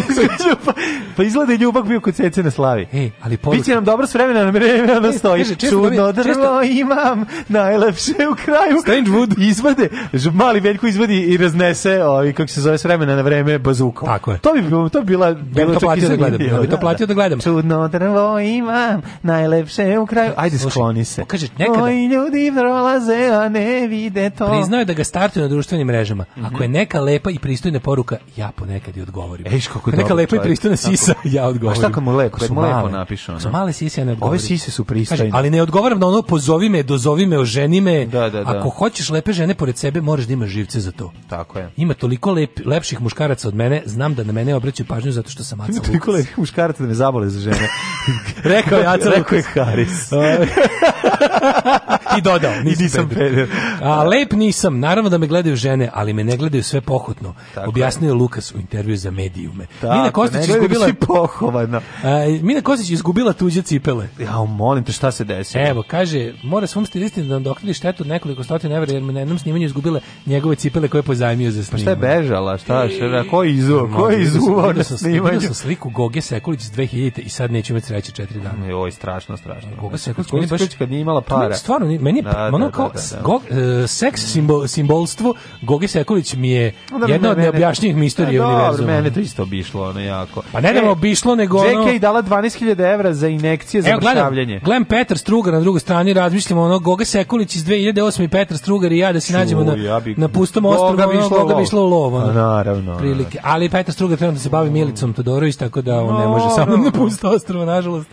Pa izgleda ljubak bio kod cece na slavi. Ej, ali poruka. Biće nam dobro s vremena na vreme e, na stoji. Kaže, Čudno drvo često... imam, najlepše u kraju. Strange Wood. Izvade, mali veljko izvadi i raznese, ovi, kako se zove s vremena na vreme, bazukom. Tako je. To bi, to bi bila... Ja bi to platio da gledam. Ja bi to da, da. platio da gledam. Čudno drvo imam, najlepše u kraju. Ajde, skloni se. Kaže, nekada... Moji ljudi prolaze, a ne vide to. Priznao je da ga startuju na društvenim mrežama. Mhm. Ako je neka lepa i pristojna poruka, ja ponekad i odgovorim. Eš kako Neka lepo i pristojna sisa, ja odgovorim. A šta kad mu lepo, kad mu lepo napišu ono? Su male sise, ja ne odgovorim. Ove sise su pristojne. Kaže, ali ne odgovaram da ono pozovi me, dozovi me, oženi me. Da, da, da. Ako hoćeš lepe žene pored sebe, moraš da imaš živce za to. Tako je. Ima toliko lep, lepših muškaraca od mene, znam da na mene obraćaju pažnju zato što sam Aca Lukas. toliko lepih muškaraca da me zabole za žene. rekao je Aca Lukas. Rekao je Haris. ti dodao, nisam, nisam peder. A, lep nisam, naravno da me gledaju žene, ali me ne gledaju sve pohotno. Tako Objasnio je Lukas u intervju za medijume. Tako, Mina Kostić izgubila... pohovano. A, Mina Kostić izgubila tuđe cipele. Ja, molim te, šta se desilo? Evo, kaže, mora svom stilisti da nadoknadi štetu od nekoliko stotina evra, jer me na jednom snimanju izgubile njegove cipele koje je pozajmio za snimanje. Pa šta je bežala, šta, e, šta, da, ko je izuo, ko je izuo na snimanju? sam sliku Goge Sekulić iz 2000 i sad neću imati sreće četiri dana. Joj, strašno, strašno. Goga znači, Sekulić, Sekulić kad nije imala pa para. Stvarno, meni da, pa- ono da, da, kao da, da. go, e, seks simbol, simbolstvo Gogi Sekulić mi je jedna me, od neobjašnjivih misterija istorije univerzuma. Dobro, mene to isto obišlo ono jako. Pa ne da e, obišlo, nego ono... JK dala 12.000 evra za inekcije za mršavljanje. gledam, Petar Strugar na drugoj strani, razmišljamo ono Goga Sekulić iz 2008 i Petar Strugar i ja da se nađemo na, ja bi... na pustom ostrovu, Goga bi išlo ono, Goga išlo u lov. Ono, naravno. Prilike. Da. Ali Petar Strugar treba da se bavi Milicom Todorović, tako da on ne može samo na pustom ostrovu, nažalost.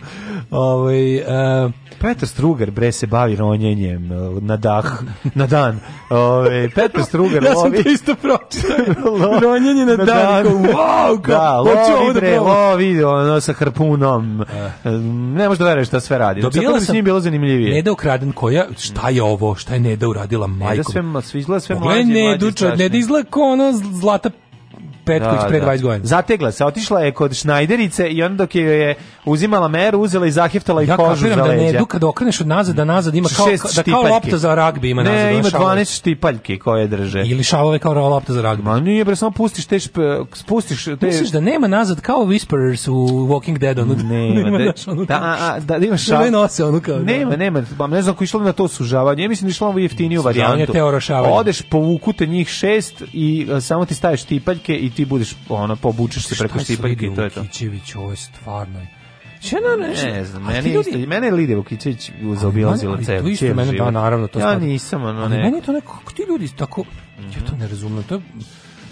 Ovaj, e, Petar Strugar, bre, se bavi ronjenjem kamenjem e, na dah, na dan. Ove, 15 Strugar ja lovi... Ja sam to isto pročio. Ronjenje na, na dan. dan. Wow, kao, da, da, lovi bre, da lovi ono, sa harpunom. Da. Eh. Ne možda veruješ šta sve radi. Dobijela sam... Njim bilo zanimljivije. Neda ukraden koja, šta je ovo, šta je Neda uradila majkom? Neda sve, svi izgleda sve mlađe, mlađe, strašno. Neda izgleda kao ono zlata Petković da, pre 20 da. godina. Zategla se, otišla je kod Šnajderice i onda dok je je uzimala meru, uzela i zaheftala i ja kožu za leđa. Ja da ne, kad okreneš od nazad, da nazad ima kao, Šest da kao lopta za ragbi ima ne, nazad. Ne, ima 12 štipaljki koje drže. Ili šalove kao lopta za ragbi. Ma nije, bre, samo pustiš te, šp, spustiš te... Misliš da nema nazad kao Whisperers u Walking Dead, ono, ne, nema, da, ono, da, a, a, da, da ima šav... Da ne nose, ono kao... Nema, nema, ba, ne znam ko išlo na to sužavanje, ja mislim da išlo na jeftiniju varijantu. Odeš, povuku te njih šest i samo ti staviš tipaljke i ti budeš ono pobučeš se preko stipaljke i to je to. Kićević, ovo je stvarno Šta ne, ne znam, meni ljudi... isto, mene je Lidija Vukićević zaobilazila ceo. Ali isto mene, da, naravno, to Ja stvarno. nisam, ono, ali ne. meni je to nekako, ti ljudi tako, mm -hmm. ja to ne razumem, to je,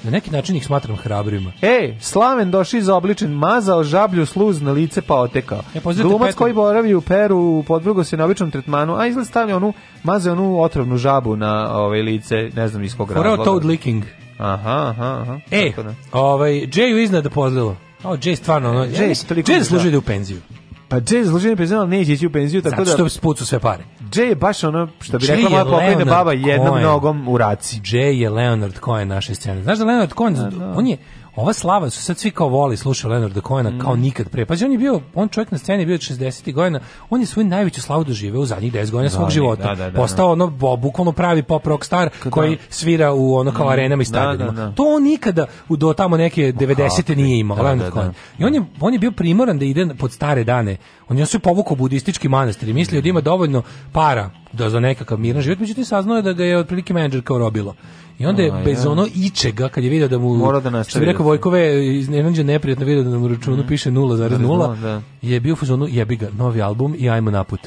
na neki način ih smatram hrabrima. Ej, Slaven došli izobličen, mazao žablju sluz na lice pa otekao. E, Glumac koji boravi u Peru podvrgo se na običnom tretmanu, a izgled stavlja onu, mazao onu otrovnu žabu na ove ovaj, lice, ne znam iz kog razloga. to od licking. Aha, aha, aha. E, da. ovaj, Jay-u iznad pozlilo. O, Jay stvarno, ono, Jay, Jay, Jay da. služi da u penziju. Pa Jay zaslužuje da penziju, ali neće ići u penziju, tako Zato što da... Zato spucu sve pare. Jay je baš ono, što bi Jay rekla moja pokojna baba, jednom Cohen. nogom u raci. Jay je Leonard Cohen naše scene. Znaš da Leonard Cohen, da, da. on je, ova slava su sad svi kao voli, slušao Leonarda Cohena mm. kao nikad pre. Pazi, on je bio, on čovjek na sceni je bio od 60. godina, on je svoju najveću slavu doživeo u zadnjih 10 godina svog da, života. Da, da, da, da, Postao ono, bo, bukvalno pravi pop rock star Kada? koji svira u ono kao mm. arenama i da, stadionima. To on nikada do tamo neke 90. Pa, nije imao, da, Cohen. I on je, on je bio primoran da ide pod stare dane. On je se povukao budistički manastir i mislio da mm. ima dovoljno para da za nekakav miran život, međutim saznao je da ga je otprilike menadžer kao robilo I onda je A, bez ono ičega, kad je vidio da mu... Mora da nastavi. Što bi rekao da Vojkove, iznenađe neprijatno vidio da mu računu mm. piše 0,0, da. je bio u fazonu jebi ga, novi album i ajmo naput.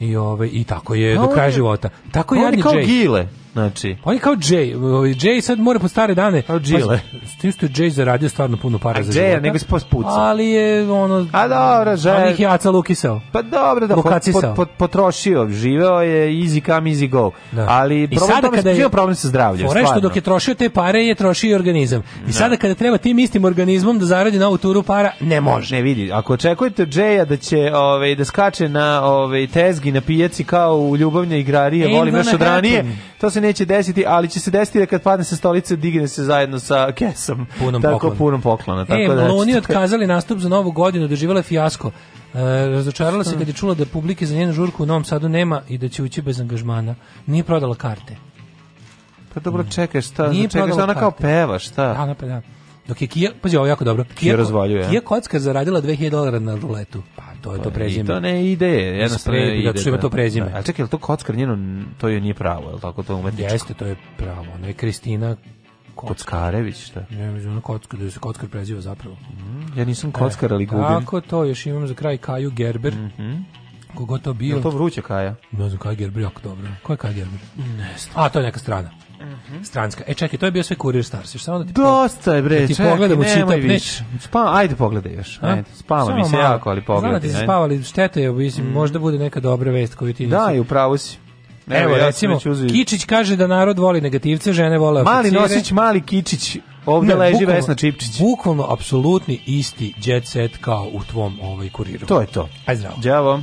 I, ove, ovaj, i tako je A, do kraja je, života. Tako je Jadni Jay. On je kao Gile. Znači, on pa je kao Jay, ovaj, Jay sad mora po stare dane. Kao Gile. Pa, što je Jay zaradio stvarno puno para za Jay, nego se Ali je ono A dobro, Jay. Ali ih je Aca Lukisao. Pa dobro, da pot, pot, pot, potrošio, živeo je easy come easy go. Da. Ali I problem sada kada je bio problem sa zdravljem. Fore što dok je trošio te pare je trošio i organizam. I da. sada kada treba tim istim organizmom da zaradi novu turu para, ne može. Ne vidi, ako očekujete Jaya da će ovaj da skače na ovaj tezgi na pijaci kao u ljubavne igrarije, volim još od ranije, to se ne neće desiti, ali će se desiti da kad padne sa stolice, digne se zajedno sa kesom. Punom tako, poklona. Punom poklona. Tako e, da, Meloni da otkazali nastup za novu godinu, doživjela fijasko. E, razočarala se kad je čula da publike za njenu žurku u Novom Sadu nema i da će ući bez angažmana. Nije prodala karte. Pa dobro, mm. čekaj, šta? Nije čekaj, šta ona kao peva, šta? Da, ona peva. Da. Dok je Kija, pazi, ovo jako dobro. Kija, Kija razvaljuje. Kija kocka zaradila 2000 dolara na ruletu. Pa to je to prezime. I to ne ide, jednostavno ne ide. Zato da. to prezime. Da. A čekaj, je to kockar njeno, to je nije pravo, je li tako to umetničko? Jeste, to je pravo. Da. Ona je Kristina Kockarević, šta? Ne, mislim, ono kockar, da se kockar preziva zapravo. Mm, ja nisam e, kockar, ali gubim. Tako to, još imam za kraj Kaju Gerber. Mm -hmm kogo to bio. Je to vruće Kaja? Ne znam, Kaja Gerber jako dobro. Ko je Kaja Gerber? Ne znam. A, to je neka strana. Mhm. Stranska. E čekaj, to je bio sve Kurir Stars. Još samo da ti Dosta je bre, da ti čekaj, pogledam nemoj više. Spa, ajde pogledaj još. Ajde, spava mi se malo. jako, ali da pogledaj. Znam da ti se spavali, štete je, mislim, mm. možda bude neka dobra vest koju ti da, nisi. Da, i upravo si. Ne, Evo, ja recimo, Kičić kaže da narod voli negativce, žene vole Mali Nosić, mali Kičić, ovde ne, leži Vesna Čipčić. Bukvalno, apsolutni isti jet set kao u tvom ovaj kuriru. To je to. Aj zdravo. Đavo.